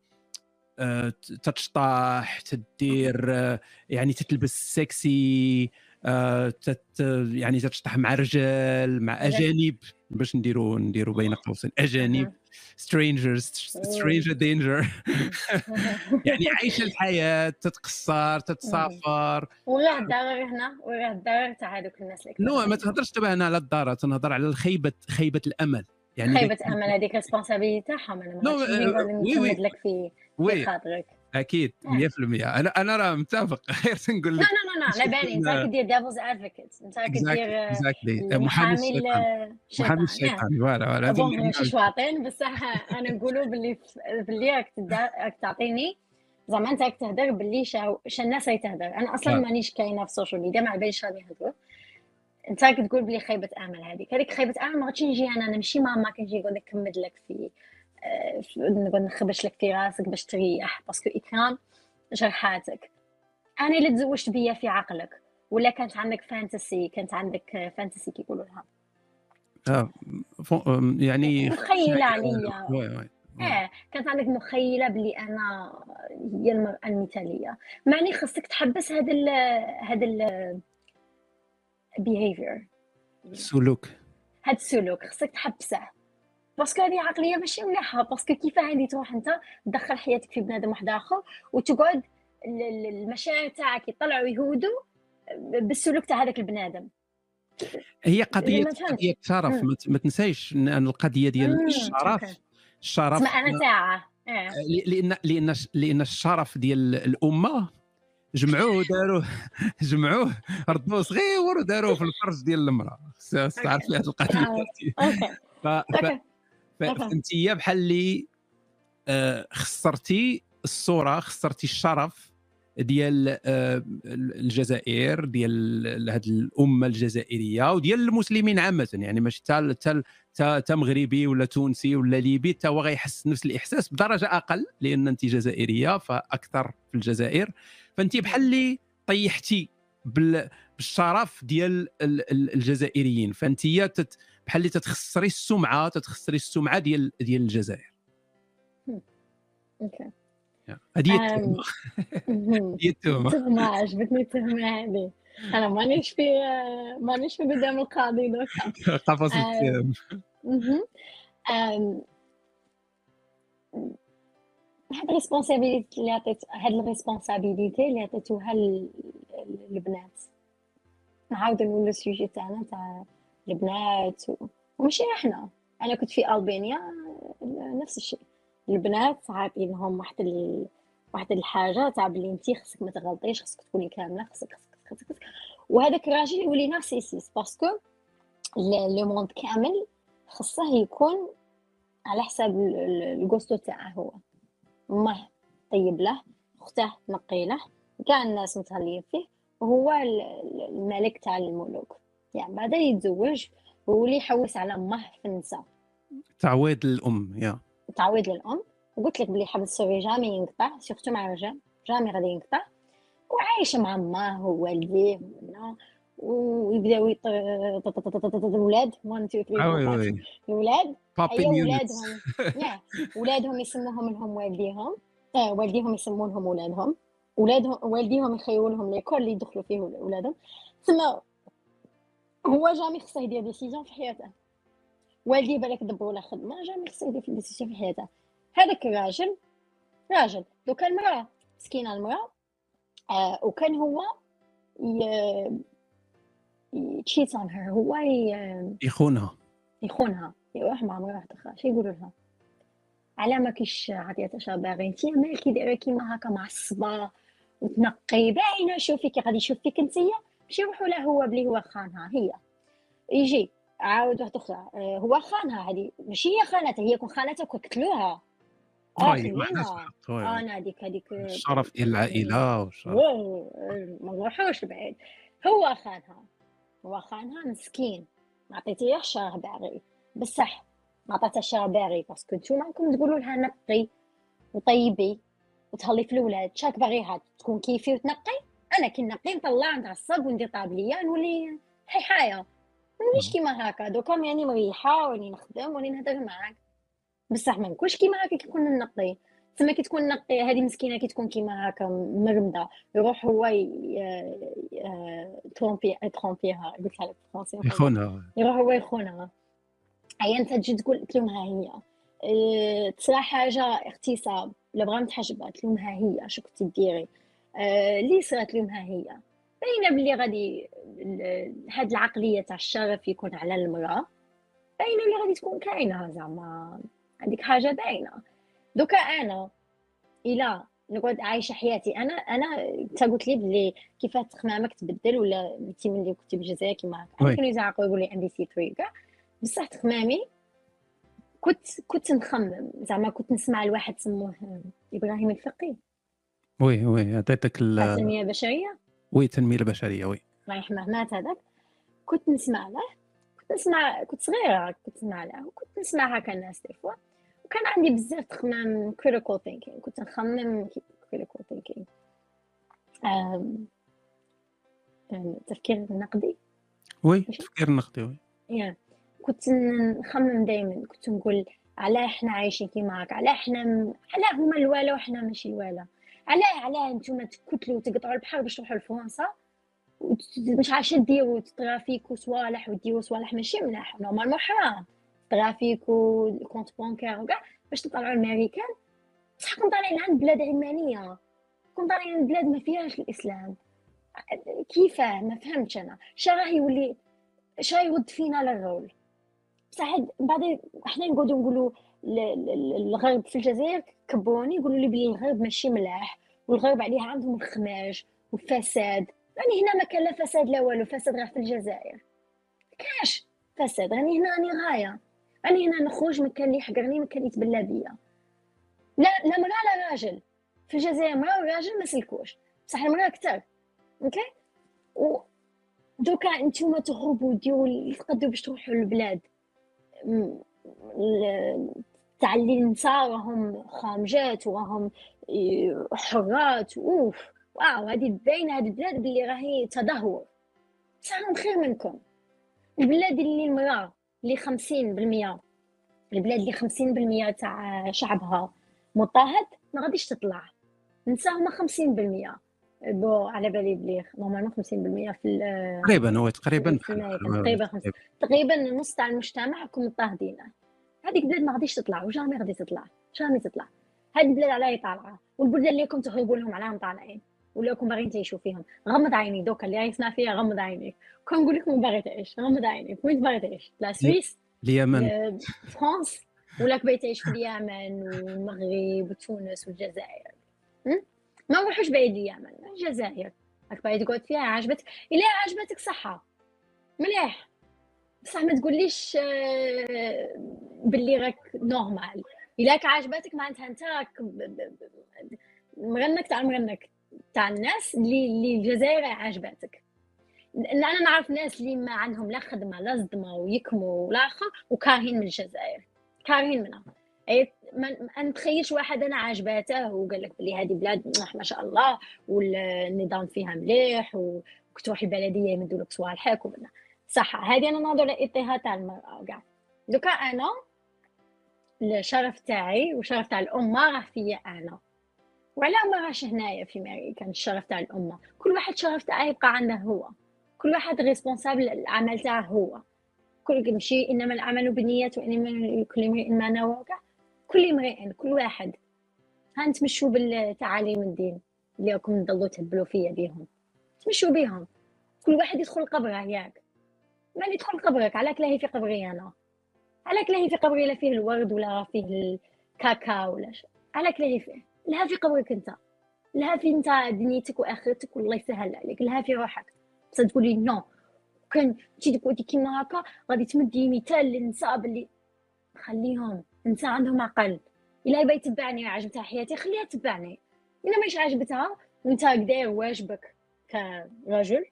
آه تتشطح تدير آه يعني تتلبس سكسي آه تت يعني تتشطح مع رجال مع أجانب. باش نديروا نديروا بين قوسين أجانب strangers stranger danger يعني عايشة الحياة تتقصر تتسافر.
وغير الدار هنا وغير الدار تاع هذوك الناس اللي
no ما تهضرش دابا هنا على الدار تنهضر على الخيبة خيبة الأمل.
يعني خيبة امل هذيك responsabilité تاعهم. أنا ما نكمل لك في في خاطرك.
أكيد 100% أنا أنا راه متفق. غير تنقول
لك لا لا لا لا بالي انت كدير devil's advocate انت كدير
exactly محامي الشيطان. محامي الشيطان. voilà
voilà ماشي شواطين بصح أنا نقولوا باللي باللي راك تعطيني. زعما انت راك تهدر باللي شا الناس راهي تهدر. أنا أصلا مانيش كاينة في السوشيال ميديا ما على باليش راني يهدروا أنت راك تقول بلي خيبه امل هذيك. هذيك خيبه امل ما غاديش نجي أنا نمشي ماما كنجي نقول لك نكمل لك في نخبش لك في راسك باش تريح باسكو إكرام جرحاتك. أنا اللي تزوجت بيا في عقلك ولا كانت عندك فانتسي كانت عندك فانتسي كيقولوا لها؟
آه يعني
مخيلة عليا. آه كانت عندك مخيلة بلي أنا هي المراه المثالية. معني خصك تحبس هذا ال هذا ال behavior.
السلوك
هذا السلوك خصك تحبسه. parce que هذه عقلية ماشي مليحة. parce que كيف هذه تروح انت تدخل حياتك في بنادم واحد آخر وتقعد المشاعر تاعك يطلعوا يهودوا بالسلوك تاع هذاك البنادم.
هي قضيه قضية شرف. ما تنسايش ان القضية ديال الشرف الشرف
أنا ساعة.
آه. لأن لأن لأن الشرف ديال الأمة جمعوه داروه جمعوه ردوه صغير وداروه في الفرج ديال المرأة. تعرفي هذه القضية
أوكي.
فانت بحال اللي آه، خسرتي الصورة خسرتي الشرف ديال آه، الجزائر ديال هذه الأمة الجزائرية وديال المسلمين عامة. يعني ماشي تا تا مغربي ولا تونسي ولا ليبي تا هو غيحس نفس الإحساس بدرجة أقل لأن أنت جزائرية فأكثر في الجزائر. فأنت بحال اللي طيحتي بالشرف ديال الجزائريين. فأنت بحال اللي تتخسري السمعة تتخسري السمعة ديال ديال الجزائر.
okay
هذه هي التهمة. هي التهمة.
التهمه عجبتني التهمة هذه. أنا مانيش في مانيش في قدام القاضي دوكا.
قفص التهم.
هاد ال responsabilité اللي عطيت هاد ال responsabilité اللي عطيتوها للبنات. نعاودو نولو ال sujet تاعنا تاع البنات وماشي إحنا. أنا كنت في ألبانيا نفس الشيء. البنات عاطين لهم واحد ال... واحد الحاجة تاع بلي انت خصك ما تغلطيش خصك تكوني كاملة خصك خصك خصك, خصك. وهذاك الراجل يولي narcissiste parce que le monde كامل خصه يكون على حساب الكوستو تاعه هو. ماه طيب له أخته نقي له كاع الناس متهلين فيه وهو الملك تاع الملوك. يعني بعدا يتزوج ويولي يحوس على أمه في النساء.
تعويض للأم يا.
تعويض للأم. وقلت لك بلي حبل السوري جامي ينقطع سيرتو مع الرجال جامي غادي ينقطع. وعايش مع أمه ووالديه ويبداو الولاد 1 2 3 الولاد ولادهم ولادهم يسموهم لهم والديهم والديهم يسمونهم ولادهم ولادهم والديهم يخيروا لهم l'école اللي يدخلوا فيه ولادهم ثم هو jamais خصه يدير décision في حياته. والدي بالك دبر ولا خدمة jamais خصه يدير في décision في حياته. هذاك الراجل راجل دوكا المراه مسكينة المراه آه وكان هو cheat on her هو
يخونها.
يخونها. يروح مع مراه أخرى. شي يقولوا لها؟ على ما كيش عطيتها باغي انت مالكي دايره كيما هكا معصبه وتنقي باينة شوفي كي غادي يشوف فيك انتيا ماشي يروحوا له هو بلي هو خانها هي. يجي عاود واحدة أخرى آه، هو خانها هذه. ماشي هي خانتها؟ هي كون خانتها قتلوها
أنا
هذيك هذيك
الشرف ديال العائله
والشرف ما نروحوش بعيد. هو خانها. هو خانها مسكين. ما عطيتيه شرح باغي بصح ما عطاتها الشرح باغي باسكو نتوما راكم تقولوا لها نقي وطيبي وتهلي في الاولاد شاك باغيها تكون كيفي وتنقي؟ أنا كي نقي نطلع نتعصب وندير طابلية نولي حيحاية. مانيش كيما هكا دوكا يعني مريحة وني نخدم وني نهضر معاك. بصح ما نكونش كيما هكا كي نكون نقي. تما كي تكون نقي هذه مسكينة كي تكون كيما هكا مرمدة. يروح هو ترومبي ترومبيها قلت لها
بالفرنسي يخونها.
يروح هو يخونها. هي أنت تجي تقول قلت لهم ها هي. آه تصرا حاجة اغتصاب ولا بغا متحجبه قلت لهم ها هي شو كنتي ديري؟ اللي صرات لهم ها هي. باينه بلي غادي هاد العقلية تاع الشرف يكون على المرأة باينه اللي غادي تكون كاينة زعما عندك حاجة باينة. دوكا أنا إلى نقعد عايشة حياتي أنا أنا انت قلت لي بلي كيفاه تخمامك تبدل ولا انت ملي كنتي بالجزائر كيما هكا. كانوا يزعقوا يقولوا لي عندي سي 3 كاع بصح تخمامي كنت كنت نخمم زعما كنت نسمع لواحد سموه إبراهيم الفقي
oui oui عطيتك
التنمية البشرية؟
oui التنمية البشرية oui.
الله يرحمه مات هذاك كنت نسمع له كنت نسمع كنت صغيرة كنت نسمع له وكنت نسمع هكا الناس des fois وكان عندي بزاف تخمام critical thinking كنت نخمم critical thinking. تفكير نقدي.
oui تفكير نقدي oui.
yeah. كنت نخمم دائما كنت نقول علاه إحنا عايشين كيما هكا علاه إحنا م... علاه هما الوالا وحنا ماشي الوالا. علاه علاه نتوما تكتلوا وتقطعوا البحر باش تروحوا لفرنسا. مش عارفه ديروا trafic وصوالح وديروا صوالح ماشي ملاح normalement حرام. ترافيك والكونت بونكير وكاع باش تطلعوا الامريكان بصح كون طالعين عند بلاد علمانيه كون طالعين عند بلاد ما فيهاش الإسلام. كيفاه؟ ما فهمتش أنا. شا راه يولي شا يرد فينا للرول؟ بصح بعدين إحنا نقعدوا نقولوا الغرب في الجزائر كبوني يقولوا لي بلي الغرب ماشي ملاح والغرب عليه عندهم الخماج والفساد. يعني هنا ما كان لا فساد لا والو فساد غير في الجزائر. كاش فساد؟ راني هنا راني غاية. راني هنا نخرج ما كان اللي يحقرني ما كان يتبلى بيا. لا لا مراه لا راجل. في الجزائر مراه وراجل ما سلكوش. بصح المراه أكثر. أوكي؟ و دوكا نتوما تهربوا ديروا تقدروا باش تروحوا للبلاد. تاع النساء راهم خامجات وراهم حرات. أوف واو هذه باينه هذه البلاد باللي راهي تدهور. بصح خير منكم. البلاد اللي المرأة اللي خمسين بالمية. البلاد اللي خمسين بالمية تاع شعبها مضطهد ما غاديش تطلع. النساء هما خمسين بالمية. بو على بالي بلي normalement 50% في
تقريبا هو تقريبا
تقريبا تقريبا. النص تاع المجتمع راكم مضطهدين. هذيك البلاد ما غاديش تطلع و jamais غادي تطلع jamais تطلع. هذه البلاد علاه طالعة والبلدان اللي راكم تهربوا لهم عليهم طالعين ولا راكم باغيين تعيشوا فيهم. غمض عينيك دوكا اللي يسمع فيا غمض عينيك. كون نقول لك وين باغي تعيش غمض عينيك. وين باغي تعيش؟ la Suisse؟
اليمن.
فرانس؟ ولا باغي تعيش في اليمن والمغرب وتونس والجزائر. ما نروحوش بعيد اليمن الجزائر. راك باغي تقعد فيها عجبتك. الا عجبتك صحة. مليح. بصح ما تقوليش آه، باللي راك normal إلا عجبتك معناتها أنت راك مغنك تاع مغنك تاع الناس اللي اللي الجزائر عجبتك. أنا نعرف ناس اللي ما عندهم لا خدمة لا صدمة ويكموا ولا آخر وكارهين من الجزائر. كارهين منها. ما نتخيلش واحد أنا عجباته وقال لك بلي هذه بلاد ما شاء الله والنظام فيها مليح وكتروحي البلدية يمدوا لك صوالحك صح هذه أنا نهضر على الاضطهاد تاع المرأة كاع دوكا أنا الشرف تاعي وشرف تاع الأمة راه فيا أنا. وعلى ما راش هنايا في أمريكا الشرف تاع الأمة. كل واحد شرف تاعه يبقى عنده هو. كل واحد ريسبونسابل العمل تاعه هو. كل مشي إنما العمل بالنيات وإنما كل امرئ ما نوى كل امرئ كل واحد. ها تمشوا بالتعاليم الدين اللي راكم تضلوا تهبلوا فيا بيهم. تمشوا بيهم. كل واحد يدخل قبره ياك. ما يدخل قبرك علىك لاهي في قبري أنا. علىك لاهي في قبري لا فيه الورد ولا فيه الكاكاو ولا شيء. علىك لاهي فيه لها في قبرك أنت. لها في أنت دنيتك وآخرتك والله يسهل عليك. لها في روحك. بس تقولي نو. كان تجي تقولي كيما هكا غادي تمدي مثال للنساء باللي خليهم النساء عندهم عقل الا يبغى يتبعني ويعجبتها حياتي خليها تبعني. الا ماش عجبتها وانت داير واجبك كرجل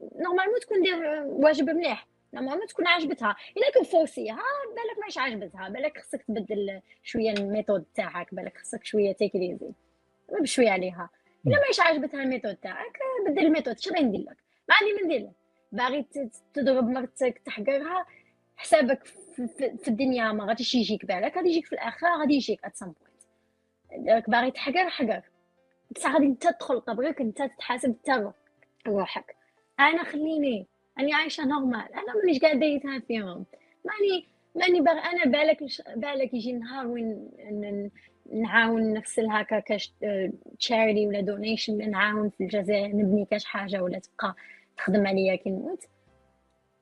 normalement تكون دير واجب مليح. normalement تكون عجبتها الا كنت فوسيها بالك ماش عجبتها بالك خصك تبدل شوية ال méthode تاعك بالك خصك شوية تيكريزي بشويه عليها. الا ماش عجبتها ال méthode تاعك بدل ال méthode. شنو ندير لك؟ ما عندي ما ندير لك. باغي تضرب مرتك تحقرها حسابك في الدنيا ما غاديش يجيك بالك غادي يجيك في الآخرة غادي يجيك at some point باغي تحقر حقر. بصح غادي انت تدخل قبرك انت تتحاسب انت روحك. أنا خليني أني عايشة normal أنا مانيش قاعدة يتها فيهم. ماني ماني باغي أنا بالك بالك يجي نهار وين نعاون نفس هكا كاش charity ولا donation نعاون في الجزائر نبني كاش حاجة ولا تبقى تخدم عليا كي نموت.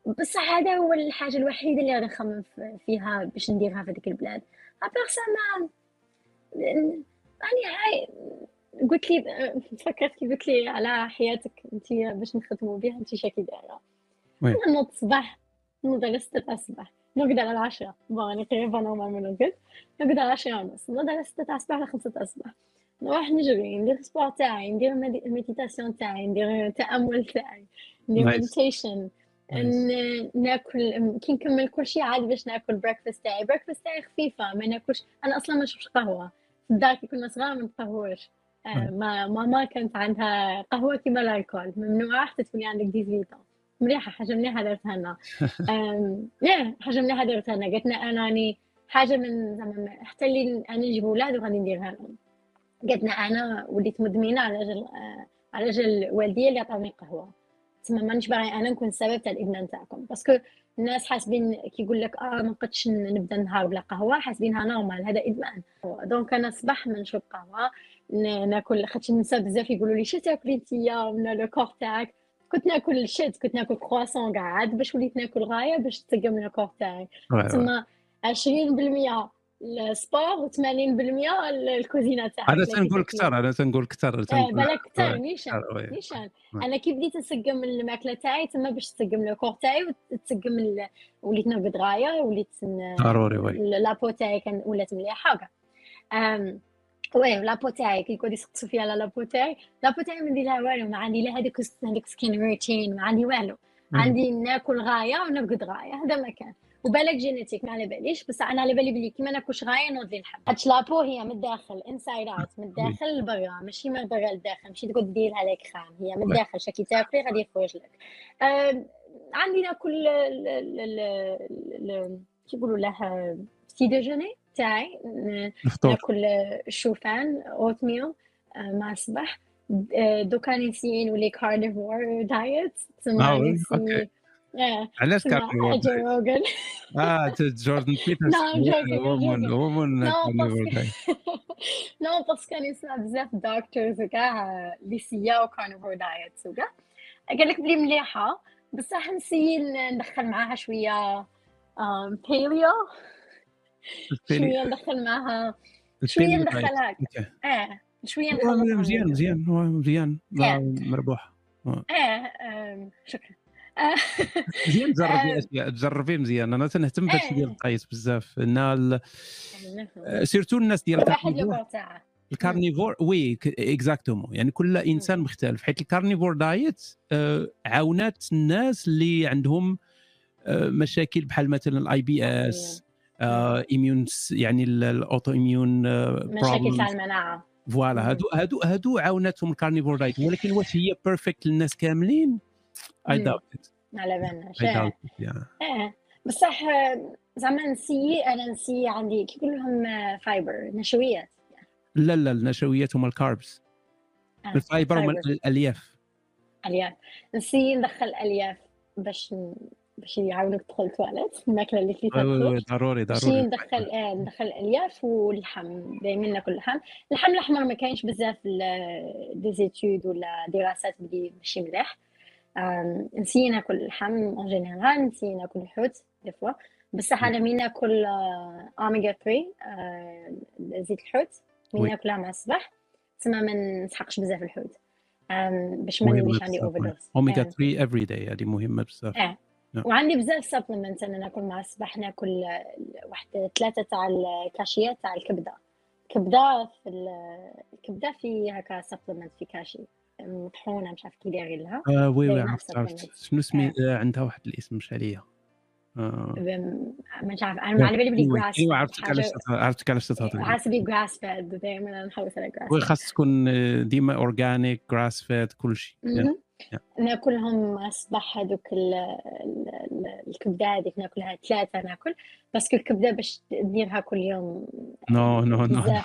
بصح هذا هو الحاجة الوحيدة اللي غادي نخمم فيها باش نديرها في ديك البلاد. à part ça ما يعني هاي قلت لي فكرت كي قلت لي على حياتك. أنت باش نخدموا بها أنت شاكي دايرة. نوض الصباح. نوض على 6 الصباح. نرقد على العشرة bon راني قريبة normalement نرقد نرقد على العشرة ونص. نوض على 6 الصباح على 5 الصباح. نروح نجري ندير sport تاعي ندير méditation تاعي ندير تأمل تاعي ندير meditation ناكل كي نكمل كل شيء عادي باش ناكل breakfast تاعي. breakfast تاعي خفيفة ما ناكلش. أنا أصلا ما نشربش قهوة. في الدار كي كنا صغار ما نقهوش. آه ما ماما كانت عندها قهوة كيما l'alcool ممنوع حتى تولي عندك 18 مليحة حاجة مليحة درتها لنا. yeah حاجة مليحة درتها لنا. قالت لنا أنا راني حاجة من زعما حتى اللي أنا نجيب ولاد وغادي نديرها لهم. قالت لنا أنا وليت مدمنة على جل آه على جل والديا اللي عطاوني قهوة. تما مانيش باغي أنا نكون السبب تاع الادمان تاعكم. parce que الناس حاسبين كي يقول لك آه ما نقدش نبدا النهار بلا قهوة حاسبينها normal هذا إدمان. donc أنا صباح ما نشرب قهوة ناكل خاطر النساء بزاف يقولوا لي شو تاكلي انتيا ولا le corps تاعك؟ كنت ناكل shit كنت ناكل كرواسون قاعد باش وليت ناكل غاية باش تسقم ال corps تاعي. تما 20% ال sport و80% الكوزينة تاعك
أنا تنقول كثر أنا تنقول كثر
إيه، بالك كثر نيشان نيشان. أنا كي بديت نسقم الماكلة تاعي تما باش تسقم ال corps تاعي وتسقم وليت نرقد غاية وليت
ضروري oui.
la peau تاعي كان ولات مليحه وكاع oui la peau تاعي كي يقعدوا يسقسوا فيها على la peau تاعي la peau تاعي ما ندير لها والو ما عندي لا هذيك هذيك skin routine ما عندي والو. عندي ناكل غاية ونرقد غاية هذا ما كان. وبالك جينيتيك ما على باليش بس أنا على بالي بلي كيما ناكلش غايه نوض لي الحب هاد لابو هي من الداخل انسايد اوت من الداخل لبرا ماشي من برا للداخل ماشي تقعد ديرها لك خام هي من الداخل شكي تاكلي غادي يخرج لك. آه عندي ناكل كي يقولوا له سي ديجوني تاعي ناكل الشوفان اوت ميل مع الصباح. دوكا نسيين نولي كارنيفور دايت
تسمى علاش كارنيفور
روجن
آه جوردن بيترز وومن وومن
نو باسكو كان يسمع بزاف دكتورز وكاع اللي سياو كارنيفور دايت وكاع قال لك بلي مليحة بصح نسيي ندخل معاها شوية باليو شوية ندخل معاها. شوية ندخلها. آه شوية
مزيان مزيان مزيان مربوح
آه. شكرا.
مزيان تجربي أشياء تجربي مزيان. أنا تنهتم بهادشي ديال القياس بزاف. إن surtout الناس ديال ال carnivore. oui exactement يعني كل إنسان مختلف. حيت ال carnivore diet عاونات الناس اللي عندهم مشاكل بحال مثلا ال IBS immune يعني ال auto immune
مشاكل تاع المناعة.
voilà هادو هادو هادو عاوناتهم ال carnivore diet. ولكن واش هي perfect للناس كاملين؟ اي داوت
على بالناش آه بصح زعما نسي أنا نسي عندي كي يقول لهم fiber نشويات.
لا لا النشويات هما ال carbs آه. ال fiber هما الألياف.
ألياف. نسي ندخل ألياف باش باش يعاونك تدخل تواليت الماكلة اللي فيها
ضروري ضروري.
ندخل آه ندخل الالياف واللحم. دائما ناكل اللحم اللحم الأحمر ما كاينش بزاف des études ولا دراسات بلي ماشي مليح نسي ناكل اللحم en général نسي ناكل الحوت des fois بصح أنا مين ناكل اوميغا 3 زيت الحوت. مين ناكلها مع الصباح. تسمى ما نسحقش بزاف الحوت. باش ما نوليش عندي overdose
oméga 3 every day هذه مهمة بزاف.
آه. وعندي بزاف supplement أنا ناكل مع الصباح ناكل واحد ثلاثة تاع الكاشيات تاع الكبدة. كبده في الكبدة في هكا supplement في cachet مطحونة مش عارف كي دايرين لها.
آه oui oui عرفت عرفت. شنو سمي آه. عندها واحد الاسم مش عليا.
آه. مش عارف أنا على بالي بلي grass
ايوا عرفتك علاش عرفتك علاش تهضر
حاسبي grass fed دائما نحوس على grass
oui خاص تكون ديما organic grass fed كل شيء.
ناكلهم الصباح هذوك الكبدة هذيك ناكلها ثلاثة ناكل بس الكبده باش نديرها كل يوم.
no no no
بزاف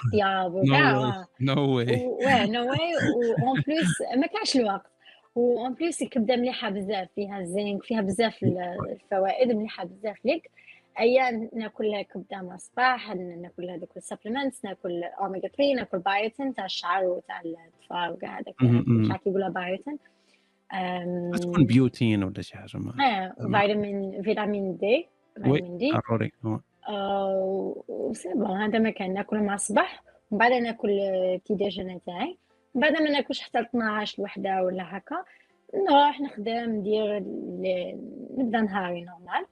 no way
no way one place ما كانش الوقت. one place الكبدة مليحة بزاف فيها الزنك فيها بزاف الفوائد مليحة بزاف ليك. أيام ناكل كبدة مع الصباح ناكل هذوك ال supplements ناكل اوميجا 3 ناكل بايوتين تاع الشعر وتاع الطفال وكاع هذاك مش عارف يقولها بايوتين
تكون biotine ولا شي حاجة
ما آه vitamine vitamine D vitamine D.
ضروري
و c'est bon هذا ما كان ناكل مع الصباح ومن بعد ناكل petit déjeuner تاعي من بعد ما ناكلش حتى 12 وحده ولا هكا نروح نخدم ندير نبدأ نهاري normal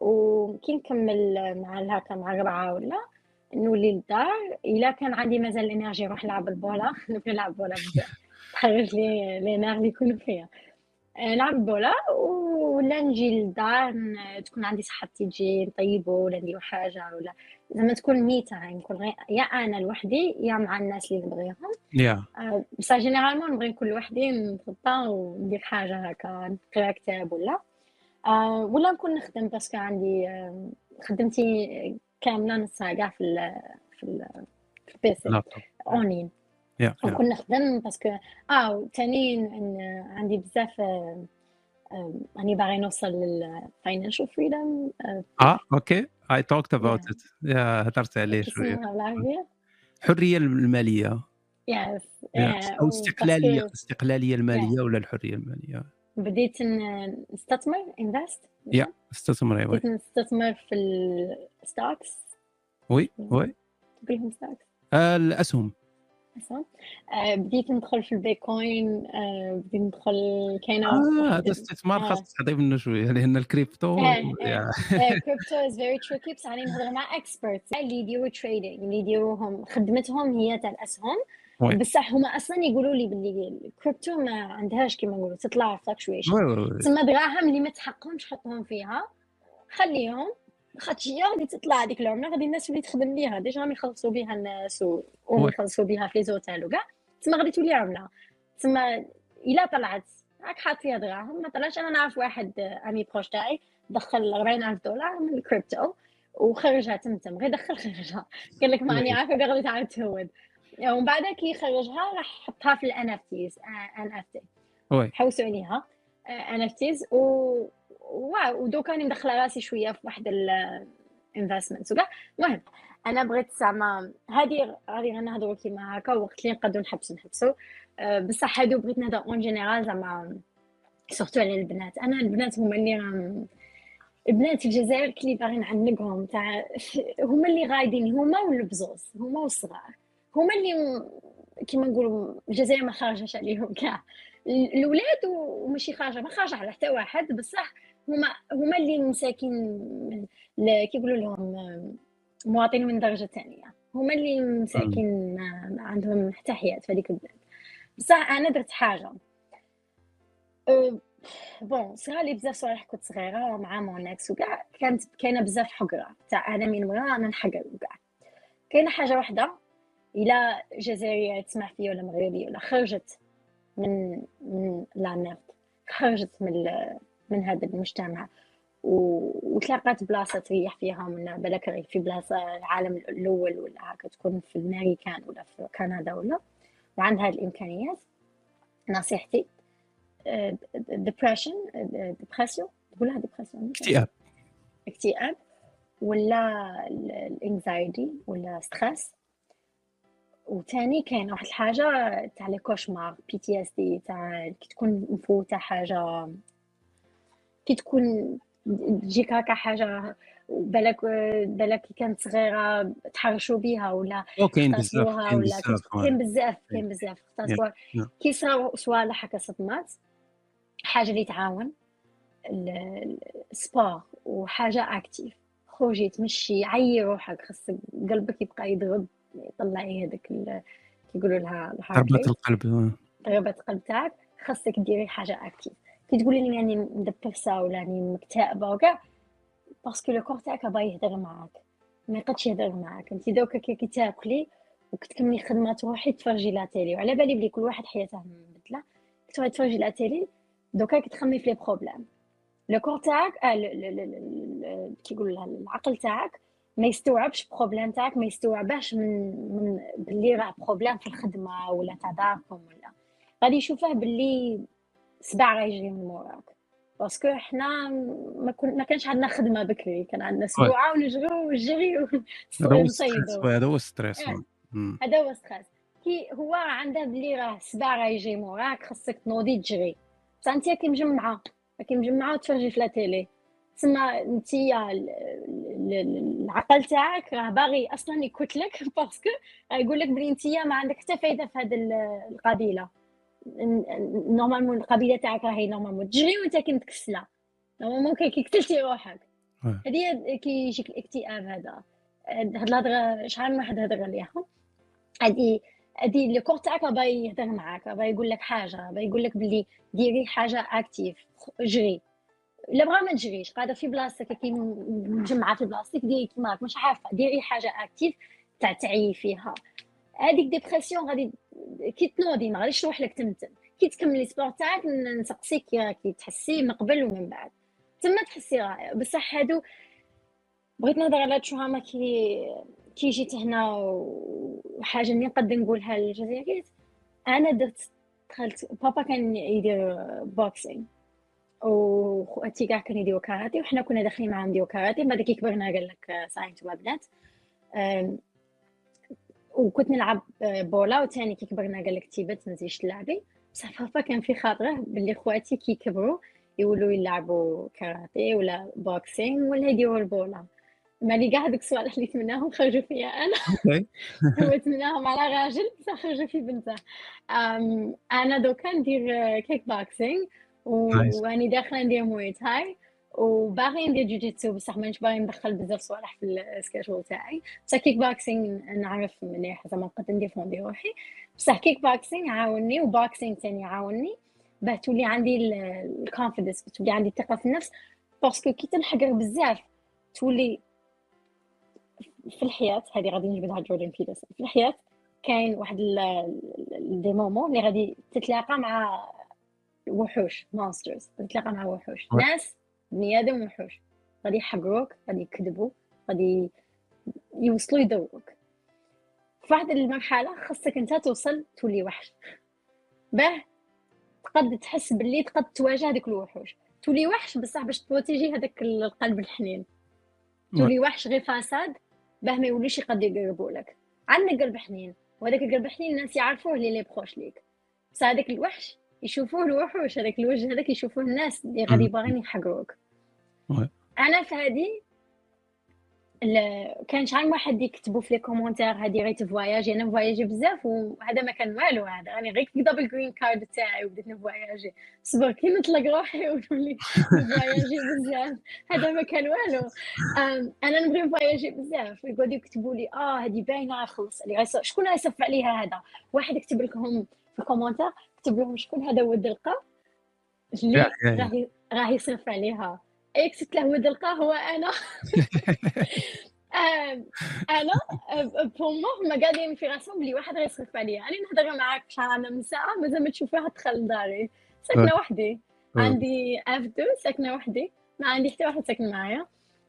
وكي نكمل مع هكا مع ربعة ولا نولي للدار. إلا كان عندي مازال ال énergie نروح نلعب البولة. نلعب بولة بزاف. تخرج لي لي نار اللي يكونوا فيها. نلعب البوله ولا نجي للدار تكون عندي صحتي تجي نطيبو ولا نديرو حاجة ولا. زعما تكون ميتة يعني نكون غير يا أنا لوحدي يا مع الناس اللي نبغيهم.
يا.
آه، بصح جينيرالمون نبغي نكون لوحدي نتغطى وندير حاجة هكا نقرأ كتاب ولا. آه، ولا نكون نخدم باسكو عندي آه، خدمتي كاملة نص ساعه في ال في ال في ال PC online. نكون نخدم parce que آه ثاني عندي بزاف راني باغي نوصل لل financial
freedom آه okay I talked about it يا هضرت عليه شوية. الحريه المالية.
yes
أو استقلالية الاستقلاليه المالية ولا الحرية المالية.
بديت نستثمر invest
يا استثمر
بديت نستثمر في ال
stocks oui oui.
تقولهم stocks
الأسهم.
آه، بديت ندخل في البيتكوين آه، بديت ندخل كاينة
آه هذا استثمار خاص تحضي منه شوية لأن الكريبتو
ال crypto is very tricky بصح راني نهضر مع experts اللي يديروا trading اللي يديروهم خدمتهم هي تاع الاسهم بصح هما أصلا يقولوا لي باللي الكريبتو ما عندهاش كيما نقولوا تطلع fluctuation تسمى دراهم اللي ما تسحقهمش حطهم فيها خليهم خاطر غادي تطلع هذيك العملة غادي الناس اللي تخدم بها déjà راهم يخلصوا بها الناس ويخلصوا بها في les hôtels وكاع. تما غادي تولي عملة. تما إلا طلعت. راك حاط فيها دراهم ما طلعش. أنا نعرف واحد ami proche تاعي دخل 40000 دولار من الكريبتو وخرجها تمتم غير دخل خرجها. قال لك ماني عارفه غادي تعاود تهود. ومن بعد كي خرجها راح حطها في ال NFTs NFT حوسوا عليها. NFTs و واو ودوكا راني مدخله راسي شوية في واحد ال investment وكاع المهم أنا بغيت زعما هذه غادي نهضروا كيما هكا وقت اللي نقدروا نحبسوا نحبسوا أه بصح هادو بغيت نهضر en général زعما surtout على البنات. أنا البنات هما اللي راهم البنات في الجزائر كلي باغي نعنقهم تاع هما اللي غايدين هما والبزوز هما والصغار. هما اللي كيما نقولوا الجزائر ما خارجاش عليهم كاع. الاولاد وماشي خارجة ما خارجة على حتى واحد. بصح هما هما اللي مساكين كيقولوا لهم مواطنين من درجة ثانية. هما اللي مساكين ما عندهم حتى حياة في هذيك البلاد. بصح أنا درت حاجة. أه bon صرا لي بزاف صوالح كنت صغيرة مع mon ex وكاع كانت كاينة بزاف حقرة. تاع أنا من ورا أنا نحقر وكاع. كاينة حاجة واحدة إلا جزائرية تسمع فيا ولا مغربية ولا خرجت من من لا خرجت من من هذا المجتمع. وتلاقات بلاصة تريح فيها من بالك في بلاصة العالم الأول ولا هكا تكون في الأمريكان ولا في كندا ولا. وعندها الإمكانيات نصيحتي depression dépression تقولها dépression
اكتئاب.
اكتئاب ولا ال anxiety ولا stress وتاني كاين واحد الحاجة تاع les cauchemars PTSD تاع كي تكون مفوتة حاجة كي تكون تجيك هكا حاجة بالك بالك كي كانت صغيرة تحرشوا بها ولا
كاين بزاف ولا
كاين بزاف كاين بزاف. كي صراو صوالح هكا صدمات حاجة اللي تعاون ال sport وحاجة active خرجي تمشي عيي روحك خاصك قلبك يبقى يضرب يطلعي هذاك كيقولوا لها
ضربات القلب
ضربات قلب تاعك خاصك ديري حاجة active كي تقولي لي يعني مدبسة ولا راني مكتئبة وكاع parce que le corps تاعك باغي يهضر معاك ما يقدش يهضر معاك. انت دوكا كي تاكلي وكتكملي خدمة تروحي تفرجي la télé. وعلى بالي بلي كل واحد حياته مبدله كتروحي تفرجي la télé دوكا كتخمي في les problèmes le corps تاعك آه كي يقول العقل تاعك ما يستوعبش problème تاعك ما يستوعبش من من باللي راه problème في الخدمة ولا تاع داركم ولا. غادي يشوفه باللي سبع راه يجري من موراك parce que حنا ما, كن... ما كانش عندنا خدمة بكري كان عندنا سبوعه ونجرو ونجري
هذا هو ال stress
هذا هو ال stress كي هو عنده بلي راه سبع راه يجي موراك خاصك تنوضي تجري. بصح انت كي مجمعة كي مجمعة وتفرجي في la télé. تسمى انت العقل تاعك راه باغي أصلا يكتلك parce que. يقول لك بلي انت ما عندك حتى فايدة في هذه القبيلة. normalement القبيلة تاعك راهي normalement تجري وانت كي متكسلة. normalement كي قتلتي روحك. هذه كي يجيك الاكتئاب هذا. هاد الهضره شحال من واحد هضر عليها؟ هذه هذه ال corps تاعك باغي يهضر معاك باغي يقول لك حاجة باغي يقول لك بلي ديري حاجة active جري. الا بغا ما تجريش قاعدة في بلاصتك كي مجمعة في بلاصتك ديري كيما مش عارفة ديري حاجة active تاع تعي فيها. هذيك dépression غادي كي تنوضي ما غاديش تروح لك تمتم كي تكملي sport تاعك نسقسيك كي تحسي من قبل ومن بعد. تما تحسي بصح هادو بغيت نهضر على trauma كي كي جيت هنا وحاجة اللي نقدر نقولها للجزائريين أنا درت دخلت بابا كان يدير boxing وخواتي كاع كانوا يديروا كاراتي وحنا كنا داخلين معاهم نديروا كاراتي بعد كي كبرنا قال لك صاي نتوما بنات. وكنت نلعب بولا وثاني كي كبرنا قال لك تيبت ما تزيدش تلعبي بصح بابا كان في خاطره باللي خواتي كي كبروا يولوا يلعبوا كاراتي ولا boxing ولا يديروا البولا. مالي كاع هذوك الصوالح اللي تمناهم خرجوا فيا أنا. هو تمناهم على راجل بصح خرجوا في بنته. أنا دوكا ندير كيك بوكسينغ وأني داخلة ندير Muay Thai. وباغي ندير jiu-jitsu بصح مانيش باغي ندخل بزاف صوالح في ال schedule تاعي. بصح كيك بوكسينغ نعرف مليح زعما نقدر نديفوندي روحي. بصح كيك بوكسينغ عاوني و boxing ثاني عاوني باه تولي عندي ال confidence تولي عندي الثقه في النفس. parce que كي تنحقر بزاف تولي في الحياة هذه غادي نجبدها جوردن بيترسون في الحياة كاين واحد des moments اللي غادي تتلاقى مع وحوش monsters تتلاقى مع وحوش. ناس بني آدم وحوش غادي يحقروك غادي يكذبوا غادي يوصلوا يدوروك. في واحد المرحلة خاصك انت توصل تولي وحش. باه تقد تحس باللي تقد تواجه هذوك الوحوش. تولي وحش بصح باش تبروتيجي هذاك القلب الحنين. تولي وحش غير فساد باه ما يوليش يقد يقربوا لك. عندك قلب حنين وهذاك القلب الحنين الناس يعرفوه اللي لي بروش ليك. بصح هذاك الوحش يشوفوه الوحوش هذاك الوجه هذاك يشوفوه الناس اللي غادي باغيين يحقروك أنا في هذه كان شحال من واحد يكتبوا في les commentaires هادي غير تفواياجي أنا فواياجي بزاف وهذا ما كان والو هذا راني غير كذا بال green card تاعي وبديت نفواياجي صبر كي نطلق روحي ونولي نفواياجي بزاف. هذا ما كان والو. أنا نبغي نفواياجي بزاف. يقعدوا يكتبوا لي آه هذه باينة خلص. لي شكون يصف عليها هذا؟ واحد يكتب لكم في ال commentaire كتب لهم شكون هذا ولد القا اللي راه يصرف عليها. اي كتبت له ولد القا هو أنا. أنا pour moi ما قاعدين في راسهم بلي واحد غيصرف عليا. أنا نهضر معاك شحال أنا من ساعه مازال ما تشوفيها تدخل لداري ساكنة وحدي. عندي F deux ساكنة وحدي. ما عندي حتى واحد ساكن معايا.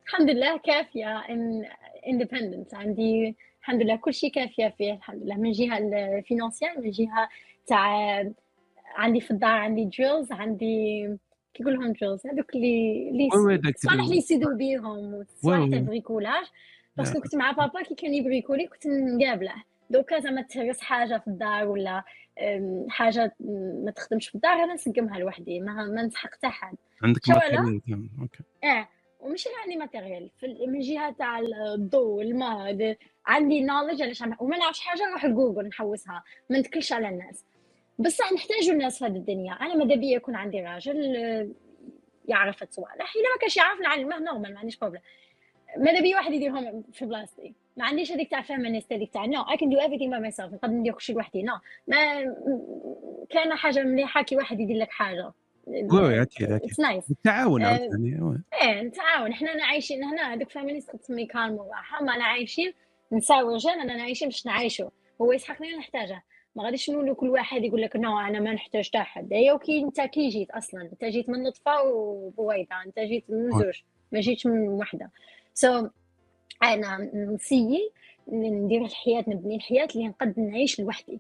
الحمد لله كافية إن independent عندي الحمد لله كل شيء كافية فيه الحمد لله. من جهة ال financial من جهة تاع عندي في الدار عندي drills عندي كيقول لهم drills هذوك اللي اللي صالح اللي يسيدوا بيهم صالح تاع bricolage parce que كنت مع بابا كي كان يبريكولي كنت نقابله. دوكا زعما تهرس حاجة في الدار ولا حاجة ما تخدمش في الدار أنا نسقمها لوحدي ما, ما نسحق حتى حد.
عندك matériel OK.
آه ومش عندي matériel من جهة تاع الضوء الماء عندي knowledge علاش وما نعرفش حاجة نروح لجوجل نحوسها ما نتكلش على الناس. بصح نحتاج الناس في هذه الدنيا. أنا ماذا بيا يكون عندي راجل يعرف الصوالح. إلا ما كانش يعرف نعلمه normal ما عنديش problème ماذا بي واحد يديرهم في بلاصتي؟ ما عنديش هذيك تاع féministe هذيك تاع no I can do everything by myself نقدر ندير كلشي لوحدي no ما كان حاجة مليحة كي واحد يدير لك حاجة.
oui أكيد أكيد. nice التعاون
عاوتاني إيه نتعاون. حنا عايشين هنا هذوك féministe تسمي calme وراحة. ما أنا عايشين نساوي رجال أنا عايشين باش نعيشوا هو يسحقني نحتاجه؟ ما غاديش نقولوا كل واحد يقول لك no أنا ما نحتاج حتى حد. هي وكي أنت كي جيت أصلا؟ أنت جيت من نطفة وبويضة أنت جيت من زوج ما جيتش من وحدة. so so, أنا نسيي ندير الحياة نبني الحياة اللي نقد نعيش لوحدي.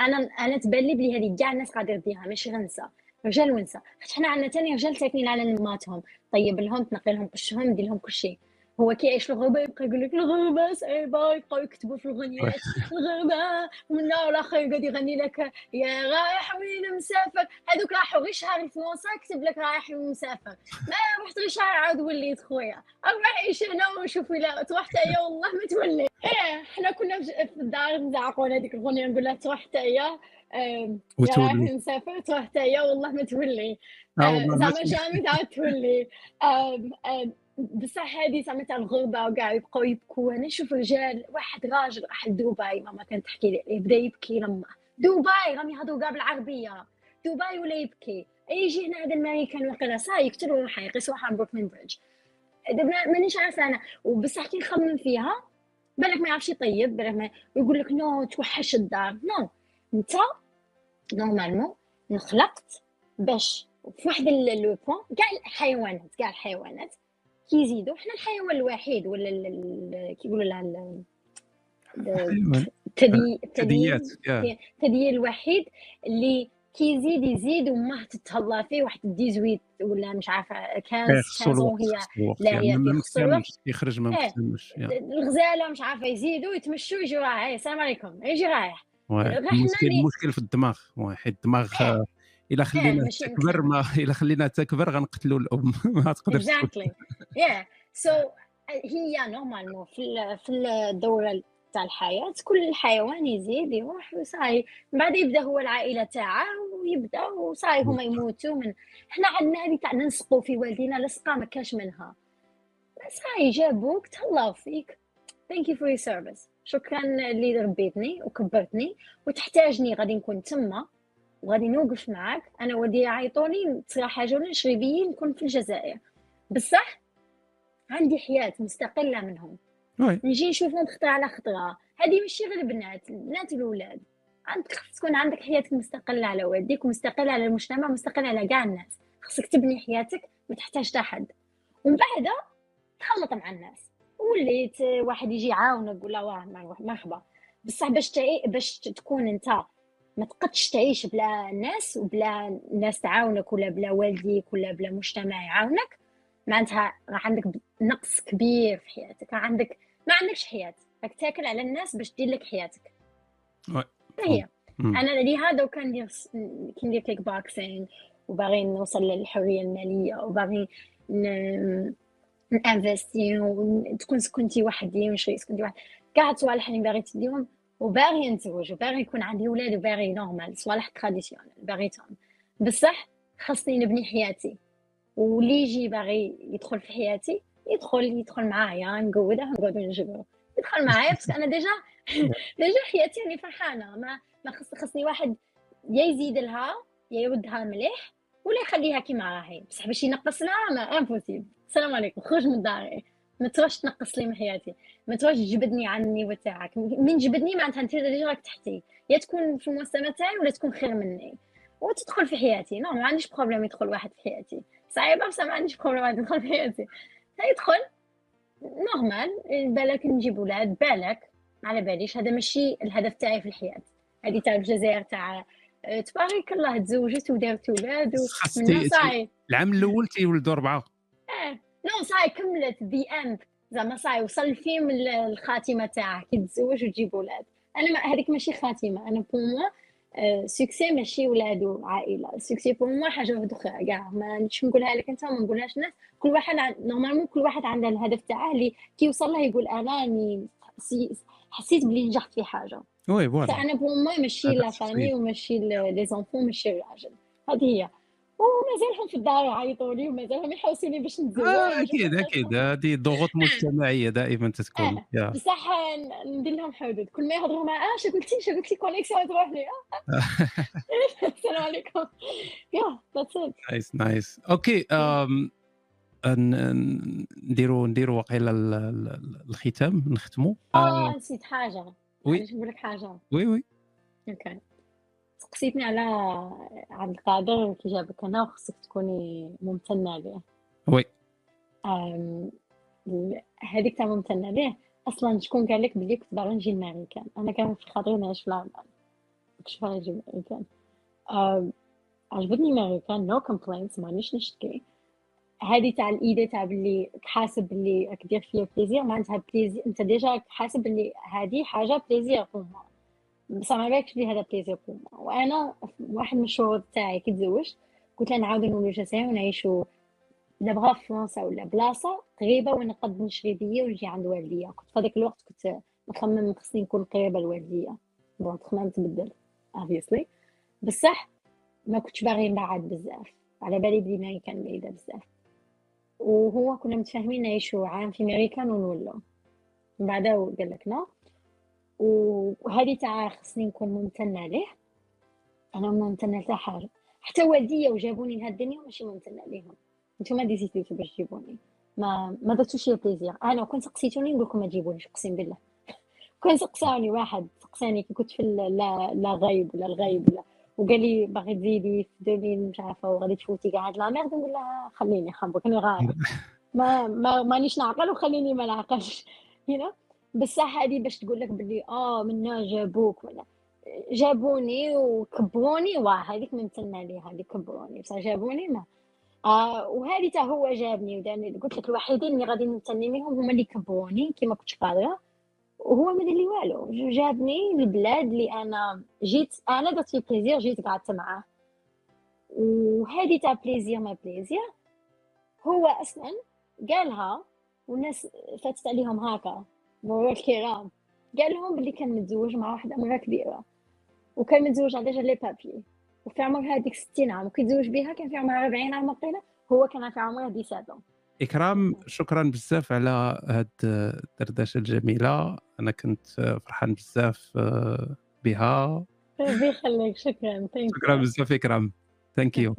أنا أنا تبان لي بلي هذه كاع الناس قادر يديرها ماشي غنسى. رجال ونساء حنا عندنا ثاني رجال ساكنين على نماتهم. طيب لهم تنقي لهم قشهم دير لهم كل شيء هو كي يعيش الغربه يبقى يقول لك الغربه صعيبة يبقاو يكتبوا في الاغنيات الغربه ومن نهار الآخر يقعد يغني لك يا رايح وين مسافر؟ هذوك راحوا غير شهر الفرنسا كتب لك رايح وين مسافر. ما رحت غير شهر عاد وليت خويا. روح عيش هنا وشوف إلا تروح حتى والله ما تولي. إيه حنا كنا في الدار نزعقوا هذيك الأغنية نقول لها تروح حتى هي يا مسافر؟ تروح حتى والله ما تولي. زعما jamais تعاود تولي. بصح هذه زعما تاع الغربه وكاع يبقاو يبكوا. أنا نشوف رجال واحد راجل راح لدبي ماما كانت تحكي لي بدا يبكي لما. دبي راهم يهضروا كاع بالعربيه دبي ولا يبكي. يجي هنا هذا الامريكان وقيلا صاي يقتلوا روحه يقيس روحه من Brooklyn Bridge مانيش عارفة أنا. وبصح كي نخمم فيها بالك ما يعرفش يطيب بالك ما يقول لك no توحش الدار. no. انت normalement نخلقت باش في واحد le point كاع الحيوانات كاع الحيوانات. كيزيدوا حنا الحيوان الوحيد ولا كيقولوا لها الثدييات الثدي الوحيد اللي كيزيد يزيد وما تتهلا فيه واحد 18 ولا مش عارفة كان saison هي
لا هي في يخرج ما مكتملش
الغزالة مش عارفة يزيدوا يتمشوا يجوا رايح. السلام عليكم. يجي رايح.
المشكل المشكل في الدماغ. واحد الدماغ الا خلينا تكبر ما الا خلينا تكبر غنقتلوا الأم. ما تقدرش
exactly yeah so هي normalement في في الدورة تاع الحياة. كل حيوان يزيد يروح وصاي. من بعد يبدأ هو العائلة تاعه ويبدأ وصاي هما يموتوا من حنا عندنا هذه تاع نلصقوا في والدينا لصقه ما كاش منها. صاي جابوك تهلاو فيك. thank you for your service شكرا اللي ربيتني وكبرتني. وتحتاجني غادي نكون تما. وغادي نوقف معاك. أنا ودي يعيطوني تصرا حاجة ولا نشري بي نكون في الجزائر. بصح؟ عندي حياة مستقلة منهم.
oui.
نجي نشوفهم خطره على خطرة. هذه ماشي غير البنات البنات والولاد عندك خص تكون عندك حياتك مستقلة على والديك ومستقله على المجتمع ومستقله على كاع الناس. خصك تبني حياتك ما تحتاج حتى حد. ومن بعد تخلط مع الناس. وليت واحد يجي يعاونك ولا مرحبا. بصح باش باش تكون أنت ما تقدش تعيش بلا ناس وبلا ناس تعاونك ولا بلا والديك ولا بلا مجتمع يعاونك. معناتها راح عندك نقص كبير في حياتك راح عندك ما عندكش حياة. راك تاكل على الناس باش دير لك حياتك. هي. أنا لهذا وكان ندير كي ندير kick boxing وباغي نوصل للحرية المالية وباغي نانفستي وتكون سكنتي وحدي ونشري سكنتي وحدي. كاع الصوالح اللي باغي تديهم وباغي نتزوج وباغي يكون عندي ولاد وباغي normal صوالح traditionnelles باغيتهم بصح خاصني نبني حياتي. واللي يجي باغي يدخل في حياتي يدخل يدخل معايا نقودها نقعدو نجبرو يدخل معايا بس أنا déjà déjà حياتي راني فرحانة. ما ما خص خصني واحد يا يزيد لها يا يردها مليح ولا يخليها كيما راهي. بصح باش ينقص لها ما impossible السلام عليكم. خرج من داري. ما تروحش تنقص لي من حياتي ما تروحش تجبدني عن ال niveau تاعك من جبدني معناتها أنت اللي راك تحتي. يا تكون في المستوى تاعي ولا تكون خير مني. وتدخل في حياتي. no ما عنديش problème يدخل واحد في حياتي. صعيبة بس ما عنديش problème واحد يدخل في حياتي. يدخل. normal بالك نجيب ولاد. بالك. على باليش. هذا ماشي الهدف تاعي في الحياة. هذه تاع الجزائر تاع آه، تبارك الله تزوجت ودارت ولاد
ومن صاي العام الأول تيولدوا أربعة.
no ça y est كملت the end زعما صاي وصل الفيلم الخاتمة تاعه كي تزوج وتجيب ولاد. أنا هذيك ماشي خاتمة. أنا pour moi succès ماشي ولاد وعائلة. succès pour moi حاجة واحدة أخرى كاع ما نش نقولها لك أنت وما نقولهاش الناس. كل واحد normalement كل واحد عنده الهدف تاعه اللي كي يوصل له يقول أنا راني حسيت بلي نجحت في حاجة.
oui voilà
فأنا pour moi ماشي la famille وماشي les enfants ماشي الراجل. هذه هي. ومازالهم في الدار يعيطوا لي ومازالهم يحوسوني باش نتزوج
آه أكيد أكيد. هذه ضغوط
آه.
مجتمعية دائما تتكون
آه بصح ندير لهم حدود. كل ما يهضروا معاه اش قلتي؟ اش قلتي؟ connexion تروح لي السلام عليكم. yeah that's it
nice nice okay نديروا نديروا واقيلا الختام نختموا
آه نسيت حاجة.
oui.
نقول لك حاجة.
oui oui.
okay سقسيتني على عبد القادر كي جابك هنا وخصك تكوني ممتنه ليه oui هذيك تاع ممتنه ليه أصلا شكون قال لك بلي كنت باغي نجي لماريكان أنا كان في خاطري نعيش في لالمان كنتش باغي نجي لماريكان أم، عجبتني ماريكان no complaints مانيش نشتكي هذه تاع l'idée تاع بلي حاسب بلي راك دير فيا plaisir معناتها plaisir انت déjà حاسب بلي هذه حاجة plaisir pour بصح ما بالكش بلي هذا plaisir moi وأنا واحد من الشروط تاعي كي تزوجت قلت لها نعاودو نولو الجزائر ونعيشو لا بغا في فرنسا ولا بلاصة قريبة وين نشري بيا ونجي عند والديا. كنت في هذاك الوقت كنت نخمم خصني نكون قريبة لوالديا. bon تخمم تبدل obviously. بصح ما كنتش باغي نبعد بزاف. على بالي بلي ماريكان بعيدة بزاف. وهو كنا متفاهمين نعيشو عام في ماريكان ونولو. من بعدها قال لك non وهذه تاع خصني نكون ممتنة ليه؟ أنا ممتنة لتا حاجة حتى والديا وجابوني لهاد الدنيا ماشي ممتنة ليهم. نتوما décidi تو باش تجيبوني ما ما درتوش ليا plaisir. أنا كون سقسيتوني نقول لكم ما تجيبونيش أقسم بالله. كون سقساني واحد سقساني كي كنت في لا لا غايب ولا الغايب ولا. وقال لي باغي تزيدي في 2000 مش عارفة وغادي تفوتي كاع هاد لا ميرد نقول لها خليني خنبك راني غايب. ما ما مانيش نعقل وخليني ما نعقلش. هنا بصح هذه باش تقول لك بلي آه منا جابوك ولا جابوني وكبروني واه هذيك ممتنه ليها هذيك كبروني بصح جابوني ما. آه وهذه تا هو جابني وداني قلت لك الوحيدين اللي غادي نمتني ليهم هما اللي كبروني كي ما كنتش قادرة. وهو ما دار لي والو جابني للبلاد اللي أنا جيت أنا درت فيه plaisir جيت قعدت معاه. وهذه تاع plaisir ما plaisir هو أصلا قالها والناس فاتت عليهم هكا. مرور الكرام. قال لهم بلي كان متزوج مع واحدة امرأة كبيرة. وكان متزوج على déjà les papiers. وفي عمر هذيك 60 عام. وكي تزوج بها كان في عمرها 40 عام واقيلا هو كان في عمره 17
إكرام شكرا بزاف على هاد الدردشة الجميلة. أنا كنت فرحان بزاف بها.
ربي يخليك. شكرا.
شكرا بزاف إكرام. ثانك يو